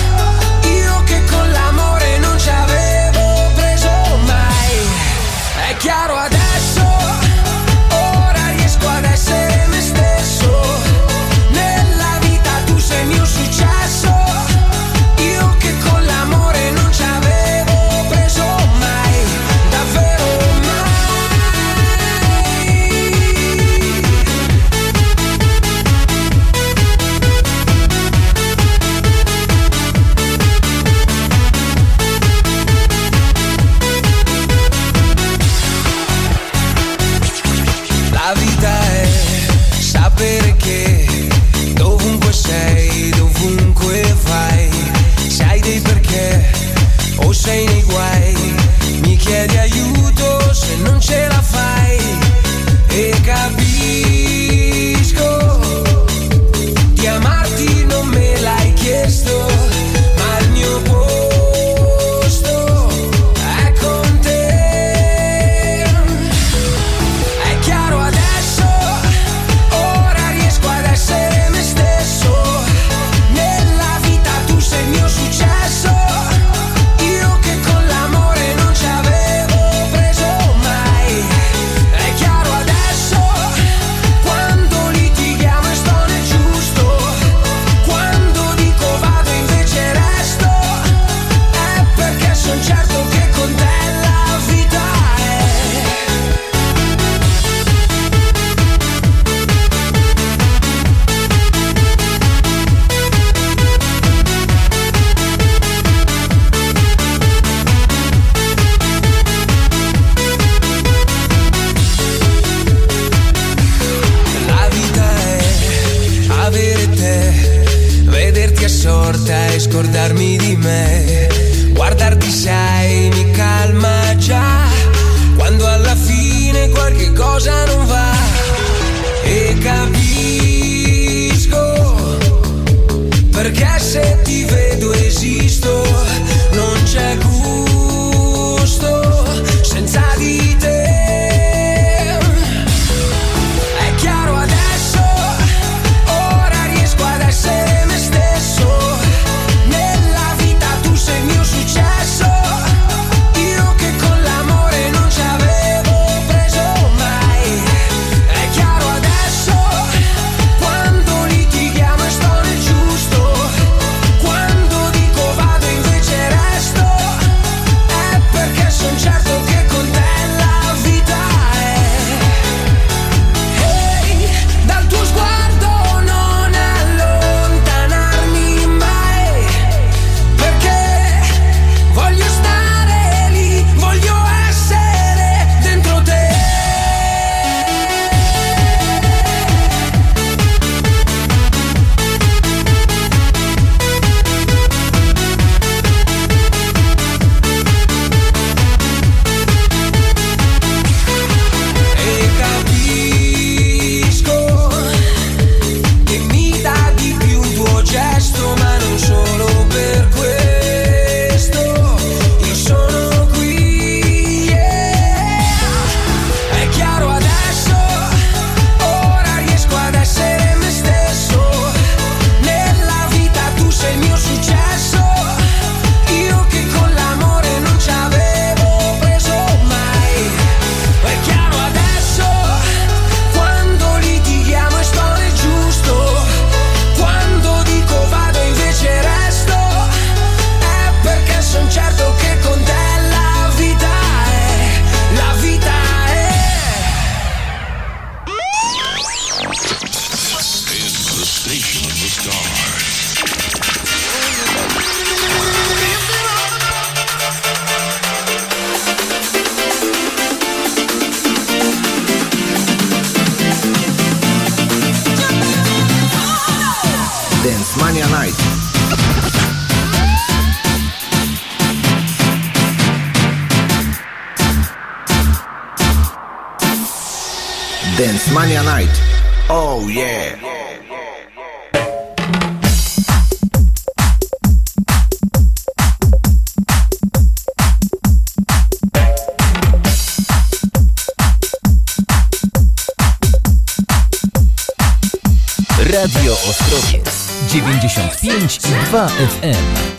Oh yeah. Radio Ostrowiec 95 i 2 FM.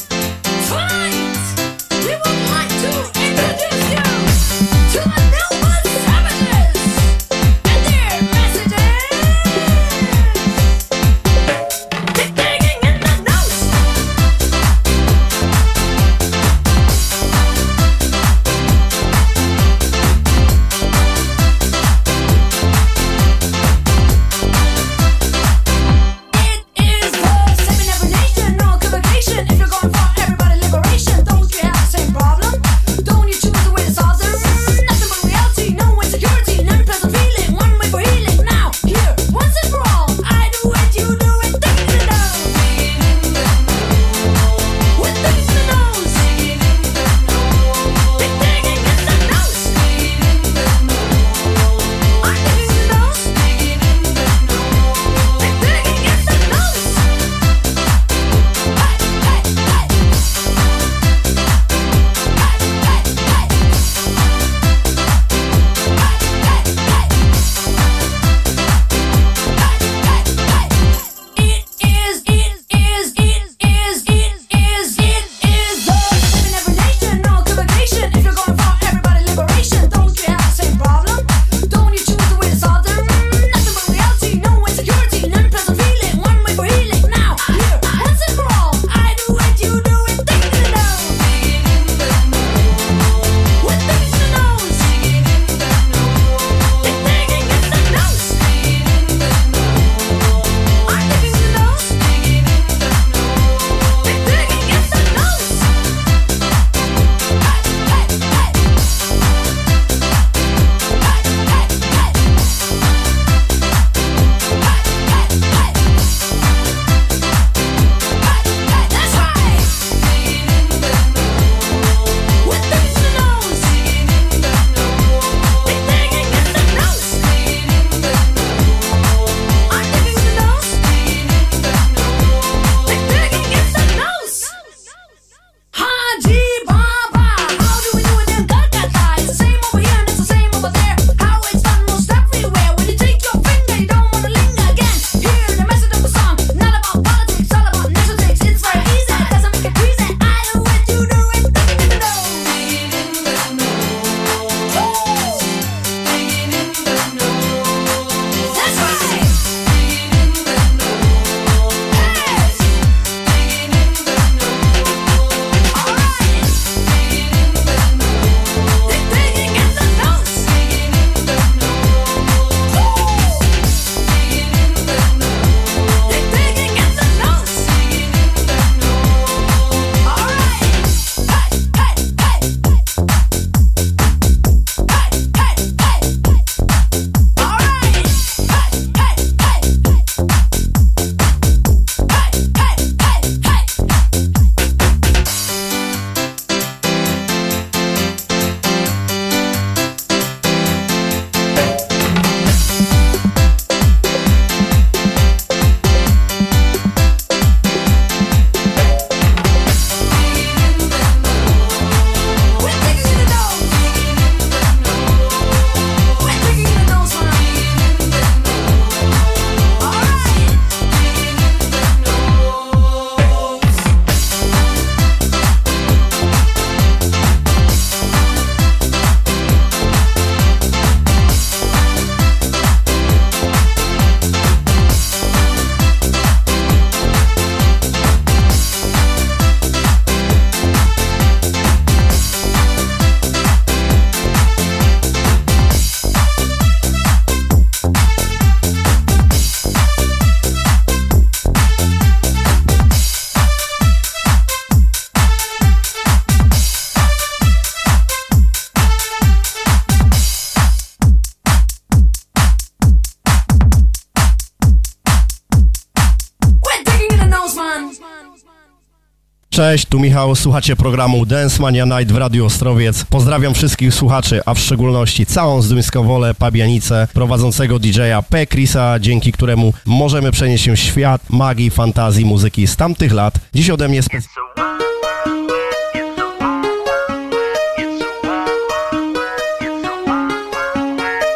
Cześć, tu Michał, słuchacie programu Dance Mania Night w Radiu Ostrowiec. Pozdrawiam wszystkich słuchaczy, a w szczególności całą zduńską wolę Pabianicę, prowadzącego DJ-a P. Chrisa, dzięki któremu możemy przenieść się w świat magii, fantazji, muzyki z tamtych lat. Dziś ode mnie specjalnie...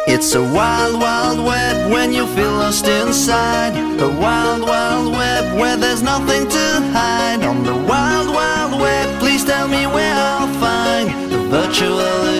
It's a wild, wild west. when you feel lost inside the wild, wild web where there's nothing to hide. On the wild, wild web, please tell me where I'll find the virtual.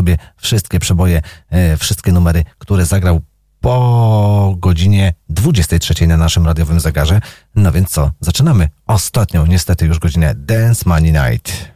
sobie wszystkie przeboje, e, wszystkie numery, które zagrał po godzinie 23 na naszym radiowym zegarze. No więc co, zaczynamy ostatnią niestety już godzinę Dance Money Night.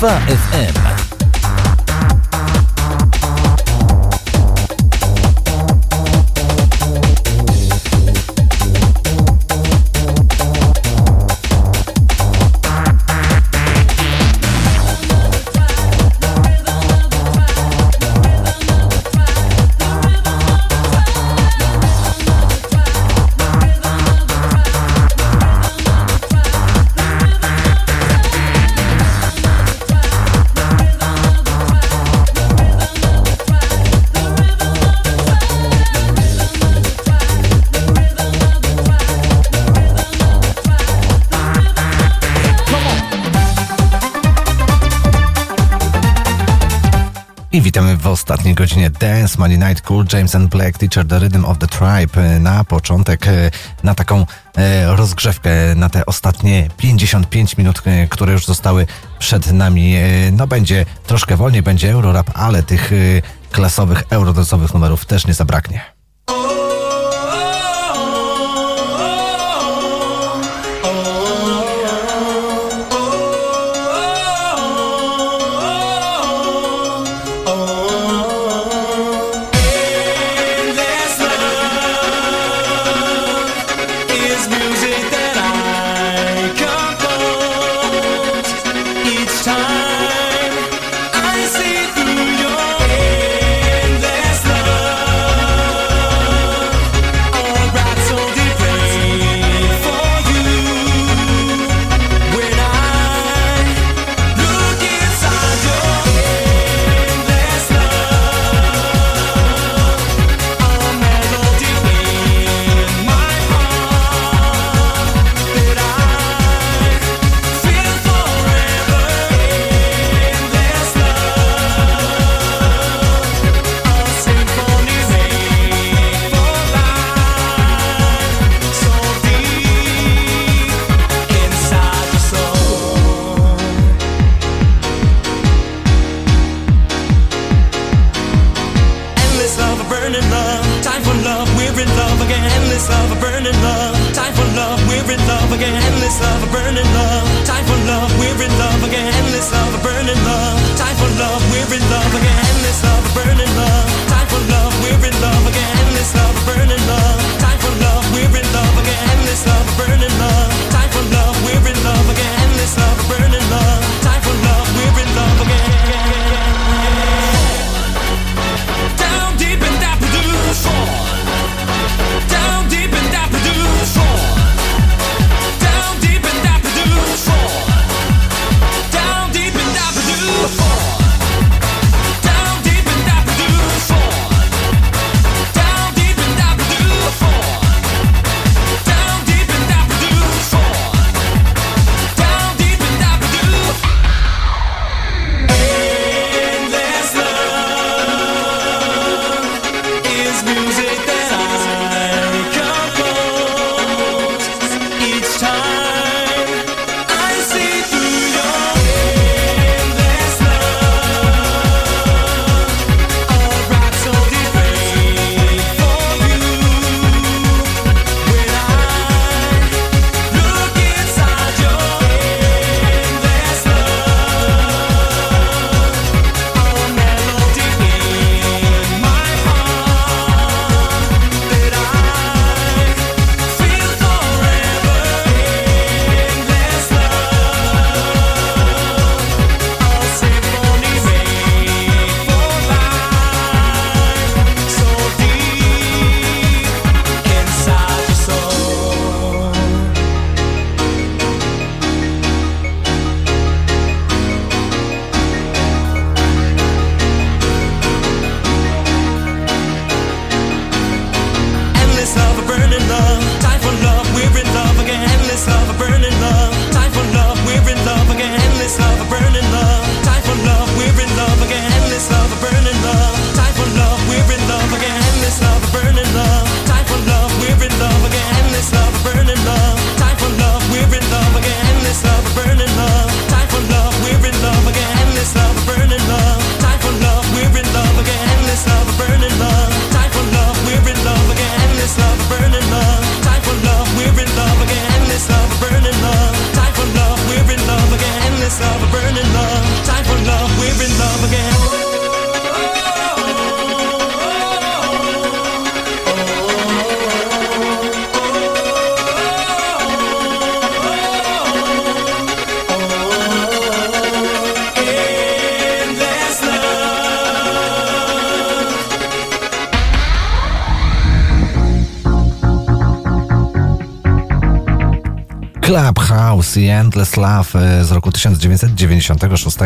فائق właśnie Dance, Money Night Cool, James and Black, Teacher The Rhythm of the Tribe e, na początek, e, na taką e, rozgrzewkę, na te ostatnie 55 minut, które już zostały przed nami. No będzie troszkę wolniej, będzie Eurorap, ale tych klasowych, eurodonsowych numerów też nie zabraknie. Clubhouse i Endless Love e, z roku 1996.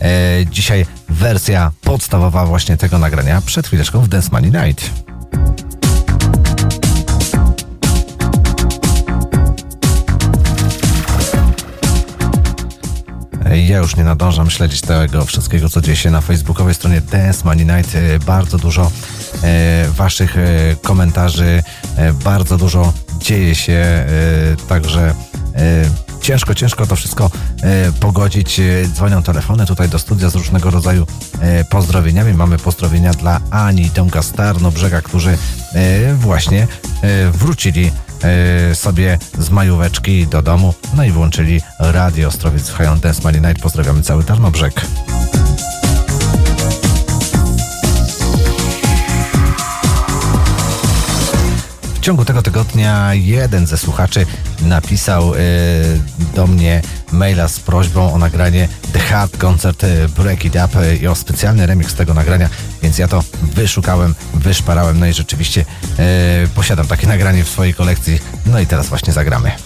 E, Dzisiaj wersja podstawowa właśnie tego nagrania przed chwileczką w Dance Money Night. Ja już nie nadążam śledzić tego wszystkiego, co dzieje się na facebookowej stronie Dance Money Night. E, Bardzo dużo e, waszych e, komentarzy, e, bardzo dużo dzieje się, e, także e, ciężko, ciężko to wszystko e, pogodzić. E, Dzwonią telefony tutaj do studia z różnego rodzaju e, pozdrowieniami. Mamy pozdrowienia dla Ani i Tomka z Tarnobrzega, którzy właśnie wrócili sobie z majóweczki do domu, no i włączyli Radio Ostrowiec High Dance Night. Pozdrawiamy cały Tarnobrzeg. W ciągu tego tygodnia jeden ze słuchaczy napisał e, do mnie maila z prośbą o nagranie The Hard Concert e, Break It Up e, i o specjalny remix tego nagrania, więc ja to wyszukałem, wyszparałem, no i rzeczywiście posiadam takie nagranie w swojej kolekcji, no i teraz właśnie zagramy.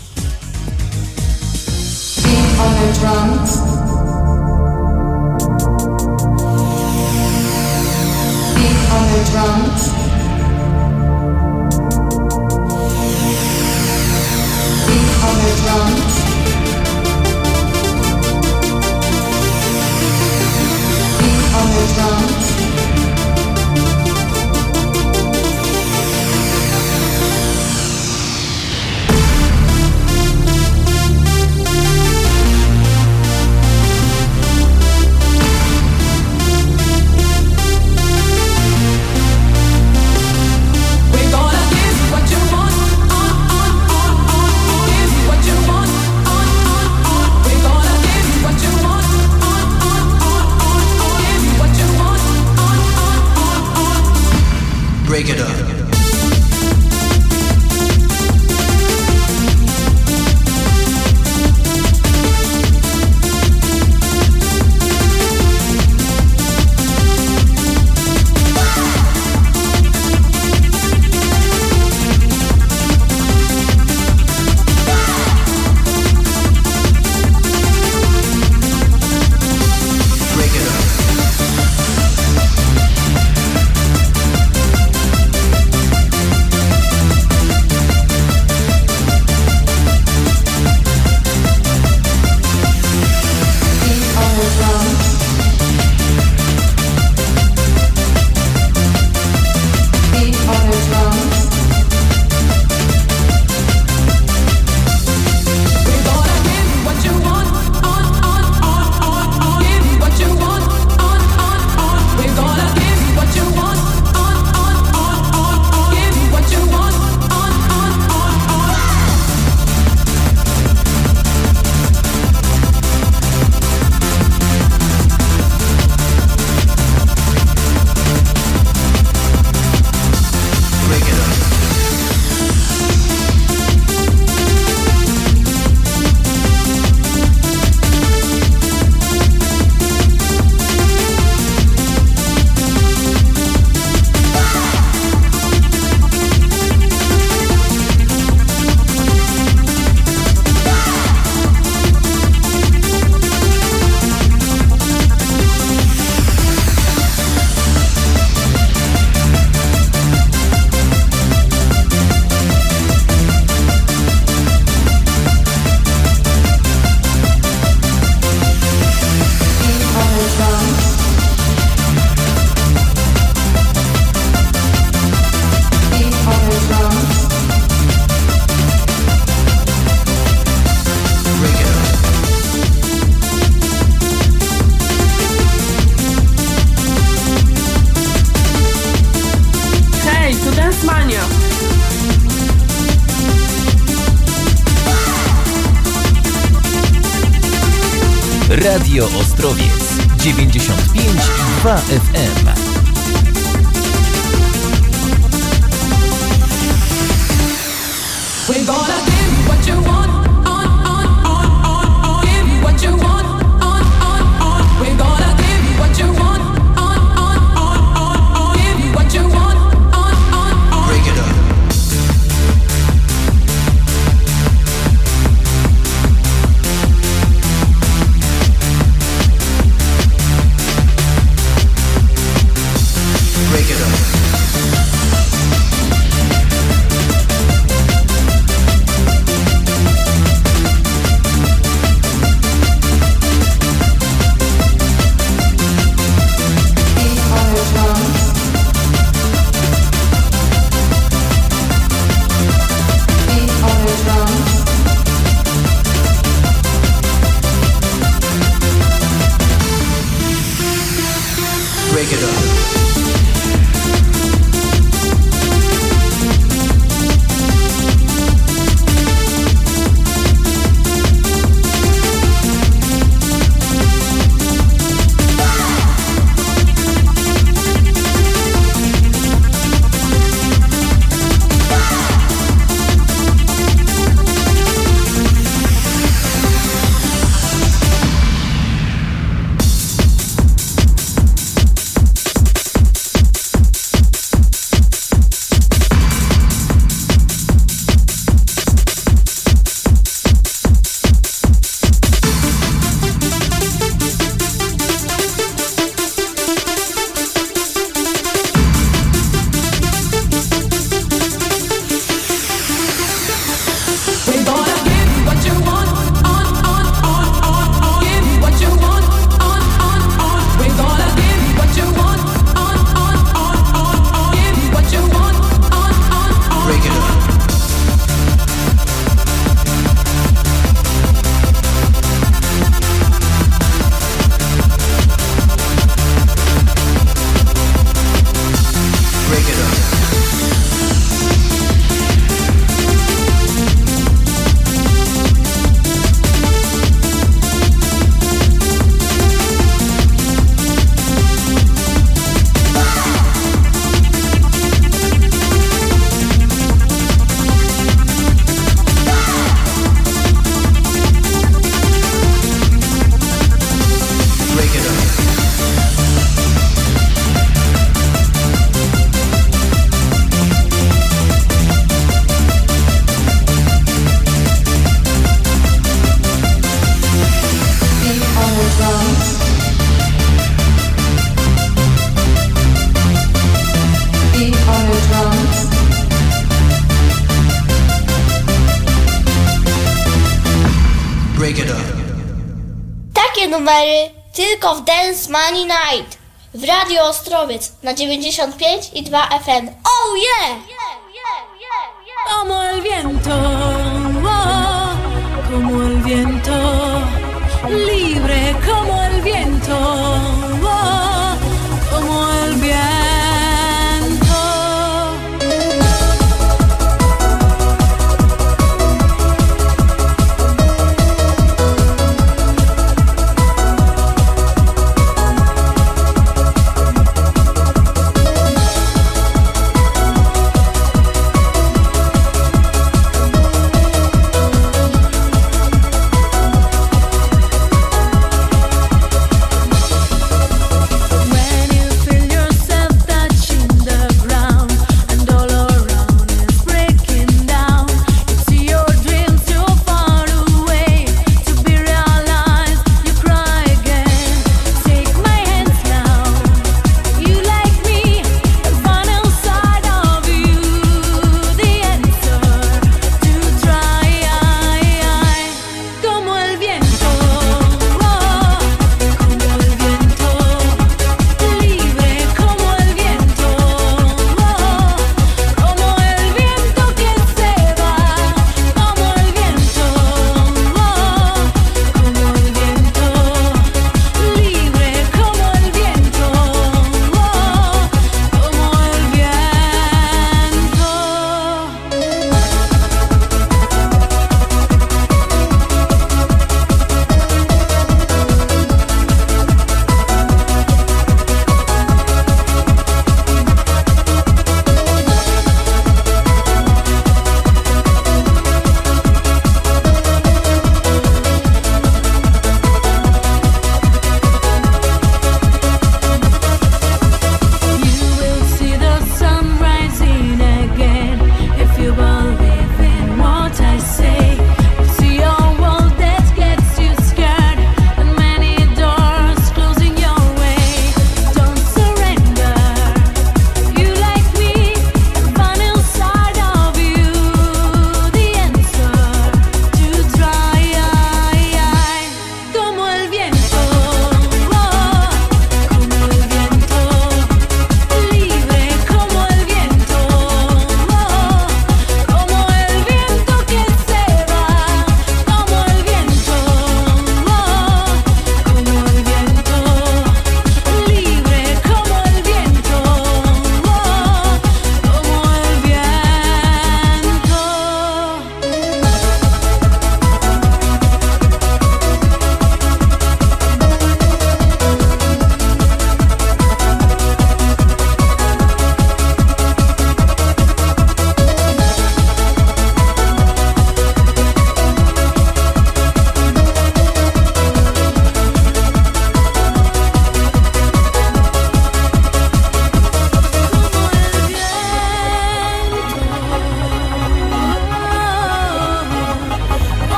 Na 95 i 2 FM. Oh yeah!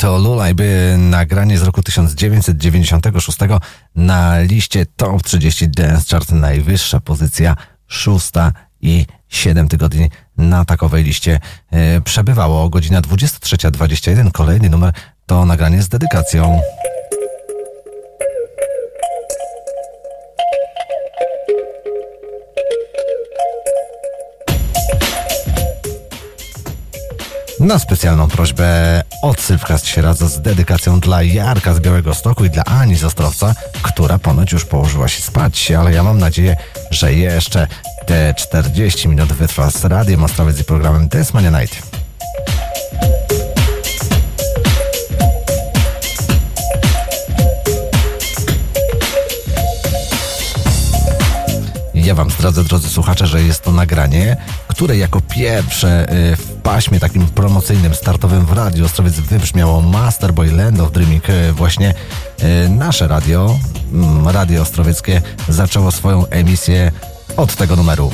to Lullaby, nagranie z roku 1996 na liście Top 30 Dance Chart, najwyższa pozycja, szósta i siedem tygodni na takowej liście e, przebywało. Godzina 23.21, kolejny numer to nagranie z dedykacją. na specjalną prośbę Odsypkast się radza z dedykacją dla Jarka z Białego Stoku i dla Ani z Ostrowca, która ponoć już położyła się spać, ale ja mam nadzieję, że jeszcze te 40 minut wytrwa z Radiem Ostrowiec i programem Desmania Night. Ja Wam zdradzę, drodzy słuchacze, że jest to nagranie, które jako pierwsze y, w paśmie takim promocyjnym, startowym w radiu Ostrowiec wybrzmiało Masterboy Land of Dreaming. E, właśnie e, nasze radio, mm, radio ostrowieckie, zaczęło swoją emisję od tego numeru.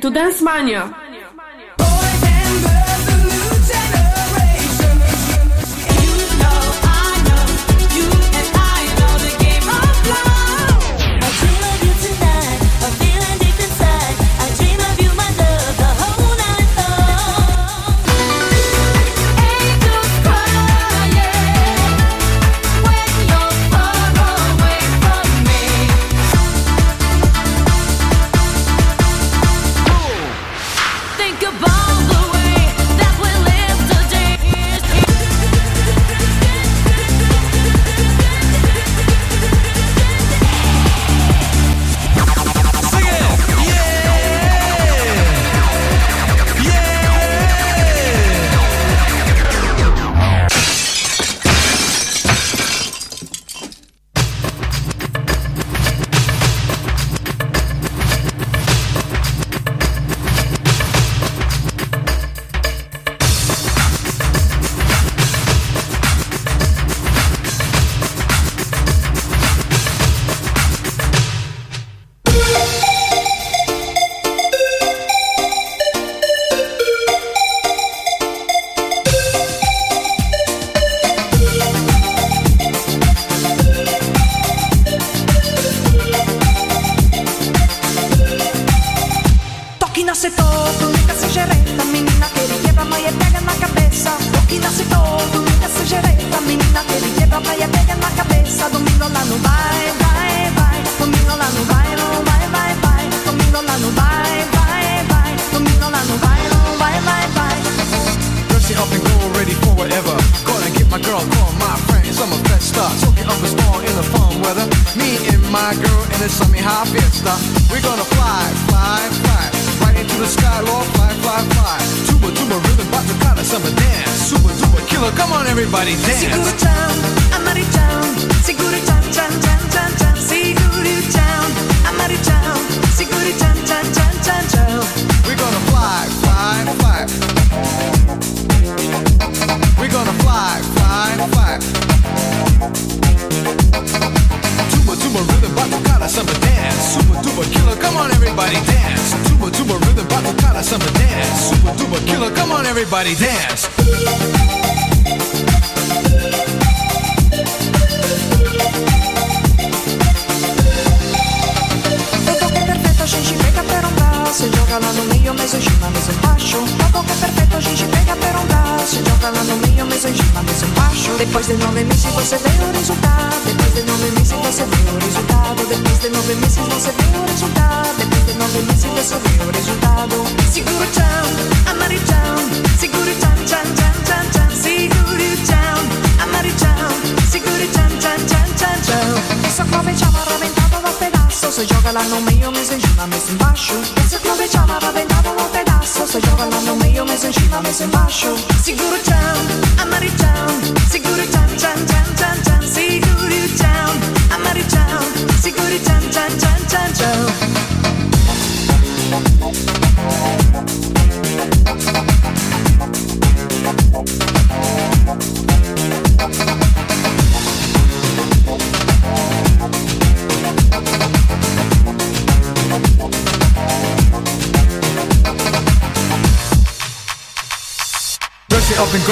To Dance Mania!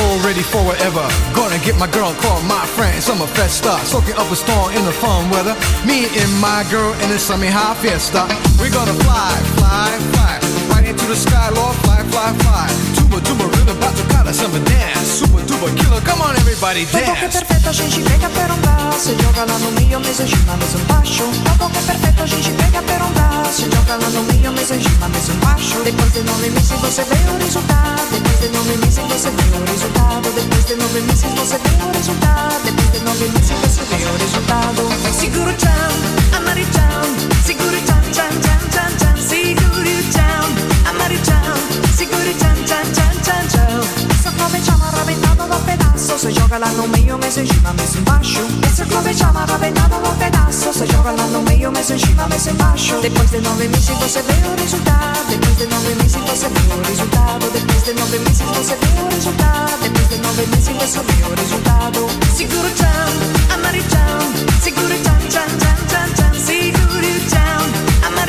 It up and go ready for whatever. Gonna get my girl, call my friends. I'm a festa. Soaking up a storm in the fun weather. Me and my girl in the sunny high fiesta. We're gonna fly, fly, fly. Right into the sky, Lord, fly, fly, fly. Tuba, tuba, rhythm, about to kind of summer dance. Super, duper killer. Come on, everybody, O toque é dance. Perfeito, a gente pega per um braço e joga lá no meio, mas em cima, mas embaixo. O toque é perfeito, a gente pega per um braço e joga lá no meio, mas em cima, mas embaixo. Depois de nove meses você vê o resultado. Depois de nove meses você vê o resultado. Depois de nove meses você vê o resultado. Depois de nove meses você vê o resultado. Segura o chão, amaricão. Segura o chão, chão, chão, chão, chão. Segura o chão, sicuri cian cian cian cian ciao. Adesso cominciamo arrabbentando da pedasso. Se gioca l'anno meglio messo in cima messo in basso. Adesso cominciamo arrabbentando da pedasso. Se gioca l'anno meglio messo in cima messo in basso. Depois de nove mesi você vê o risultato. Depois de nove mesi você vê o risultato. Depois de nove mesi você vê o risultato. Después de nove mesi você vê o risultado Sicuro ciao, amari ciao. Sicuro ciao ciao ciao ciao ciao. Sicuro ciao.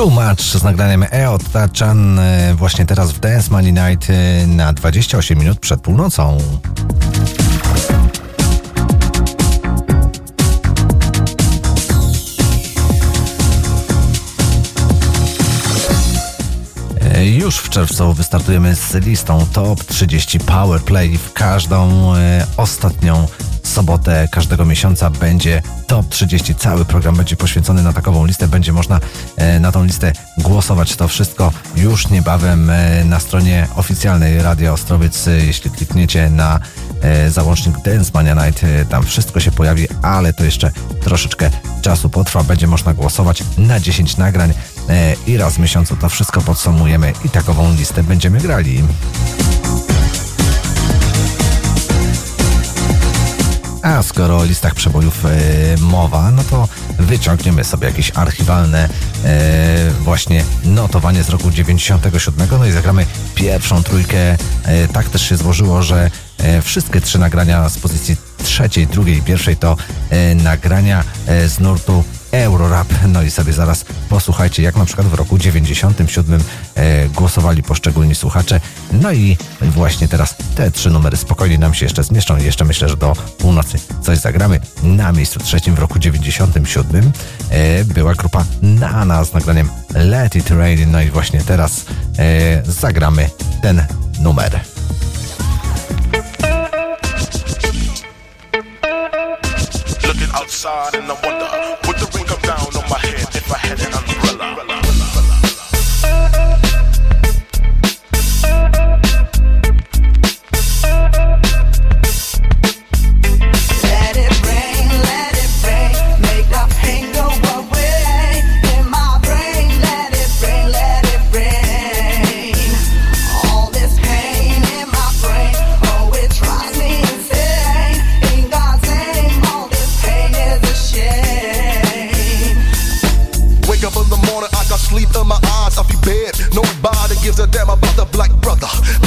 Too Much z nagraniem Eo Tachan e, właśnie teraz w Dance Money Night e, na 28 minut przed północą. E, Już w czerwcu wystartujemy z listą Top 30 Power Play. W każdą e, ostatnią sobotę każdego miesiąca będzie Top 30. Cały program będzie poświęcony na takową listę. Będzie można e, na tą listę głosować. To wszystko już niebawem e, na stronie oficjalnej Radio Ostrowiec. Jeśli klikniecie na e, załącznik Dance Mania Night, tam wszystko się pojawi, ale to jeszcze troszeczkę czasu potrwa. Będzie można głosować na 10 nagrań i raz w miesiącu to wszystko podsumujemy i takową listę będziemy grali. A skoro o listach przebojów e, mowa, no to wyciągniemy sobie jakieś archiwalne e, właśnie notowanie z roku 97, no i zagramy pierwszą trójkę. E, tak też się złożyło, że wszystkie trzy nagrania z pozycji trzeciej, drugiej pierwszej to e, nagrania e, z nurtu Eurorap. No i sobie zaraz posłuchajcie, jak na przykład w roku 97 e, głosowali poszczególni słuchacze. No i właśnie teraz te trzy numery spokojnie nam się jeszcze zmieszczą jeszcze myślę, że do północy coś zagramy. Na miejscu trzecim w roku 97 e, była grupa Nana z nagraniem Let It Rain. No i właśnie teraz e, zagramy ten numer. Outside and I wonder,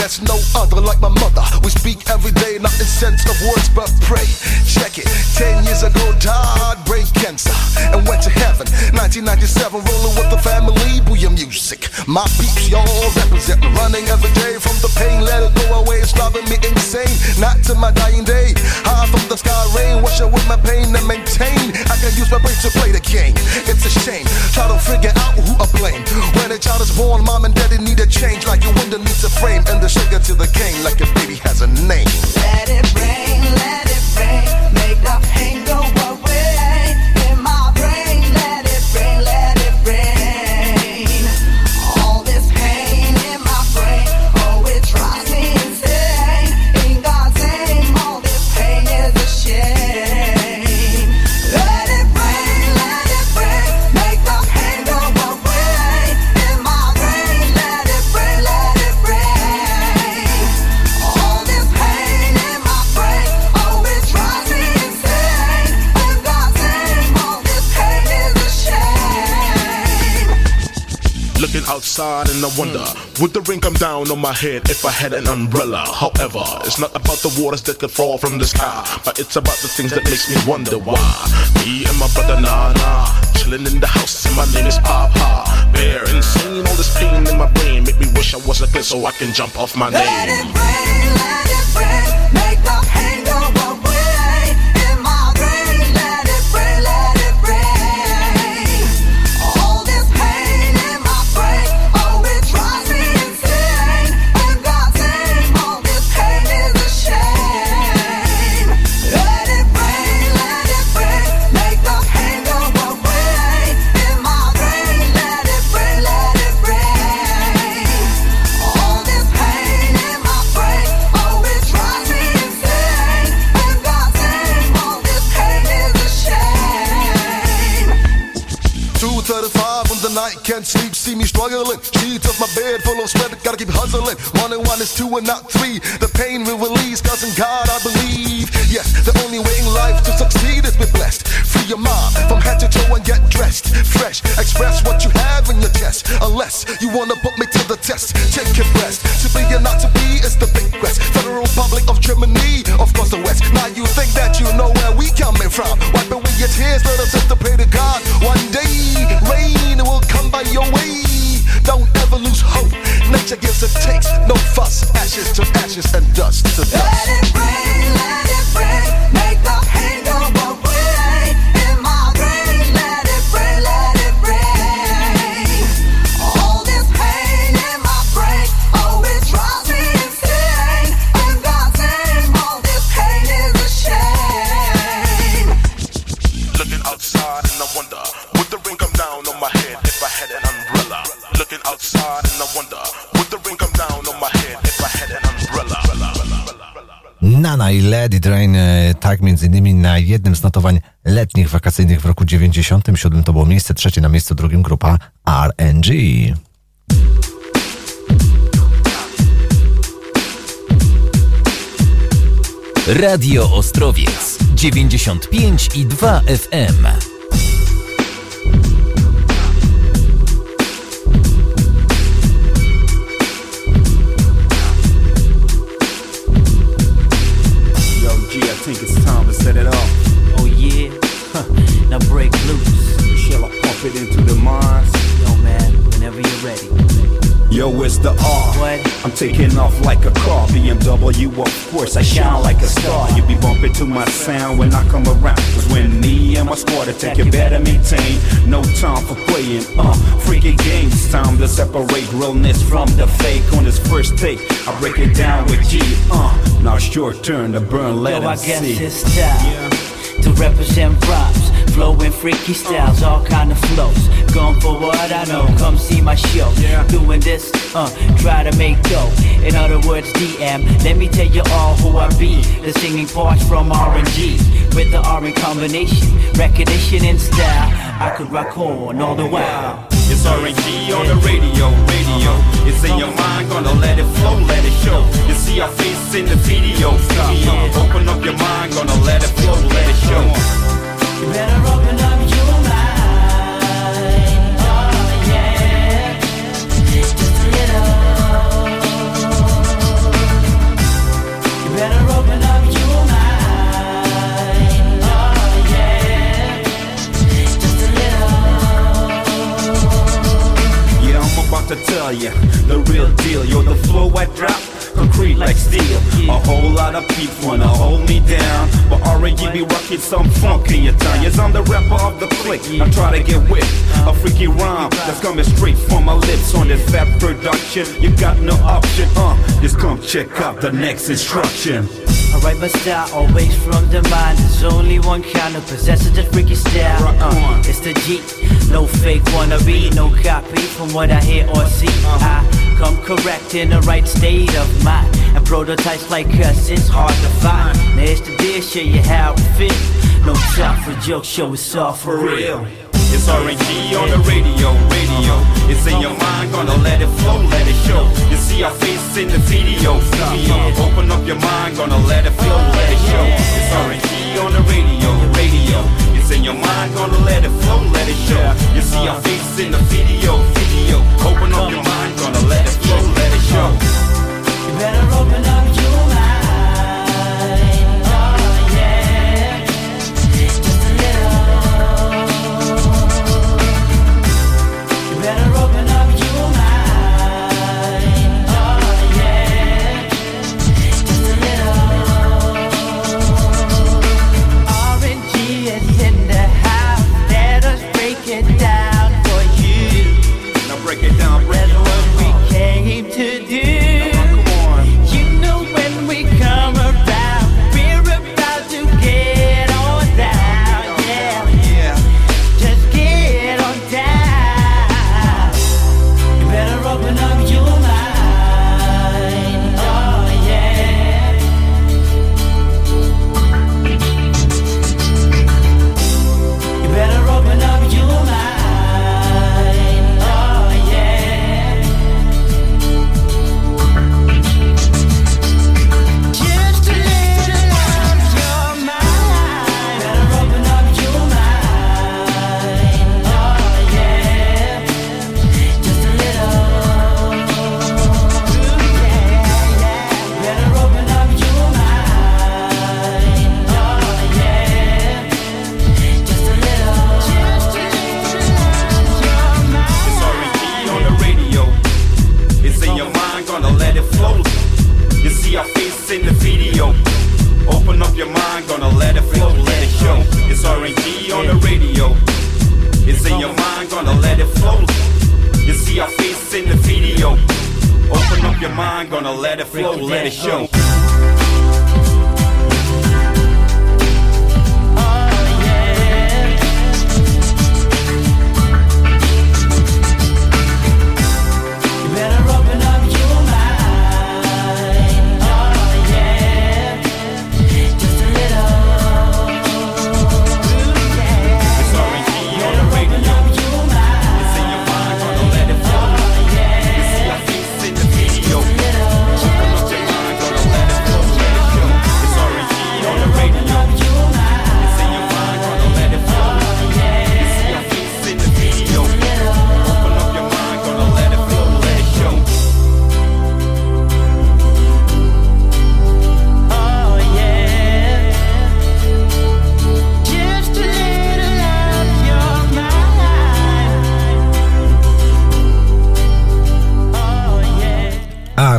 There's no other like my mother. We speak every day, not in sense of words, but pray. Check it. Ten years ago, died brain and went to heaven. 1997, rolling with the family, booyah music. My peeps, y'all represent running every day from the pain. Let it go away, it's driving me insane. Not to my dying day. High from the sky, rain, wash away my pain and maintain. I can use my brain to play the game. It's a shame. Try to figure out who I blame. When a child is born, mom and daddy need a change. Like your window needs a frame and the sugar to the cane. Like a baby has a name. Let it rain, let it rain, make the pain And I wonder, would the rain come down on my head if I had an umbrella? However, it's not about the waters that could fall from the sky, but it's about the things that makes me wonder why. Me and my brother Nana, chilling in the house and my name is Papa. Bear insane, all this pain in my brain make me wish I was a kid so I can jump off my Let it name. Sleep, see me struggling. Sheets of my bed full of sweat, gotta keep hustling. One and one is two and not three. The pain will release, cause in God I believe be blessed. Free your mind from head to toe and get dressed. Fresh, express what you have in your chest. Unless you wanna put me to the test, take your rest. To be or not to be is the big quest. Federal Republic of Germany, of course the West. Now you think that you know where we coming from. Wiping away your tears, let us have to pray to God. One day, rain will come by your way. Don't ever lose hope. Nature gives a taste, no fuss. Ashes to ashes and dust to dust. Let it rain, let it rain. Nana i Lady Drain, e, tak między innymi na jednym z notowań letnich wakacyjnych w roku 97 to było miejsce trzecie, na miejscu drugim grupa RNG. Radio Ostrowiec 95 i 2 FM. I'm taking off like a car. BMW, of course, I shine like a star. You be bumping to my sound when I come around. Cause when me and my squad attack, you better maintain. No time for playing, uh, freaking games. Time to separate realness from the fake. On this first take, I break it down with G, uh. Now it's your turn to burn, let Yo, I guess see. it's time to represent rhymes, flowing freaky styles, all kind of flows. Going for what I know, come see my show. Yeah. Doing this, uh, try to make dough. In other words, DM, let me tell you all who I be. The singing parts from R&G, with the R in combination, recognition and style. I could rock on all the while. It's RNG on the radio, radio. It's in your mind, gonna let it flow, let it show. You see our face in the video, stop. Open up your mind, gonna let it flow, let it show. To tell you the real deal. Yo, the flow I drop, concrete like steel. A whole lot of people wanna hold me down, but already be rocking some funk in your town. Yes, I'm the rapper of the clique. I try to get with a freaky rhyme that's coming straight from my lips on this fat production. You got no option, uh. Just come check out the next instruction. I write my style always from the mind. There's only one kind of possesses the freaky style. Uh, it's the G, no fake wannabe, no copy from what I hear or see. I come correct in the right state of mind. And prototypes like us, it's hard to find. Now it's the deal, show you how it fit. No time for jokes, show it's all for real. It's RNG on the radio, radio. It's in your mind, gonna let it flow, let it show. You see our face in the video, stop. Open up your mind, gonna let it flow, let it show. It's RNG on the radio, radio. It's in your mind, gonna let it flow, let it show. You see our face in the video, video. Open up your mind, gonna let it flow, let it show. Better open up our face in the video. Open up your mind, gonna let it flow, let it show.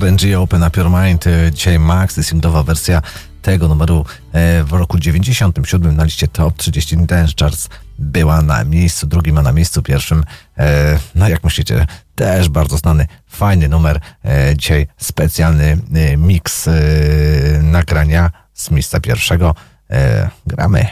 RNG Open Up Your Mind. e, Dzisiaj Max, singlowa wersja tego numeru e, w roku 97 na liście Top 30 Dance Charts była na miejscu drugim, a na miejscu pierwszym, e, no jak myślicie, też bardzo znany, fajny numer. Dzisiaj specjalny miks nagrania z miejsca pierwszego. Gramy.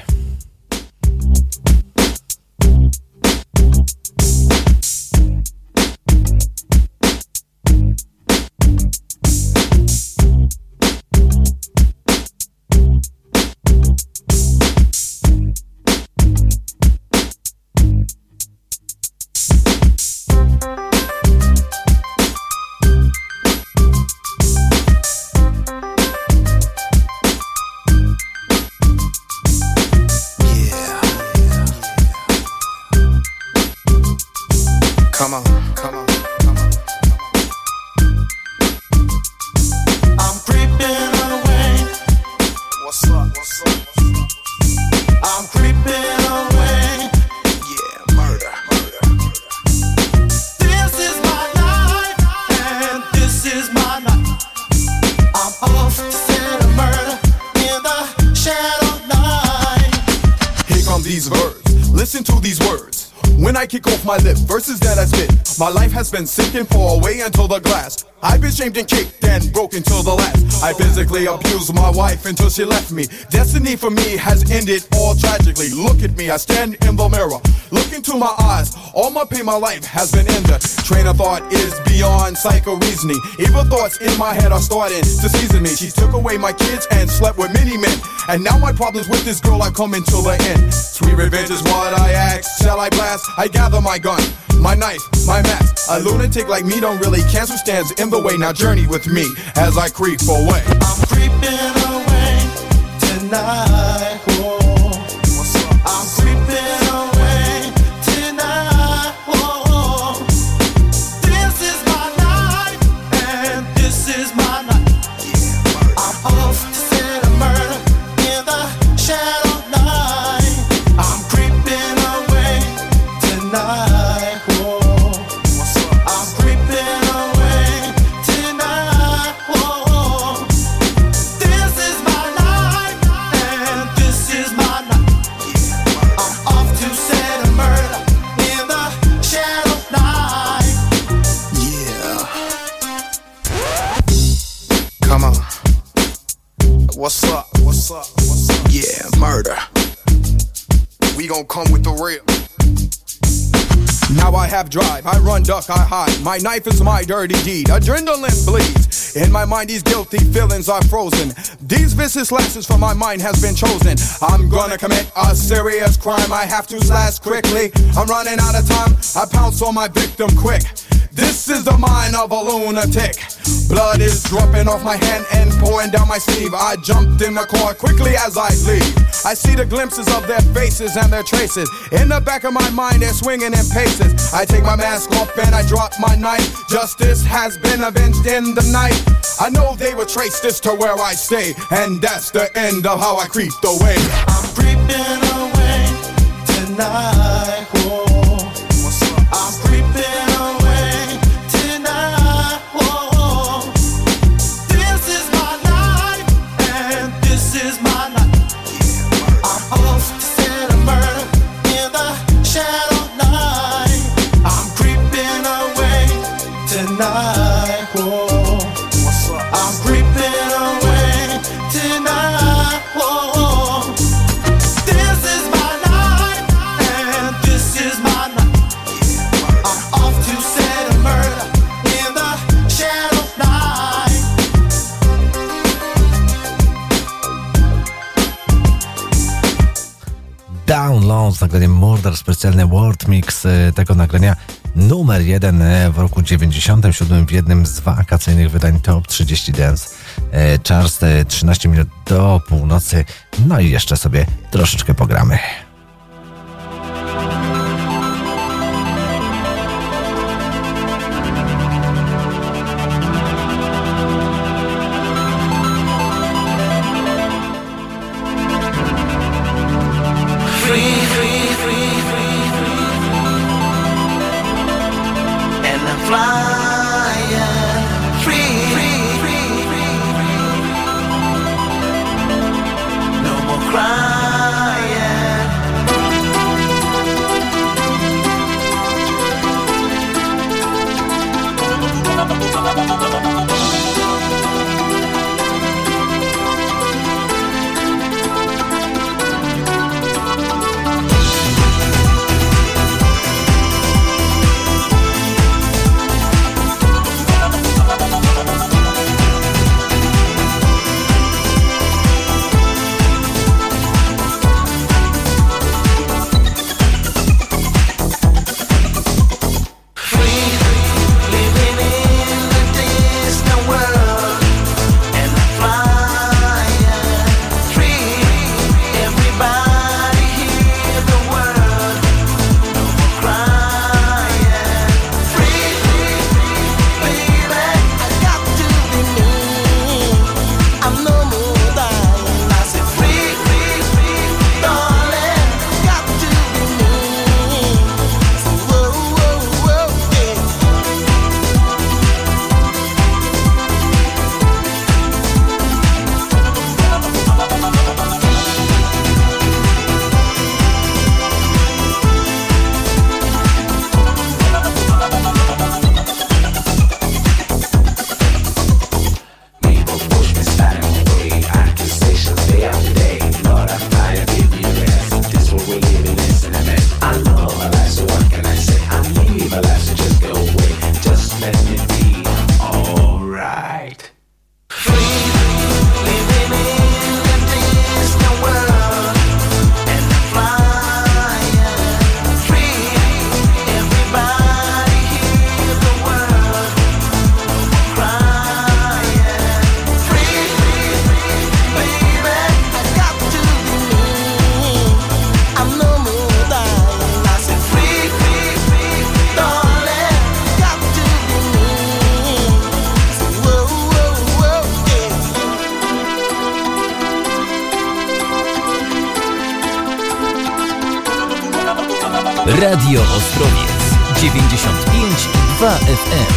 I abused my wife until she left me. Destiny for me has ended all tragically. Look at me, I stand in the mirror. Look into my eyes, all my pain, my life has been ended. Train of thought is beyond psycho reasoning. Evil thoughts in my head are starting to season me. She took away my kids and slept with many men. And now my problems with this girl are coming to the end. Sweet revenge is what I ask. Shall I blast? I gather my gun, my knife, my mask. A lunatic like me don't really cancel stands in the way. Now journey with me as I creep away. I'm creeping away tonight. Gon' come with the real. Now I have drive, I run, duck, I hide. My knife is my dirty deed. Adrenaline bleeds. In my mind, these guilty feelings are frozen. These vicious lashes from my mind has been chosen. I'm gonna commit a serious crime. I have to slash quickly. I'm running out of time. I pounce on my victim quick. This is the mind of a lunatic. Blood is dropping off my hand and pouring down my sleeve. I jumped in the car quickly as I leave. I see the glimpses of their faces and their traces. In the back of my mind, they're swinging in paces. I take my mask off and I drop my knife. Justice has been avenged in the night. I know they will trace this to where I stay, and that's the end of how I creeped away. I'm creeping away tonight. z nagraniem Murder, specjalny World Mix e, tego nagrania numer jeden e, w roku 97 w jednym z wakacyjnych wydań Top 30 Dance e, Charts 13 minut do północy. No i jeszcze sobie troszeczkę pogramy. Radio Ostrowiec 95 2 FM.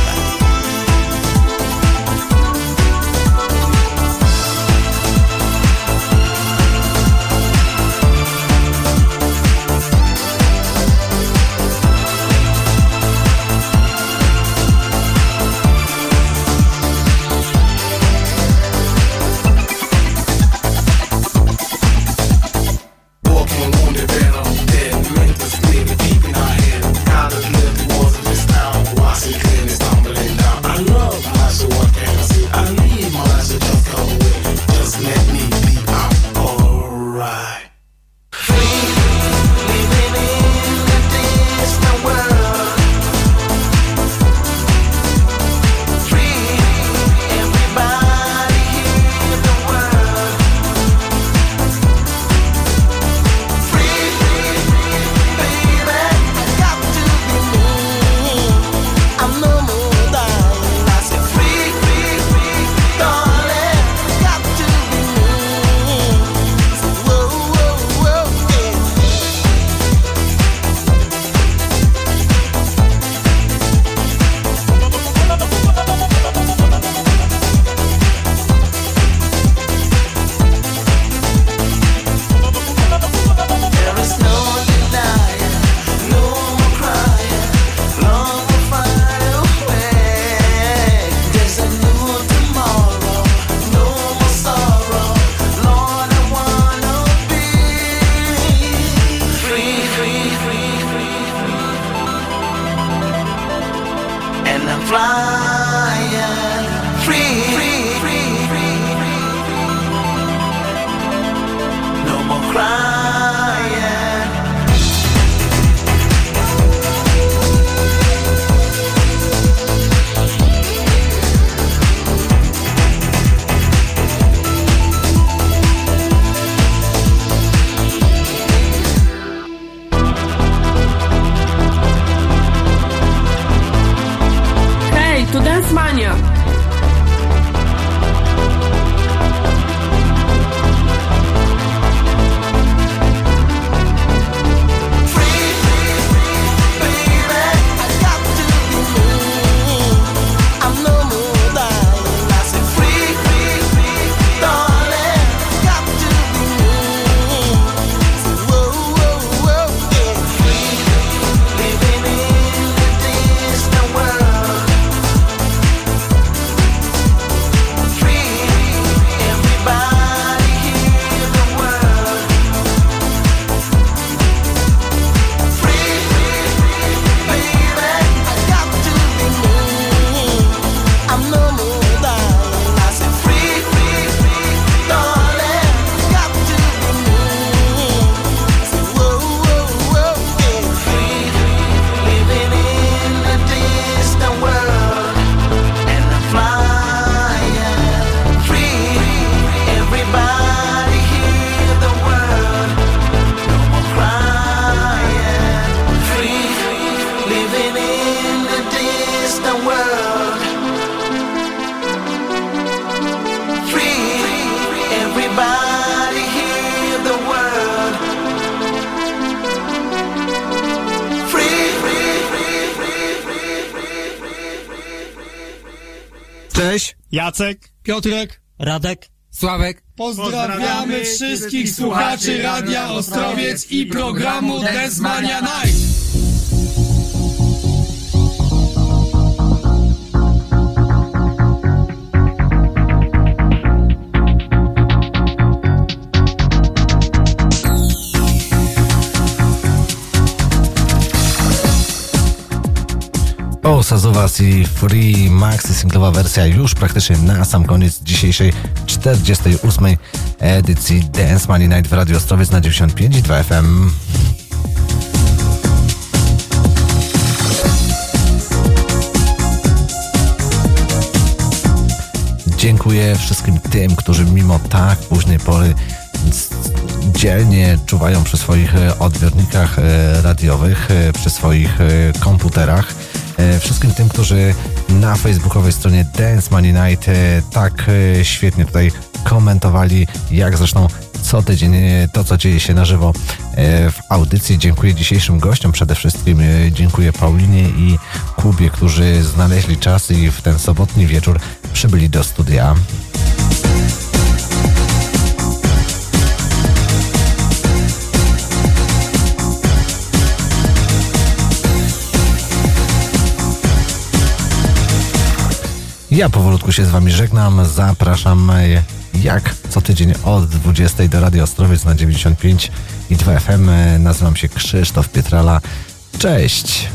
Jacek, Piotrek, Radek, Sławek. Pozdrawiamy wszystkich słuchaczy Radia Ostrowiec i programu Dance Mania Night. O, Sazuwas i Free Maxi singlowa wersja już praktycznie na sam koniec dzisiejszej 48. edycji Dance Money Night w Radio Ostrowiec na 95 i 2 FM. Dziękuję wszystkim tym, którzy mimo tak późnej pory dzielnie czuwają przy swoich odbiornikach e, radiowych, e, przy swoich e, komputerach. E, Wszystkim tym, którzy na facebookowej stronie Dance Money Night e, tak e, świetnie tutaj komentowali, jak zresztą co tydzień to, co dzieje się na żywo w audycji. Dziękuję dzisiejszym gościom przede wszystkim. Dziękuję Paulinie i Kubie, którzy znaleźli czas i w ten sobotni wieczór przybyli do studia. Ja powolutku się z Wami żegnam. Zapraszam e, jak co tydzień od 20 do Radio Ostrowiec na 95 i 2 FM. E, Nazywam się Krzysztof Pietrala. Cześć!